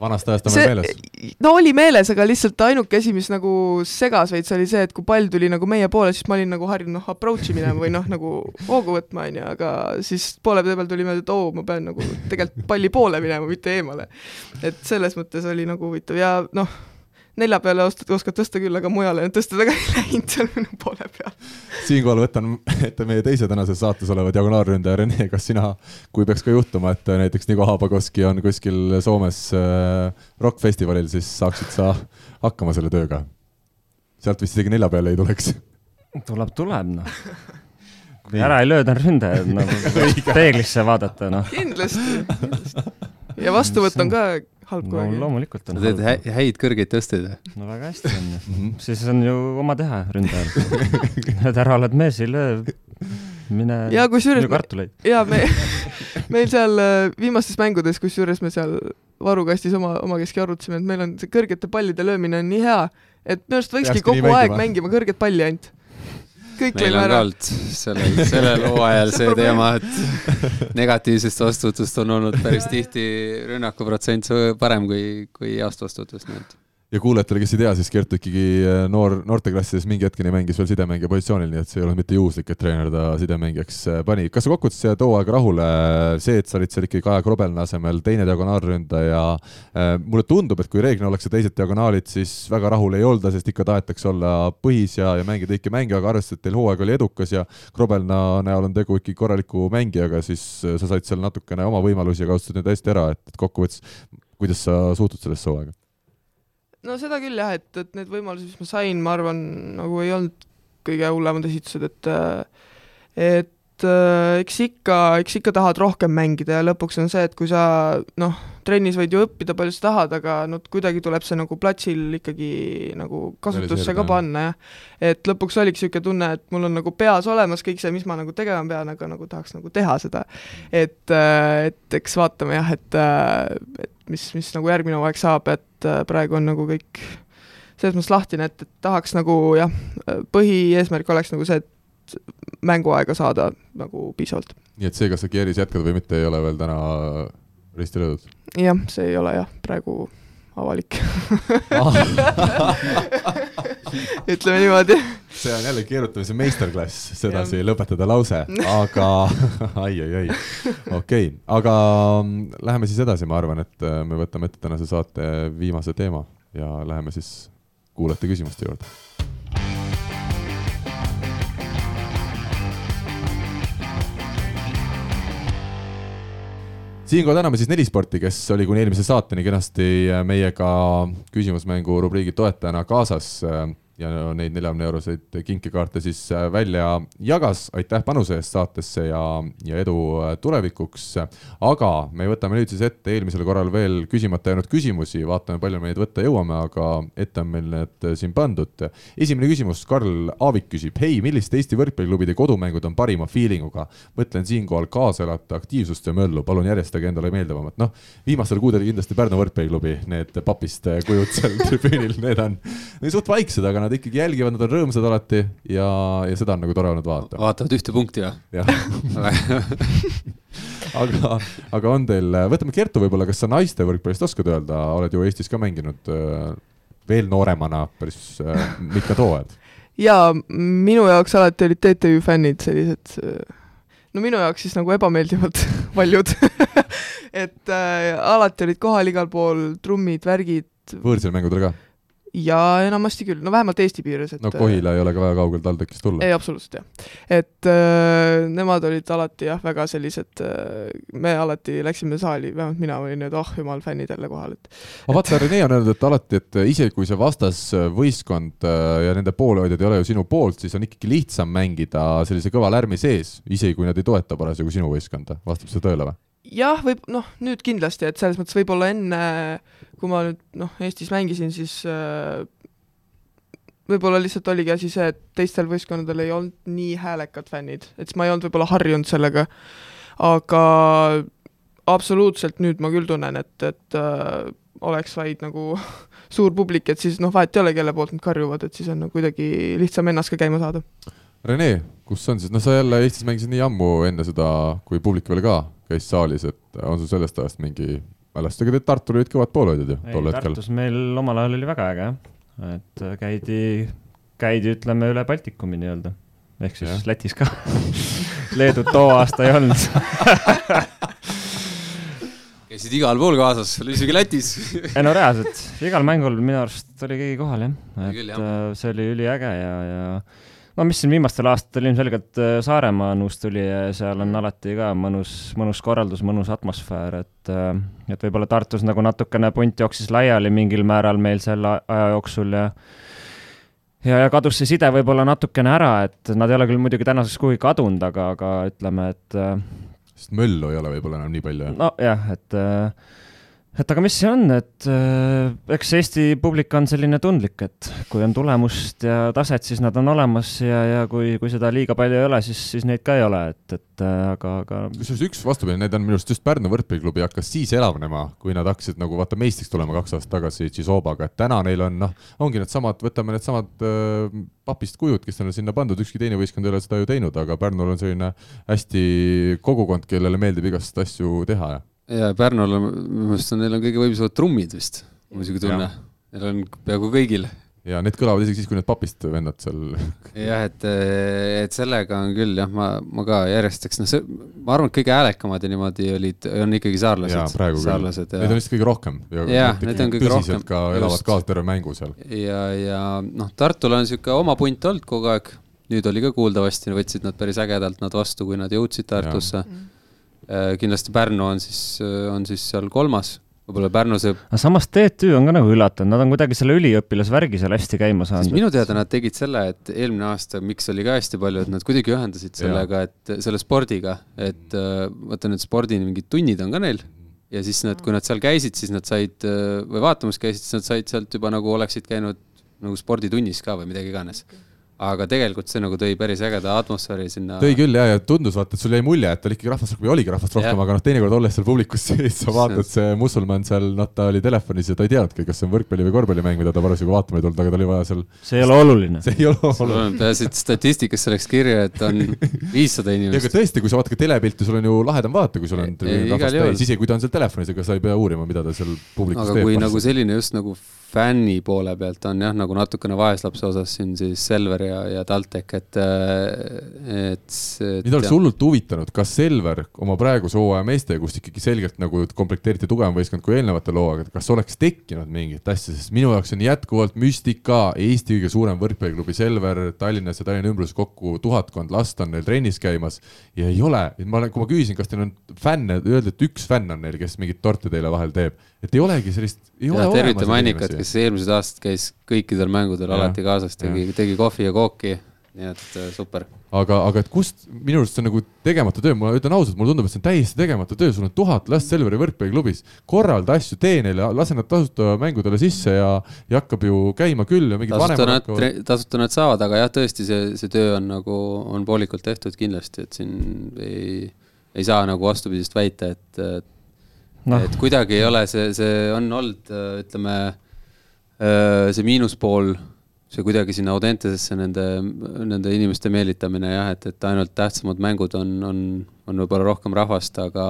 vanast ajast on veel meeles? no oli meeles, aga lihtsalt ainuke asi, mis nagu segas veits, oli see, et kui pall tuli nagu meie poole, siis ma olin nagu harjunud noh, approach'i minema või noh, nagu hoogu võtma, on ju, aga siis poole peal tuli meelde, et oo, ma pean nagu tegelikult palli poole minema, mitte eemale. et selles mõttes oli nagu huvitav ja noh nelja peale oskad, oskad tõsta küll, aga mujale tõstada ka ei läinud seal minu poole peal. siinkohal võtan ette meie teise tänases saates oleva diagonaalründaja Rene, kas sina, kui peaks ka juhtuma, et näiteks Nigo Habakoski on kuskil Soomes äh, rokkfestivalil, siis saaksid sa hakkama selle tööga? sealt vist isegi nelja peale ei tuleks. tuleb, tuleb noh ära ei lööda ründajad nagu peeglisse vaadata, noh. kindlasti, kindlasti. ja vastuvõtt on ka halb no,. loomulikult on sa teed häid kõrgeid tõsteid või? no väga hästi on ju. Mhm. siis on ju oma teha ründajal. et ära oled mees, ei löö, mine ja kusjuures ja me, meil seal äh, viimastes mängudes, kusjuures me seal varukastis oma, omakeskis arutasime, et meil on see kõrgete pallide löömine on nii hea, et minu arust võikski kogu aeg mängima kõrget palli ainult kõik meil on ka olnud sellel, sellel hooajal see teema, et negatiivsest vastuvõtust on olnud päris tihti rünnakuprotsent parem kui, kui heast vastuvõtust, nii et ja kuulajatele, kes ei tea, siis Kertu ikkagi äh, noor, noorteklassides mingi hetkeni mängis veel sidemängija positsioonil, nii et see ei olnud mitte juhuslik, et treener ta sidemängijaks äh, pani. kas sa kokkuvõttes jääd hoo aega rahule, see, et sa olid seal ikkagi Kaja Krobelna asemel teine diagonaalründaja mulle tundub, et kui reeglina ollakse teised diagonaalid, siis väga rahul ei olda, sest ikka tahetakse olla põhis ja, ja mängida õige mänge, aga arvestades, et teil hooaeg oli edukas ja Krobelna näol on tegu ikkagi korraliku mängijaga, siis sa said seal natukene oma võimalusi ja kasutasid neid hästi ära, et kokkuvõttes kuidas sa suhtud sellesse hooaega? No seda küll jah, et, et need võimalused, mis ma sain, ma arvan, nagu ei olnud kõige hullemad esitused, et et äh, eks ikka, eks ikka tahad rohkem mängida ja lõpuks on see, et kui sa noh, trennis võid ju õppida palju sa tahad, aga no kuidagi tuleb see nagu platsil ikkagi nagu kasutusse ka panna, jah. et lõpuks oligi niisugune tunne, et mul on nagu peas olemas kõik see, mis ma nagu tegema pean, aga nagu tahaks nagu teha seda. et, äh, et eks vaatame jah, et, äh, et mis, mis nagu järgmine hooaeg saab, et äh, praegu on nagu kõik selles mõttes lahtine, et, et tahaks nagu jah, põhieesmärk oleks nagu see, et mänguaega saada nagu piisavalt. nii et see, kas sa Kieris jätkad või mitte, ei ole veel täna risti löödud? jah, see ei ole jah, praegu avalik ütleme niimoodi. see on jälle keerutamise meisterklass, sedasi lõpetada lause, aga ai, ai, ai, okei okay., aga mm, läheme siis edasi, ma arvan, et äh, me võtame ette tänase saate viimase teema ja läheme siis kuulajate küsimuste juurde siinkohal täname siis Nelisporti, kes oli kuni eelmise saateni kenasti meiega küsimusmängu rubriigi toetajana kaasas. Ja neid neljakümne euroseid kinkekaarte siis äh, välja jagas. aitäh panuse eest saatesse ja, ja edu äh, tulevikuks. aga me võtame nüüd siis ette eelmisel korral veel küsimata jäänud küsimusi, vaatame, palju me neid võtta jõuame, aga ette on meil need äh, siin pandud. esimene küsimus, Karl Aavik küsib, hei, millised Eesti võrkpalliklubide kodumängud on parima feelinguga? mõtlen siinkohal kaasaelate aktiivsust ja möllu, palun järjestage endale meeldivamat. noh, viimastel kuudel kindlasti Pärnu võrkpalliklubi, need papist kujud seal tribüünil, need on suht vaiksed, aga nad ikkagi jälgivad, nad on rõõmsad alati ja, ja seda on nagu tore olnud vaadata. vaatavad ühte punkti või? jah aga, aga on teil, võtame Kertu võib-olla, kas sa naiste võrkpallist oskad öelda, oled ju Eestis ka mänginud äh, veel nooremana päris äh, mitmed hooajad? jaa, minu jaoks alati olid TTÜ fännid sellised no minu jaoks siis nagu ebameeldivalt paljud et äh, alati olid kohal igal pool trummid, värgid. võõrsil mängudel ka? Jaa, enamasti küll, no vähemalt Eesti piires, et no Kohila ei ole ka väga kaugel TalTechist tulla. ei, absoluutselt jah. et äh, nemad olid alati jah, väga sellised äh,, me alati läksime saali, vähemalt mina olin, et oh jumal, fännid jälle kohal, et aga vaata, Rene on öelnud, et alati, et isegi kui see vastasvõistkond äh, ja nende poolehoidjad ei ole ju sinu poolt, siis on ikkagi lihtsam mängida sellise kõva lärmi sees, isegi kui nad ei toeta parasjagu sinu võistkonda, vastab see tõele või? Jah, võib, noh, nüüd kindlasti, et selles mõttes võib-olla enne, kui ma nüüd noh, Eestis mängisin, siis äh, võib-olla lihtsalt oligi asi see, et teistel võistkondadel ei olnud nii häälekad fännid, et siis ma ei olnud võib-olla harjunud sellega, aga absoluutselt nüüd ma küll tunnen, et, et äh, oleks vaid nagu suur publik, et siis noh, vahet ei ole, kelle poolt nad karjuvad, et siis on nagu kuidagi lihtsam ennast ka käima saada. Rene, kus on siis, no sa jälle Eestis mängisid nii ammu enne seda, kui publik veel ka käis saalis, et on sul sellest ajast mingi mälestus, ega teil Tartul olid kõvad poolhoidjad ju tol hetkel? Tartus meil omal ajal oli väga äge jah, et käidi, käidi ütleme üle Baltikumi nii-öelda, ehk siis ja. Lätis ka. Leedut too aasta ei olnud. Käisid igal pool kaasas, isegi Lätis. Ei no reaalselt, igal mängul minu arust oli keegi kohal jah, et küll, jah. Äh, see oli üliäge ja, ja no mis siin viimastel aastatel ilmselgelt äh, Saaremaa nuust tuli ja seal on alati ka mõnus, mõnus korraldus, mõnus atmosfäär, et äh, et võib-olla Tartus nagu natukene punt jooksis laiali mingil määral meil selle aja jooksul ja ja, ja kadus see side võib-olla natukene ära, et nad ei ole küll muidugi tänaseks kuhugi kadunud, aga, aga ütleme, et äh, sest möllu ei ole võib-olla enam nii palju. nojah, et äh, et aga mis see on, et äh, eks Eesti publik on selline tundlik, et kui on tulemust ja taset, siis nad on olemas ja, ja kui, kui seda liiga palju ei ole, siis, siis neid ka ei ole, et, et äh, aga, aga. kusjuures üks vastupidi, need on minu arust just Pärnu võrkpalliklubi hakkas siis elavnema, kui nad hakkasid nagu vaata meistriks tulema kaks aastat tagasi Tšisobaga, et täna neil on noh, ongi needsamad, võtame needsamad äh, papist kujud, kes on sinna pandud, ükski teine võistkond ei ole seda ju teinud, aga Pärnul on selline hästi kogukond, kellele meeldib igast asju teha ja ja Pärnul on, minu meelest on, neil on kõige võimsamad trummid vist, mul on niisugune tunne. Neil on peaaegu kõigil. ja need kõlavad isegi siis, kui need papist vennad seal jah, et, et sellega on küll jah, ma, ma ka järjest, eks noh, see, ma arvan, et kõige häälekamad ja niimoodi olid, on ikkagi saarlased. saarlased ja neid on vist kõige rohkem. jah, neid on kõige rohkem. ka elavad kaasa terve mängu seal. ja, ja noh, Tartul on niisugune oma punt olnud kogu aeg, nüüd oli ka kuuldavasti, võtsid nad päris ägedalt nad vastu, kui nad jõudsid Tartusse Äh, kindlasti Pärnu on siis, äh, on siis seal kolmas, võib-olla Pärnu see aga samas TTÜ on ka nagu üllatunud, nad on kuidagi selle üliõpilasvärgi seal hästi käima saanud. minu teada nad tegid selle, et eelmine aasta, miks oli ka hästi palju, et nad kuidagi ühendasid sellega, et selle spordiga, et äh, vaata need spordi mingid tunnid on ka neil. Ja siis nad, kui nad seal käisid, siis nad said või vaatamas käisid, siis nad said sealt juba nagu oleksid käinud nagu sporditunnis ka või midagi iganes. okay aga tegelikult see nagu tõi päris ägeda atmosfääri sinna. tõi küll ja, ja tundus vaata, et sul jäi mulje, et oli ikkagi rahvast rohkem ja oligi rahvast rohkem, aga noh, teinekord olles seal publikus sees, sa vaatad, see musulmann seal, noh, ta oli telefonis ja ta ei teadnudki, kas see on võrkpalli või korvpallimäng, mida ta parasjagu vaatama ei tulnud, aga tal oli vaja seal. see ei ole oluline. see ei ole oluline. peaasi, et statistikasse läks kirja, et on viissada inimest. ja aga tõesti, kui sa vaatad ka telepilti, sul on ju lahedam vaadata, kui sul on rahvast täis, isegi kui ta on seal telefonis, ega sa ei pea uurima, mida ta seal publikus aga teeb. aga kui nagu selline just nagu fänni poole pealt on jah, nagu natukene vaeslapse osas siin siis Selver ja, ja TalTech, et, et, et mind oleks hullult huvitanud, kas Selver oma praeguse hooaja meeste, kus ikkagi selgelt nagu komplekteeriti tugevam võistkond kui eelnevatel hooaegadel, kas oleks tekkinud mingit asja, sest minu jaoks on jätkuvalt müstika Eesti kõige suurem võrkpalliklubi Selver Tallinnas ja Tallinna ümbruses kokku tuhatkond last on neil trennis käimas ja ei ole, ma olen, kui ma küsisin, kas teil on fänne, öeldi, et üks fänn on neil, kes mingit torti teile vahel teeb, et ei olegi sellist, ei ole ja tervitame olemas Annikat, inimesi. kes eelmised aastad käis kõikidel mängudel Jah, alati kaasas, tegi, tegi kohvi ja kooki, nii et äh, super. aga, aga et kust, minu arust see on nagu tegemata töö, ma ütlen ausalt, mulle tundub, et see on täiesti tegemata töö, sul on tuhat last Selveri võrkpalliklubis, korralda asju, tee neile, lase nad tasuta mängudele sisse ja, ja hakkab ju käima küll ja mingid tasuta vanemad nad hakkavad,, tasuta nad saavad, aga jah, tõesti see, see töö on nagu, on poolikult tehtud kindlasti, et siin ei, ei saa nagu vastupidist väita, et, et noh, et kuidagi ei ole see, see on olnud, ütleme, see miinuspool, see kuidagi sinna Audentesesse nende, nende inimeste meelitamine jah, et, et ainult tähtsamad mängud on, on, on võib-olla rohkem rahvast, aga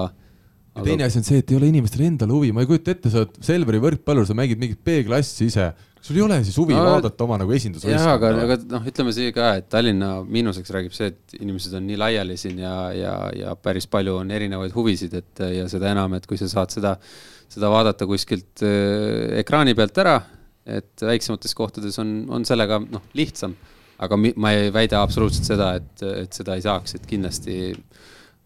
ja teine asi on see, et ei ole inimestel endal huvi, ma ei kujuta ette, sa oled Selveri võrkpallur, sa mängid mingit B-klassi ise, sul ei ole siis huvi No, vaadata oma nagu jah, aga, esindusvõistkonda aga noh, ütleme siia ka, et Tallinna miinuseks räägib see, et inimesed on nii laiali siin ja, ja, ja päris palju on erinevaid huvisid, et ja seda enam, et kui sa saad seda, seda vaadata kuskilt äh, ekraani pealt ära, et väiksemates kohtades on, on sellega noh, lihtsam. aga mi, ma ei väida absoluutselt seda, et, et seda ei saaks, et kindlasti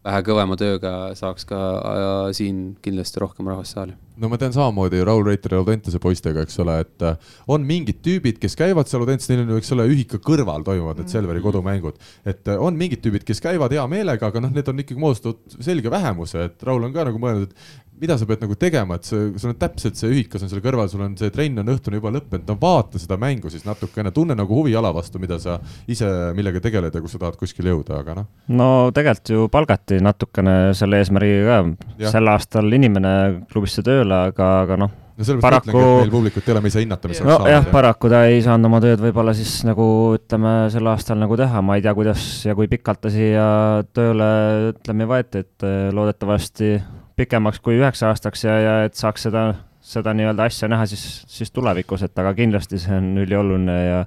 vähe kõvema tööga saaks ka äh, siin kindlasti rohkem rahvast saali no ma tean samamoodi Raul Reiteri ja Audentese poistega, eks ole, et äh, on mingid tüübid, kes käivad seal Audentes, neil on ju, eks ole, ühika kõrval toimuvad need Selveri kodumängud. et äh, on mingid tüübid, kes käivad hea meelega, aga noh, need on ikkagi moodustatud selge vähemuse, et Raul on ka nagu mõelnud, et mida sa pead nagu tegema, et see, sul on täpselt see ühikas on seal kõrval, sul on see trenn on õhtuni juba lõppenud, no vaata seda mängu siis natukene, tunne nagu huvi ala vastu, mida sa ise millega tegeled ja kus sa tahad kuskile jõuda, aga noh. no tegelikult ju palgati natukene selle eesmärgiga ka. Jah. sel aastal inimene klubisse tööle, aga, aga noh, no sellepärast Paraku- ütlengi, et meil publikut ei ole, me ei saa hinnata, mis oleks nojah, paraku ta ei saanud oma tööd võib-olla siis nagu ütleme, sel aastal nagu teha, ma ei tea, kuidas ja kui pikalt ta siia tööle ütleme võeti, et eh, loodetavasti pikemaks kui üheks aastaks ja, ja et saaks seda, seda nii-öelda asja näha siis, siis tulevikus, et aga kindlasti see on ülioluline ja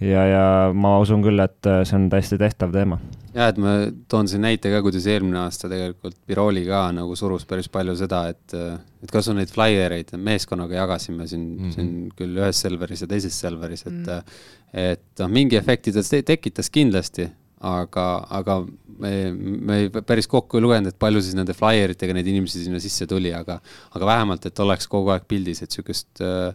ja, ja ma usun küll, et see on täiesti tehtav teema. jah, et ma toon siin näite ka, kuidas eelmine aasta tegelikult Biroli ka nagu surus päris palju seda, et, et kas on neid flaiereid meeskonnaga jagasime siin mm. -hmm. siin küll ühes Selveris ja teises Selveris, et mm., et noh, mingi efekti ta te tekitas kindlasti, aga, aga me, me ei päris kokku ei lugenud, et palju siis nende flaieritega neid inimesi sinna sisse tuli, aga, aga vähemalt, et oleks kogu aeg pildis, et sihukest äh,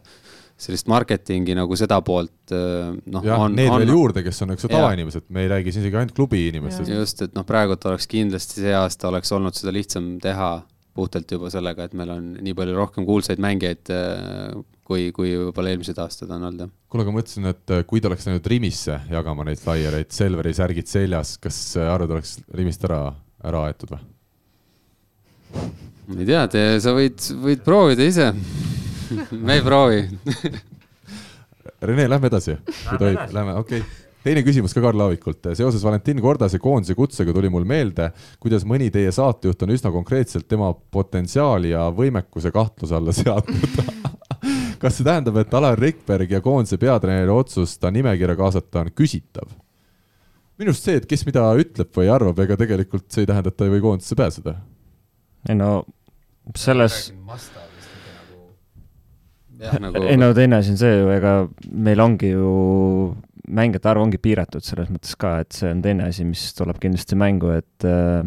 sellist marketingi nagu seda poolt äh, noh, jah, need on veel juurde, kes on, eks ju, tavainimesed, me ei räägi siin isegi ainult klubi inimestest. just, et noh, praegult oleks kindlasti see aasta oleks olnud seda lihtsam teha puhtalt juba sellega, et meil on nii palju rohkem kuulsaid mängijaid, kui, kui võib-olla eelmised aastad on olnud, jah. kuule, aga ma mõtlesin, et äh, kui ta oleks läinud Rimisse jagama neid flaiereid, Selveri särgid seljas, kas äh, arvad, oleks Rimist ära, ära aetud või? ma ei tea, te, sa võid, võid proovida ise. me ei proovi. Rene, lähme edasi, kui tohib, lähme, okei okay. Teine küsimus ka Karl Aavikult. seoses Valentin Kordase koondise kutsega tuli mul meelde, kuidas mõni teie saatejuht on üsna konkreetselt tema potentsiaali ja võimekuse kahtluse alla seadnud. kas see tähendab, et Alar Rikberg ja koondise peatreeneri otsus ta nimekirja kaasata on küsitav? minu arust see, et kes mida ütleb või arvab, ega tegelikult see ei tähenda, et ta ei või koondisse pääseda. ei no selles, jah, nagu ei no teine asi on see ju, ega meil ongi ju mängijate arv ongi piiratud selles mõttes ka, et see on teine asi, mis tuleb kindlasti mängu, et äh,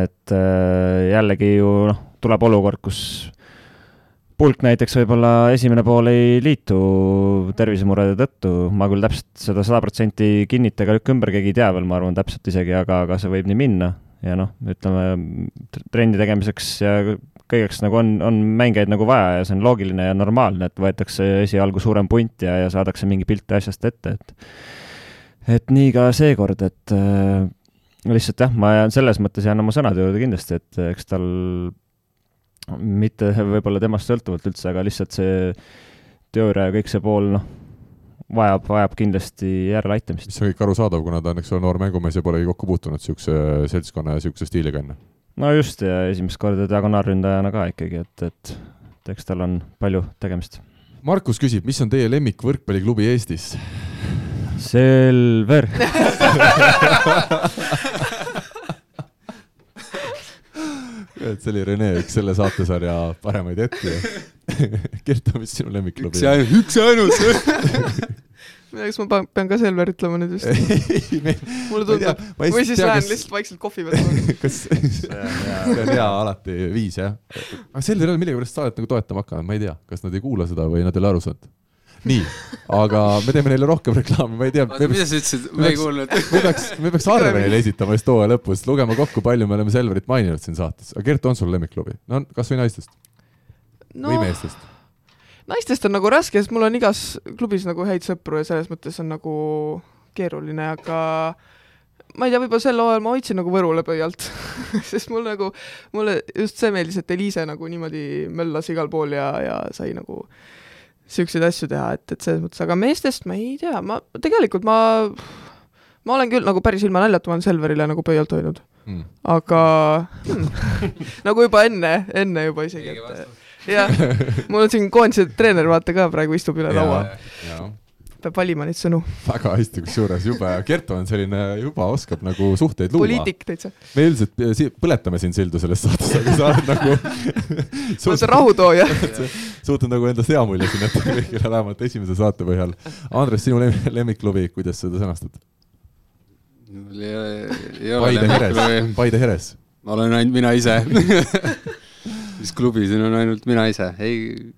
et äh, jällegi ju noh, tuleb olukord, kus pulk näiteks võib-olla esimene pool ei liitu tervisemurede tõttu, ma küll täpselt seda sada protsenti kinnita ega lükka ümber, keegi ei tea veel, ma arvan täpselt isegi, aga, aga see võib nii minna. Ja noh, ütleme tr- trenni tegemiseks ja kõigeks nagu on, on mängijaid nagu vaja ja see on loogiline ja normaalne, et võetakse esialgu suurem punt ja, ja saadakse mingi pilt asjast ette, et et nii ka seekord, et äh, lihtsalt jah, ma jään selles mõttes jään oma sõnade juurde kindlasti, et eks tal mitte võib-olla temast sõltuvalt üldse, aga lihtsalt see teooria ja kõik see pool, noh, vajab, vajab kindlasti järeleaitamist. mis on kõik arusaadav, kuna ta on, eks ole, noor mängumees ja polegi kokku puutunud niisuguse seltskonna ja niisuguse stiiliga enne. No just, ja esimest korda diagonaalründajana ka ikkagi, et, et et eks tal on palju tegemist. Markus küsib, mis on teie lemmik võrkpalliklubi Eestis? Selver. et see oli Rene üks selle saatesarja paremaid hetki. Kertu, mis sinu lemmikklubi üks ja ainus, üks ja ainus. kas ma pean ka Selver ütlema nüüd vist? mulle tundub. või siis tea, lähen kas- lihtsalt vaikselt kohvi peale. kas see on hea alati viis jah? aga Selver ei ole millegipärast saadet nagu toetama hakanud, ma ei tea, kas nad ei kuula seda või nad ei ole aru saanud. nii, aga me teeme neile rohkem reklaami, ma ei tea, oota, mida sa ütlesid, ma ei kuulnud. me peaks, me peaks arve neile esitama just hooaja lõpus, lugema kokku, palju me oleme Selverit maininud siin saates. aga Gert, on sul lemmikklubi? no kasvõi naistest no. või meestest. Naistest on nagu raske, sest mul on igas klubis nagu häid sõpru ja selles mõttes on nagu keeruline, aga ma ei tea, võib-olla sel hooajal ma hoidsin nagu Võrule pöialt, sest mul nagu, mulle just see meeldis, et Eliise nagu niimoodi möllas igal pool ja, ja sai nagu niisuguseid asju teha, et, et selles mõttes, aga meestest ma ei tea, ma tegelikult ma ma olen küll nagu päris ilma naljata, ma olen Selverile nagu pöialt hoidnud, Mm. aga hmm, nagu juba enne, enne juba isegi, et jah, mul on siin koondise treener, vaata ka praegu istub üle laua, peab valima neid sõnu. väga hästi, kusjuures jube, Gert on selline juba oskab nagu suhteid luua. poliitik täitsa. me üldiselt si- põletame siin sildu selles saates, aga sa oled nagu ma olen see rahutooja. suutnud nagu endast hea mulje siin jätta kõigile, vähemalt esimese saate põhjal. Andres, sinu lem- lemmikklubi, kuidas seda sõnastad? mul ei ole, ei ole lemmikklubi., Paide Heres. ma olen ainult mina ise. Mis klubi siin on ainult mina ise, ei,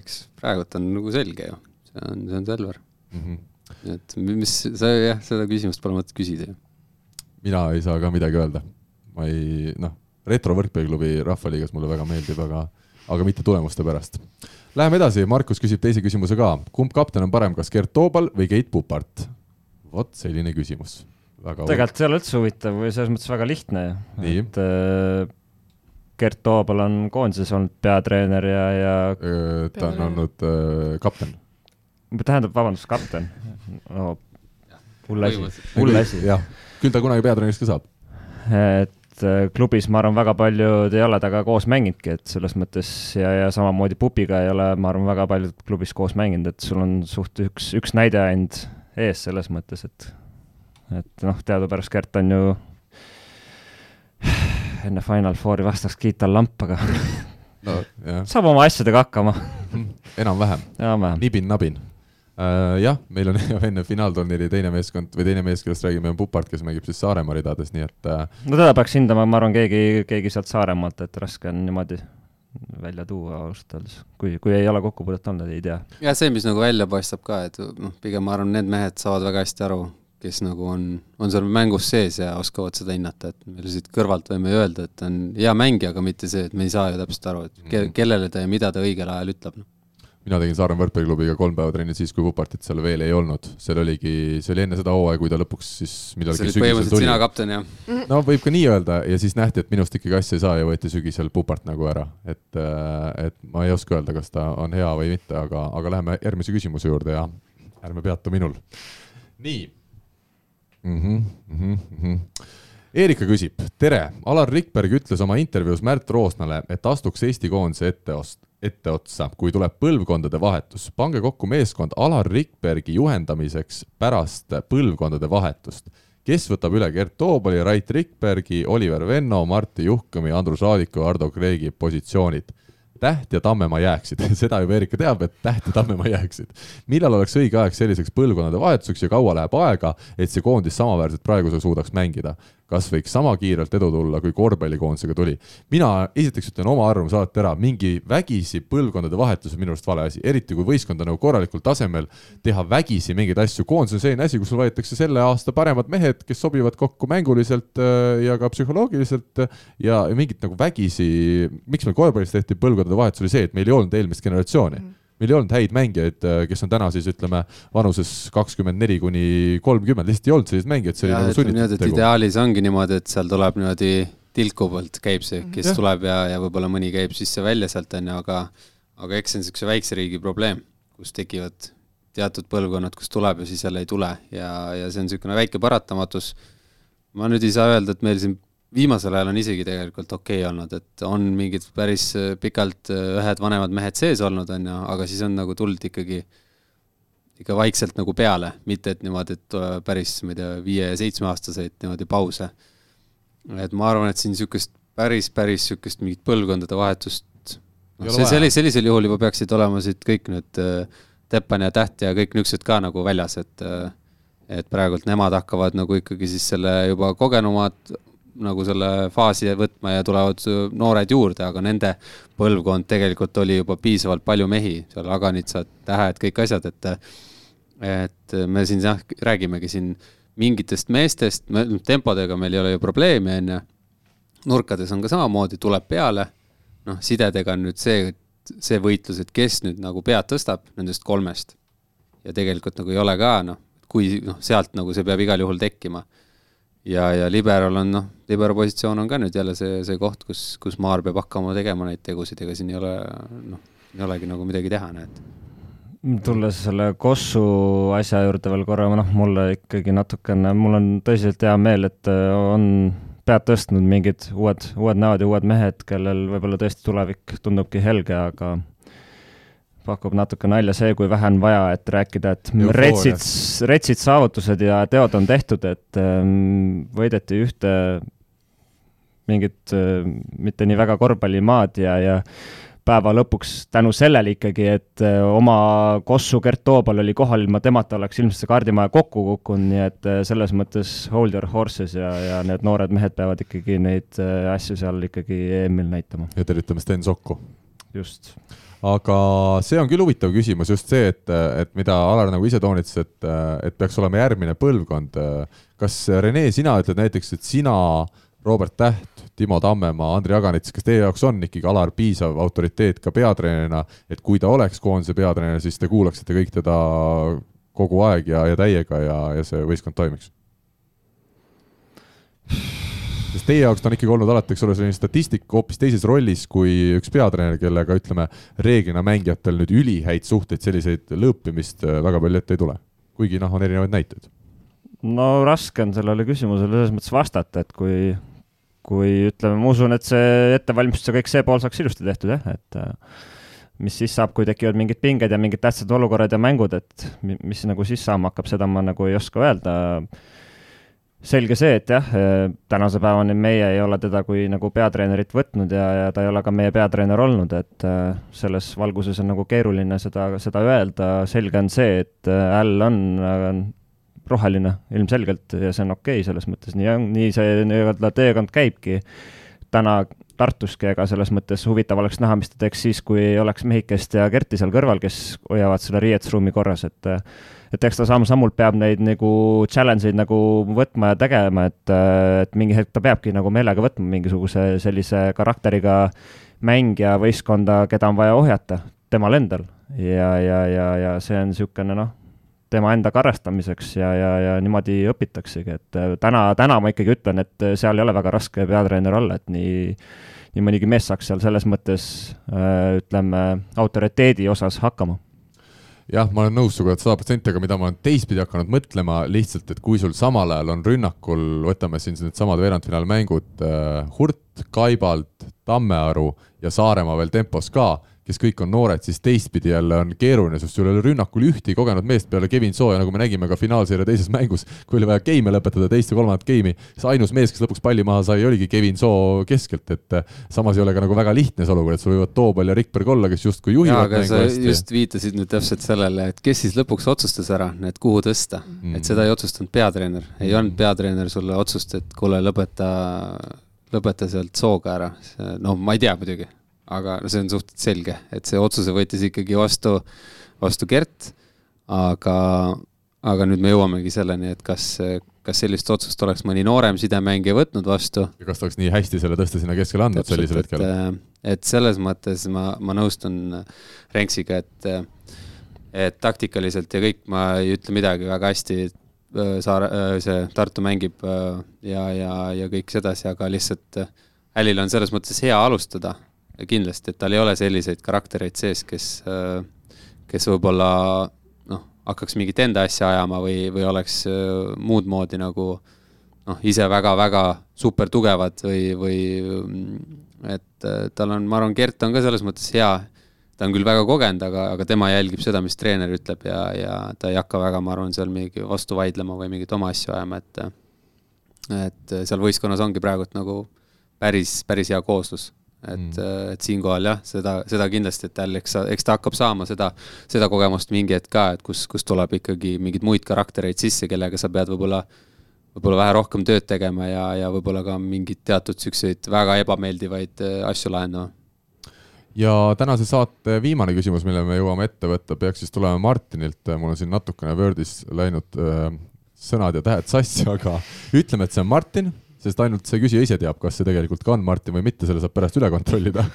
eks praegult on nagu selge ju, see on, see on Selver. Mhm. nii et mi- mis, sa jah, seda küsimust pole mõtet küsida ju. mina ei saa ka midagi öelda. ma ei, noh, retro võrkpalliklubi Rahvaliigas mulle väga meeldib, aga, aga mitte tulemuste pärast. Läheme edasi, Markus küsib teise küsimuse ka. kumb kapten on parem, kas Gert Toobal või Keit Pupart? vot selline küsimus. väga tegelikult see ei ole üldse huvitav või selles mõttes väga lihtne et äh, Gert Toobal on koondises olnud peatreener ja, ja ta on olnud, olnud kapten. tähendab, vabandust, kapten no,. hull asi, hull asi. jah, küll ta kunagi peatreeneriks ka saab. et äh, klubis ma arvan, väga paljud ei ole temaga koos mänginudki, et selles mõttes ja, ja samamoodi Pupiga ei ole, ma arvan, väga paljud klubis koos mänginud, et sul on suht üks, üks näide ainult ees selles mõttes, et et noh, teadupärast Gert on ju enne Final Fouri vastaks kiital lamp, aga no saab oma asjadega hakkama, enam-vähem, enam-vähem. nibin-nabin. jah, meil on enne finaalturniiri teine meeskond või teine mees, kellest räägime, on Pupart, kes mängib siis Saaremaa ridades, nii et äh, no teda peaks hindama, ma arvan, keegi, keegi sealt Saaremaalt, et raske on niimoodi välja tuua ausalt öeldes, kui, kui ei ole kokkupuudet olnud, ei tea. jah, see, mis nagu välja paistab ka, et noh, pigem ma arvan, need mehed saavad väga hästi aru, kes nagu on, on seal mängus sees ja oskavad seda hinnata, et me siit kõrvalt võime öelda, et on hea mängija, aga mitte see, et me ei saa ju täpselt aru, et ke-, kellele ta ja mida ta õigel ajal ütleb. noh. mina tegin Saaremaa võrkpalliklubiga kolm päeva trenni siis, kui Pupartit seal veel ei olnud. seal oligi, see oli enne seda hooaega, kui ta lõpuks siis see millalgi oli sügisel põhimõtteliselt tuli sina. kapten ja no võib ka nii öelda ja siis nähti, et minust ikkagi asja ei saa ja võeti sügisel Pupart nagu ära, et, et ma ei oska öelda, kas ta on hea või mitte, aga, aga läheme järgmise küsimuse juurde ja ärme peatu minul. nii mm. -hmm, mm -hmm. Erika küsib, tere, Alar Rikberg ütles oma intervjuus Märt Roosnale, et astuks Eesti koondise etteost-, etteotsa, kui tuleb põlvkondade vahetus. pange kokku meeskond Alar Rikbergi juhendamiseks pärast põlvkondade vahetust kes võtab üle Gert Toobali, Rait Rikbergi, Oliver Venno, Martti Juhkami, Andrus Raadiku ja Ardo Kreegi positsioonid. Täht ja Tammemaa jääksid, seda juba Erika teab, et Täht ja Tammemaa jääksid. millal oleks õige aeg selliseks põlvkondade vahetuseks ja kaua läheb aega, et see koondis samaväärselt praegusega suudaks mängida? Kas võiks sama kiirelt edu tulla, kui korvpallikoondisega tuli? mina esiteks ütlen oma arvamuse alati ära, mingi vägisi põlvkondade vahetus on minu arust vale asi, eriti kui võistkond on nagu korralikul tasemel teha vägisi mingeid asju, koondis on selline asi, kus sul võetakse selle aasta paremad mehed, kes sobivad kokku mänguliselt äh, ja ka psühholoogiliselt äh, ja mingit nagu vägisi, miks meil korvpallis tehti põlvkondade vahetus, oli see, et meil ei olnud eelmist generatsiooni mm. Meil ei olnud häid mängijaid, kes on täna siis ütleme vanuses kakskümmend neli kuni kolmkümmend, lihtsalt ei olnud selliseid mängijaid, see oli nagu sunnitud tegu. ideaalis ongi niimoodi, et seal tuleb niimoodi tilku poolt käib see, kes ja. tuleb ja, ja võib-olla mõni käib sisse-välja sealt onju, aga aga eks see on niisuguse väikse riigi probleem, kus tekivad teatud põlvkonnad, kus tuleb ja siis jälle ei tule ja, ja see on niisugune väike paratamatus. ma nüüd ei saa öelda, et meil siin viimasel ajal on isegi tegelikult okei okay olnud, et on mingid päris äh, pikalt äh, ühed vanemad mehed sees olnud, on ju, aga siis on nagu tulnud ikkagi ikka vaikselt nagu peale, mitte et niimoodi, et päris, ma ei tea, viie ja seitsmeaastaseid niimoodi pause. et ma arvan, et siin niisugust päris, päris niisugust mingit põlvkondade vahetust no, see, sellis-, sellisel juhul juba peaksid olema siit kõik äh, Teppan ja Täht ja kõik niisugused ka nagu väljas, et äh, et praegult nemad hakkavad nagu ikkagi siis selle juba kogenumad nagu selle faasi võtma ja tulevad noored juurde, aga nende põlvkond tegelikult oli juba piisavalt palju mehi, seal Aganitsad, Tähed, kõik asjad, et et me siin jah, räägimegi siin mingitest meestest, tempodega meil ei ole ju probleemi, on ju, nurkades on ka samamoodi, tuleb peale, noh, sidedega on nüüd see, see võitlus, et kes nüüd nagu pead tõstab nendest kolmest. ja tegelikult nagu ei ole ka, noh, kui noh, sealt nagu see peab igal juhul tekkima ja, ja liberal on noh, libero positsioon on ka nüüd jälle see, see koht, kus, kus Maar peab hakkama tegema neid tegusid, ega siin ei ole noh, ei olegi nagu midagi teha, näed. tulles selle Kossu asja juurde veel korra, noh, mulle ikkagi natukene, mul on tõsiselt hea meel, et on pead tõstnud mingid uued, uued näod ja uued mehed, kellel võib-olla tõesti tulevik tundubki helge, aga pakub natuke nalja see, kui vähe on vaja, et rääkida, et retsid, retsid saavutused ja teod on tehtud, et ähm, võideti ühte mingit äh, mitte nii väga korvpallimaad ja, ja päeva lõpuks tänu sellele ikkagi, et äh, oma Kossu Gert Toobal oli kohal, ilma temata oleks ilmselt see kaardimaja kokku kukkunud, nii et äh, selles mõttes hold your horses ja, ja need noored mehed peavad ikkagi neid asju seal ikkagi EM-il näitama. ja tervitame Sten Sokku. just aga see on küll huvitav küsimus, just see, et, et mida Alar nagu ise toonitas, et, et peaks olema järgmine põlvkond. kas Rene, sina ütled näiteks, et sina, Robert Täht, Timo Tammemaa, Andri Aganits, kas teie jaoks on ikkagi Alar piisav autoriteet ka peatreenerina, et kui ta oleks koondise peatreener, siis te kuulaksite kõik teda kogu aeg ja, ja täiega ja, ja see võistkond toimiks? Sest teie jaoks ta on ikkagi olnud alati, eks ole, selline statistik hoopis teises rollis kui üks peatreener, kellega ütleme, reeglina mängijatel nüüd ülihäid suhteid, selliseid lõõpimist äh, väga palju ette ei tule. kuigi noh, on erinevaid näiteid. no raske on sellele küsimusele selles mõttes vastata, et kui, kui ütleme, ma usun, et see ettevalmistus ja kõik see pool saaks ilusti tehtud jah, et äh, mis siis saab, kui tekivad mingid pinged ja mingid tähtsad olukorrad ja mängud, et mis nagu siis saama hakkab, seda ma nagu ei oska öelda selge see, et jah, eh, tänase päevani meie ei ole teda kui nagu peatreenerit võtnud ja, ja ta ei ole ka meie peatreener olnud, et eh, selles valguses on nagu keeruline seda, seda öelda, selge on see, et Äll eh, on roheline ilmselgelt ja see on okei okay, selles mõttes, nii on, nii see nii-öelda teekond käibki. täna Tartuski, ega selles mõttes huvitav oleks näha, mis ta teeks siis, kui oleks Mehhikest ja Kerti seal kõrval, kes hoiavad selle riietusruumi korras, et et eks ta samm-sammult peab neid nagu challenge eid nagu võtma ja tegema, et, et mingi hetk ta peabki nagu meelega võtma mingisuguse sellise karakteriga mängija võistkonda, keda on vaja ohjata temal endal. Ja, ja, ja, ja see on niisugune noh, tema enda karestamiseks ja, ja, ja niimoodi õpitaksegi, et täna, täna ma ikkagi ütlen, et seal ei ole väga raske peatreener olla, et nii nii mõnigi mees saaks seal selles mõttes ütleme, autoriteedi osas hakkama. Jah, ma olen nõus sinuga sada protsenti, aga mida ma olen teistpidi hakanud mõtlema lihtsalt, et kui sul samal ajal on rünnakul, võtame siin needsamad veerandfinaalmängud äh,, Hurt, Kaibald, Tammearu ja Saaremaa veel tempos ka kes kõik on noored, siis teistpidi jälle on keeruline, sest sul ei ole rünnakul ühtegi kogenud meest peale Kevin Soo ja nagu me nägime ka finaalseeria teises mängus, kui oli vaja geime lõpetada, teist ja kolmandat geimi, siis ainus mees, kes lõpuks palli maha sai, oligi Kevin Soo keskelt, et eh, samas ei ole ka nagu väga lihtne see olukord, et sul võivad Toobal ja Rikberg olla, kes justkui juhivad mängu hästi. just viitasid nüüd täpselt sellele, et kes siis lõpuks otsustas ära, et kuhu tõsta. Mm., et seda ei otsustanud peatreener, ei olnud peatreener sulle otsust, et kuule, lõpeta, lõpeta sealt sooga ära, no ma ei tea muidugi aga no see on suhteliselt selge, et see otsuse võttis ikkagi vastu, vastu Gert, aga, aga nüüd me jõuamegi selleni, et kas, kas sellist otsust oleks mõni noorem sidemängija võtnud vastu. ja kas ta oleks nii hästi selle tõste sinna keskele andnud sellisel hetkel? et selles mõttes ma, ma nõustun Renksiga, et et taktikaliselt ja kõik, ma ei ütle midagi väga hästi, Saare, see Tartu mängib ja, ja, ja kõik sedasi, aga lihtsalt Älil on selles mõttes hea alustada kindlasti, et tal ei ole selliseid karaktereid sees, kes, äh, kes võib-olla noh, hakkaks mingit enda asja ajama või, või oleks äh, muud moodi nagu noh, ise väga-väga super tugevad või, või et äh, tal on, ma arvan, Gert on ka selles mõttes hea, ta on küll väga kogenud, aga, aga tema jälgib seda, mis treener ütleb ja, ja ta ei hakka väga, ma arvan, seal mingi vastu vaidlema või mingeid oma asju ajama, et et seal võistkonnas ongi praegult nagu päris, päris hea kooslus et mm., et siinkohal jah, seda, seda kindlasti, et tal, eks, eks ta hakkab saama seda, seda kogemust mingi hetk ka, et kus, kus tuleb ikkagi mingeid muid karaktereid sisse, kellega sa pead võib-olla, võib-olla vähe rohkem tööd tegema ja, ja võib-olla ka mingeid teatud siukseid väga ebameeldivaid äh, asju lahendama. ja tänase saate viimane küsimus, mille me jõuame ette võtta, peaks siis tulema Martinilt, mul on siin natukene Wordis läinud äh, sõnad ja tähed sassi, aga ütleme, et see on Martin sest ainult see küsija ise teab, kas see tegelikult ka on Martin või mitte, selle saab pärast üle kontrollida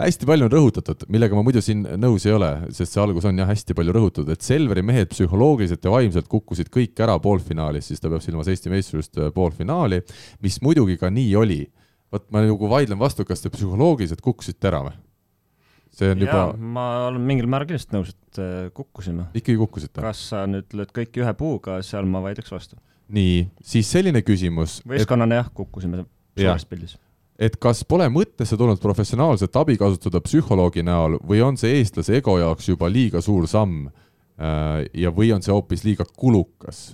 hästi palju on rõhutatud, millega ma muidu siin nõus ei ole, sest see algus on jah hästi palju rõhutatud, et Selveri mehed psühholoogiliselt ja vaimselt kukkusid kõik ära poolfinaalis, siis ta peab silmas Eesti meistrivõistluste poolfinaali, mis muidugi ka nii oli. vot ma nagu vaidlen vastu, kas te psühholoogiliselt kukkusite ära või? see on juba. ma olen mingil määral kindlasti nõus, et äh, kukkusime. ikkagi kukkusite? kas sa nüüd lööd kõiki ühe puuga, seal ma vaidleks vastu nii, siis selline küsimus. võistkonnana jah, kukkusime suures pildis. et kas pole mõttesse tulnud professionaalset abi kasutada psühholoogi näol või on see eestlase ego jaoks juba liiga suur samm äh, ja, või on see hoopis liiga kulukas?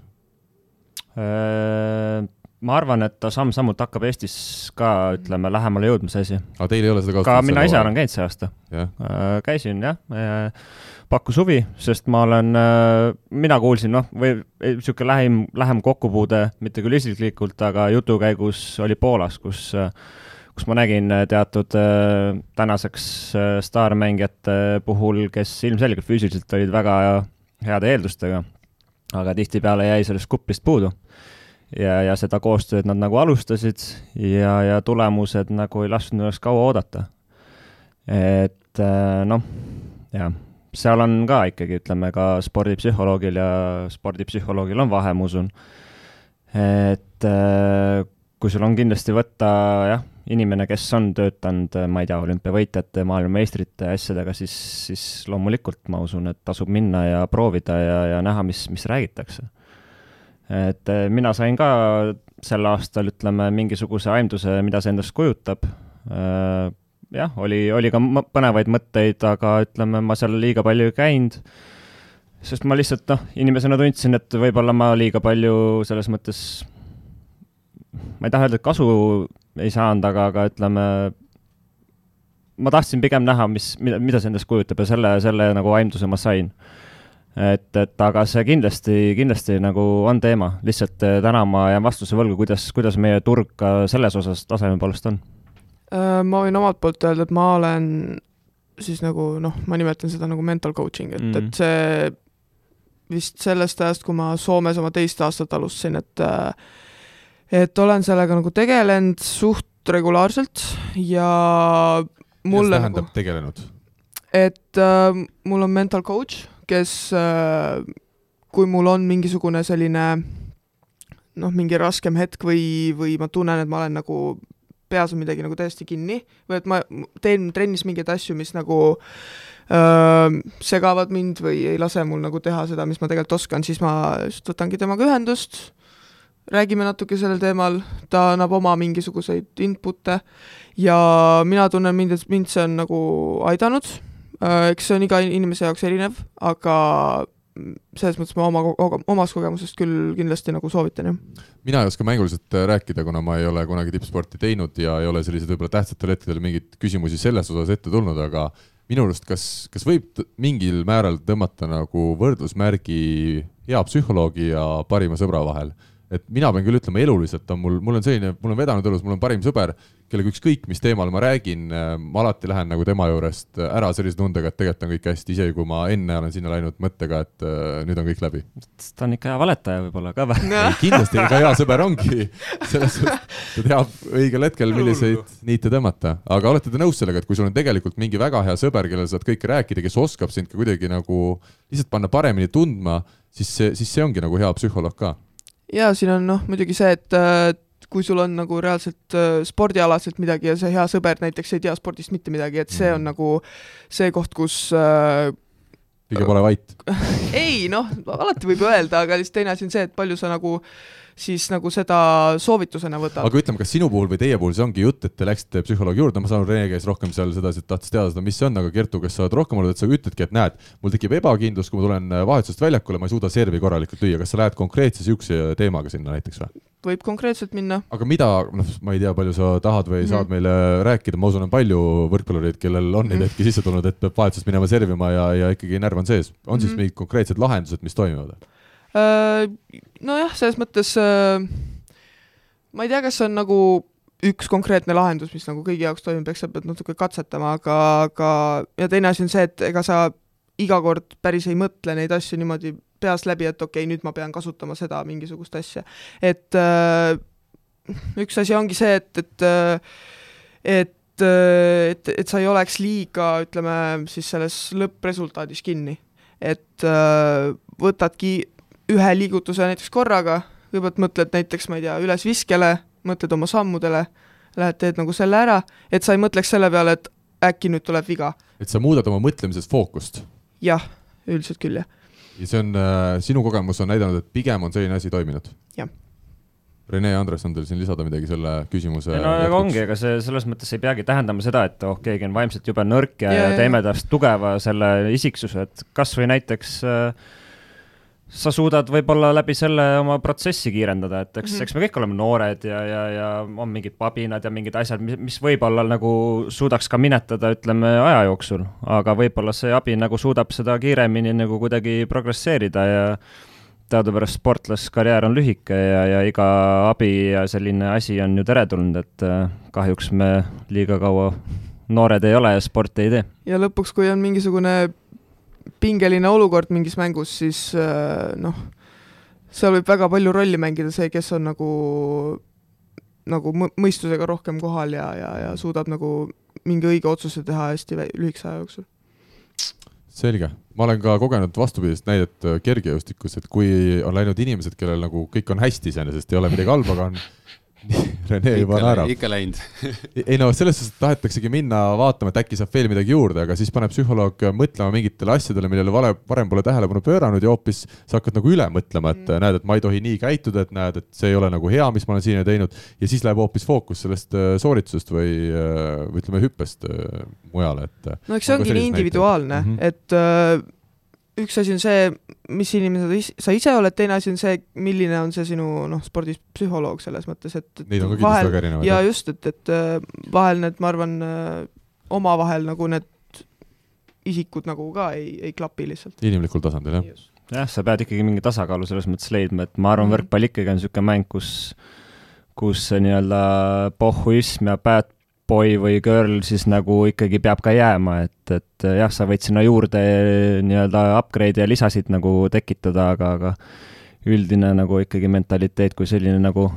Äh, ma arvan, et ta samm-sammult hakkab Eestis ka, ütleme, lähemale jõudma, see asi. aga teil ei ole seda ka mina ise olen käinud see aasta. Äh, käisin jah, pakkus huvi, sest ma olen, äh, mina kuulsin, noh, või niisugune lähim, lähem kokkupuude, mitte küll isiklikult, aga jutu käigus oli Poolas, kus kus ma nägin teatud tänaseks staarmängijate puhul, kes ilmselgelt füüsiliselt olid väga heade eeldustega, aga tihtipeale jäi sellest kuplist puudu ja, ja seda koostööd nad nagu alustasid ja, ja tulemused nagu ei lasknud ennast kaua oodata. et äh, noh, jah, seal on ka ikkagi, ütleme ka spordipsühholoogil ja spordipsühholoogil on vahe, ma usun. et äh, kui sul on kindlasti võtta jah, inimene, kes on töötanud, ma ei tea, olümpiavõitjate, maailmameistrite asjadega, siis, siis loomulikult ma usun, et tasub minna ja proovida ja, ja näha, mis, mis räägitakse et eh, mina sain ka sel aastal, ütleme, mingisuguse aimduse, mida see endast kujutab. Jah, oli, oli ka põnevaid mõtteid, aga ütleme, ma seal liiga palju ei käinud, sest ma lihtsalt noh, inimesena tundsin, et võib-olla ma liiga palju selles mõttes, ma ei taha öelda, et kasu ei saanud, aga, aga ütleme, ma tahtsin pigem näha, mis, mida, mida see endast kujutab ja selle, selle nagu aimduse ma sain et, et aga see kindlasti, kindlasti nagu on teema, lihtsalt eh, täna ma jään vastuse võlgu, kuidas, kuidas meie turg ka selles osas taseme poolest on? Äh, ma võin omalt poolt öelda, et ma olen siis nagu noh, ma nimetan seda nagu mental coaching, et mm, -hmm. et see vist sellest ajast, kui ma Soomes oma teist aastat alustasin, et äh, et olen sellega nagu tegelenud suht regulaarselt ja mulle mis tähendab nagu, tegelenud? et äh, mul on mental coach kes, äh, kui mul on mingisugune selline noh, mingi raskem hetk või, või ma tunnen, et ma olen nagu peas on midagi nagu täiesti kinni või et ma teen trennis mingeid asju, mis nagu öö, segavad mind või ei lase mul nagu teha seda, mis ma tegelikult oskan, siis ma just võtangi temaga ühendust, räägime natuke sellel teemal, ta annab oma mingisuguseid input'e ja mina tunnen mind, et mind see on nagu aidanud. Eks see on iga inimese jaoks erinev, aga selles mõttes ma oma, omast kogemusest küll kindlasti nagu soovitan, jah. mina ei oska mänguliselt äh, rääkida, kuna ma ei ole kunagi tippsporti teinud ja ei ole selliseid võib-olla tähtsatel hetkedel mingeid küsimusi selles osas ette tulnud, aga minu arust, kas, kas võib mingil määral tõmmata nagu võrdusmärgi hea psühholoogi ja parima sõbra vahel? Et mina pean küll ütlema, eluliselt on mul, mul on selline, mul on vedanud elus, mul on parim sõber, kellega ükskõik mis teemal ma räägin, ma alati lähen nagu tema juurest ära sellise tundega, et tegelikult on kõik hästi, isegi kui ma enne olen sinna läinud mõttega, et uh, nüüd on kõik läbi. ta on ikka hea valetaja võib-olla ka või no.? kindlasti, ega hea sõber ongi, selles suhtes, ta teab õigel hetkel, milliseid niite tõmmata, aga olete te nõus sellega, et kui sul on tegelikult mingi väga hea sõber, kellele saad kõike rääkida, kes oskab sind ka kuidagi nagu lihtsalt panna paremini tundma, siis see, siis see ongi nagu hea psühholoog ka jaa, siin on noh, muidugi see, et kui sul on nagu reaalselt äh, spordialaselt midagi ja see hea sõber näiteks ei tea spordist mitte midagi, et see on mm. nagu see koht, kus äh, pigem ole vait. ei noh, alati võib öelda, aga lihtsalt teine asi on see, et palju sa nagu siis nagu seda soovitusena võtad. aga ütleme, kas sinu puhul või teie puhul see ongi jutt, et te läksite psühholoogi juurde, ma saan aru, Rene käis rohkem seal sedasi, et tahtis teada seda, mis see on, aga Kertu, kes sa oled rohkem olnud, et sa ütledki, et näed, mul tekib ebakindlus, kui ma tulen vahetusest väljakule, ma ei suuda servi korralikult lüüa, kas sa lähed konkreetse niisuguse teemaga sinna näiteks või? võib konkreetselt minna. aga mida, noh, ma ei tea, palju sa tahad või saad Mhm. meile rääkida, ma usun, on palju võrkpallureid, kellel on neid Mhm. hetki sisse tulnud, et peab vahetusest minema servima ja, ja ikkagi närv on sees. on siis Mhm. mingid konkreetsed lahendused, mis toimivad? Äh, nojah, selles mõttes äh, ma ei tea, kas see on nagu üks konkreetne lahendus, mis nagu kõigi jaoks toimib, eks sa pead natuke katsetama, aga, aga ja teine asi on see, et ega sa iga kord päris ei mõtle neid asju niimoodi peas läbi, et okei okay,, nüüd ma pean kasutama seda mingisugust asja. et äh, üks asi ongi see, et, et äh, et, et, et sa ei oleks liiga, ütleme siis selles lõppresultaadis kinni. et äh, võtadki ühe liigutuse näiteks korraga, kõigepealt mõtled näiteks, ma ei tea, ülesviskele, mõtled oma sammudele, lähed teed nagu selle ära, et sa ei mõtleks selle peale, et äkki nüüd tuleb viga. et sa muudad oma mõtlemises fookust jah, üldiselt küll, jah. ja see on äh,, sinu kogemus on näidanud, et pigem on selline asi toiminud? Jah. Rene ja Andres, on teil siin lisada midagi selle küsimuse no aga ongi, ega see selles mõttes ei peagi tähendama seda, et oh, keegi on vaimselt jube nõrk ja, Ja, ja, ja, ja teeme tast tugeva selle isiksuse, et kas või näiteks äh, sa suudad võib-olla läbi selle oma protsessi kiirendada, et eks mm. -hmm. eks me kõik oleme noored ja, ja, ja on mingid pabinad ja mingid asjad, mis, mis võib-olla nagu suudaks ka minetada, ütleme aja jooksul, aga võib-olla see abi nagu suudab seda kiiremini nagu kuidagi progresseerida ja teadupärast sportlaskarjäär on lühike ja, ja iga abi ja selline asi on ju teretulnud, et äh, kahjuks me liiga kaua noored ei ole ja sporti ei tee. ja lõpuks, kui on mingisugune pingeline olukord mingis mängus, siis äh, noh, seal võib väga palju rolli mängida see, kes on nagu, nagu mõ- mõistusega rohkem kohal ja, ja, ja suudab nagu mingi õige otsuse teha hästi lühikese aja jooksul. selge, ma olen ka kogenud vastupidist näidet äh, kergejõustikus, et kui on läinud inimesed, kellel nagu kõik on hästi iseenesest, ei ole midagi halba, aga on Rene juba naerab. ikka läinud. ei no selles suhtes, et tahetaksegi minna vaatama, et äkki saab veel midagi juurde, aga siis paneb psühholoog mõtlema mingitele asjadele, millele vale, varem pole tähelepanu pööranud ja hoopis sa hakkad nagu üle mõtlema, et Mm. näed, et ma ei tohi nii käituda, et näed, et see ei ole nagu hea, mis ma olen siiani teinud ja siis läheb hoopis fookus sellest äh, sooritusest või äh, või ütleme hüppest äh, mujale, et no eks see ongi nii individuaalne mm, -hmm. et üks asi on see, mis inimene sa is- sa ise oled, teine asi on see, milline on see sinu noh, spordipsühholoog selles mõttes, et, et neid on ka kindlasti väga erinevaid. ja just, et, et äh, vahel need, ma arvan, omavahel nagu need isikud nagu ka ei, ei klapi lihtsalt. inimlikul tasandil jah. jah, sa pead ikkagi mingi tasakaalu selles mõttes leidma, et ma arvan mm. -hmm. võrkpall ikkagi on niisugune mäng, kus, kus see nii-öelda pohhuism ja bad boy või girl siis nagu ikkagi peab ka jääma, et, et jah, sa võid sinna juurde nii-öelda upgrade'e ja lisasid nagu tekitada, aga, aga üldine nagu ikkagi mentaliteet kui selline nagu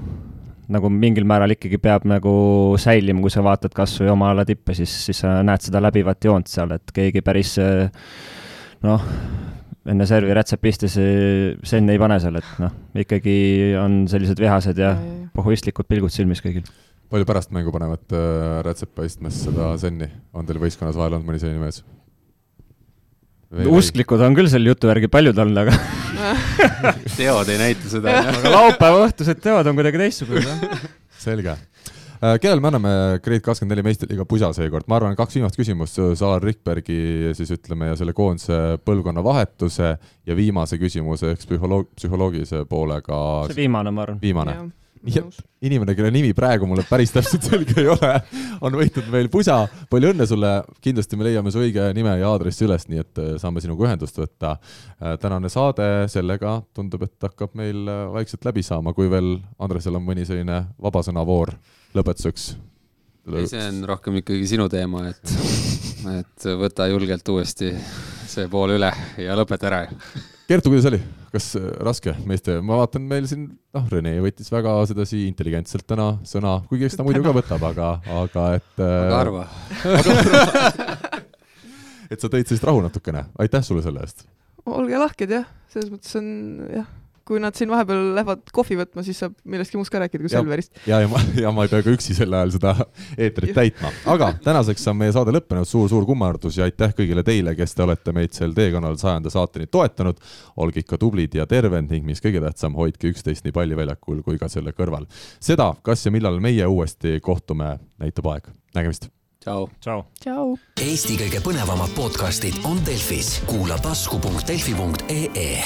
nagu mingil määral ikkagi peab nagu säilima, kui sa vaatad kas või oma ala tippe, siis, siis sa näed seda läbivat joont seal, et keegi päris eh, noh, enne servi rätsepistesse senne ei pane seal, et noh, ikkagi on sellised vihased ja pohhuistlikud pilgud silmis kõigil. Palju pärast mängu panevad äh, rätsepa istmes seda senni, on teil võistkonnas vahel olnud mõni selline mees? usklikud on küll selle jutu järgi paljud olnud, aga teod ei näita seda, aga laupäeva õhtused teod on kuidagi teistsugused, selge. kellele me anname Grade kakskümmend neli meistriliiga pusa seekord, ma arvan, kaks viimast küsimust, Saar Rikbergi siis ütleme ja selle koondise põlvkonna vahetuse ja viimase küsimuse ehk psühholoog, psühholoogilise poolega see viimane, ma arvan. viimane. inimene, kelle nimi praegu mulle päris täpselt selge ei ole, on võitnud meil pusa. palju õnne sulle, kindlasti me leiame su õige nime ja aadressi üles, nii et äh, saame sinuga ühendust võtta. tänane saade sellega tundub, et hakkab meil äh, vaikselt läbi saama, kui veel Andresel on mõni selline vabasõnavoor lõpetuseks. ei, see on rohkem ikkagi sinu teema, et, et võta julgelt uuesti see pool üle ja lõpeta ära. Kertu, kuidas oli, kas äh, raske meeste, ma vaatan meil siin, noh, Rene võttis väga sedasi intelligentselt täna sõna, kuigi eks ta muidu ka võtab, aga, aga et äh, aga arva. et sa tõid sellist rahu natukene, aitäh sulle selle eest. olge lahked jah, selles mõttes on jah, kui nad siin vahepeal lähevad kohvi võtma, siis saab millestki muust ka rääkida kui Ja. Selverist. ja, ja ma, ja ma ei pea ka üksi sel ajal seda eetrit täitma, aga tänaseks on meie saade lõppenud suur,, suur-suur kummardus ja aitäh kõigile teile, kes te olete meid sel teekonnal sajanda saateni toetanud. olge ikka tublid ja terved ning mis kõige tähtsam, hoidke üksteist nii palliväljakul kui ka selle kõrval. seda, kas ja millal meie uuesti kohtume, näitab aeg. nägemist. tšau. tšau. tšau. Eesti kõige põnevamad podcastid on Delfis, kuula tasku.delfi.ee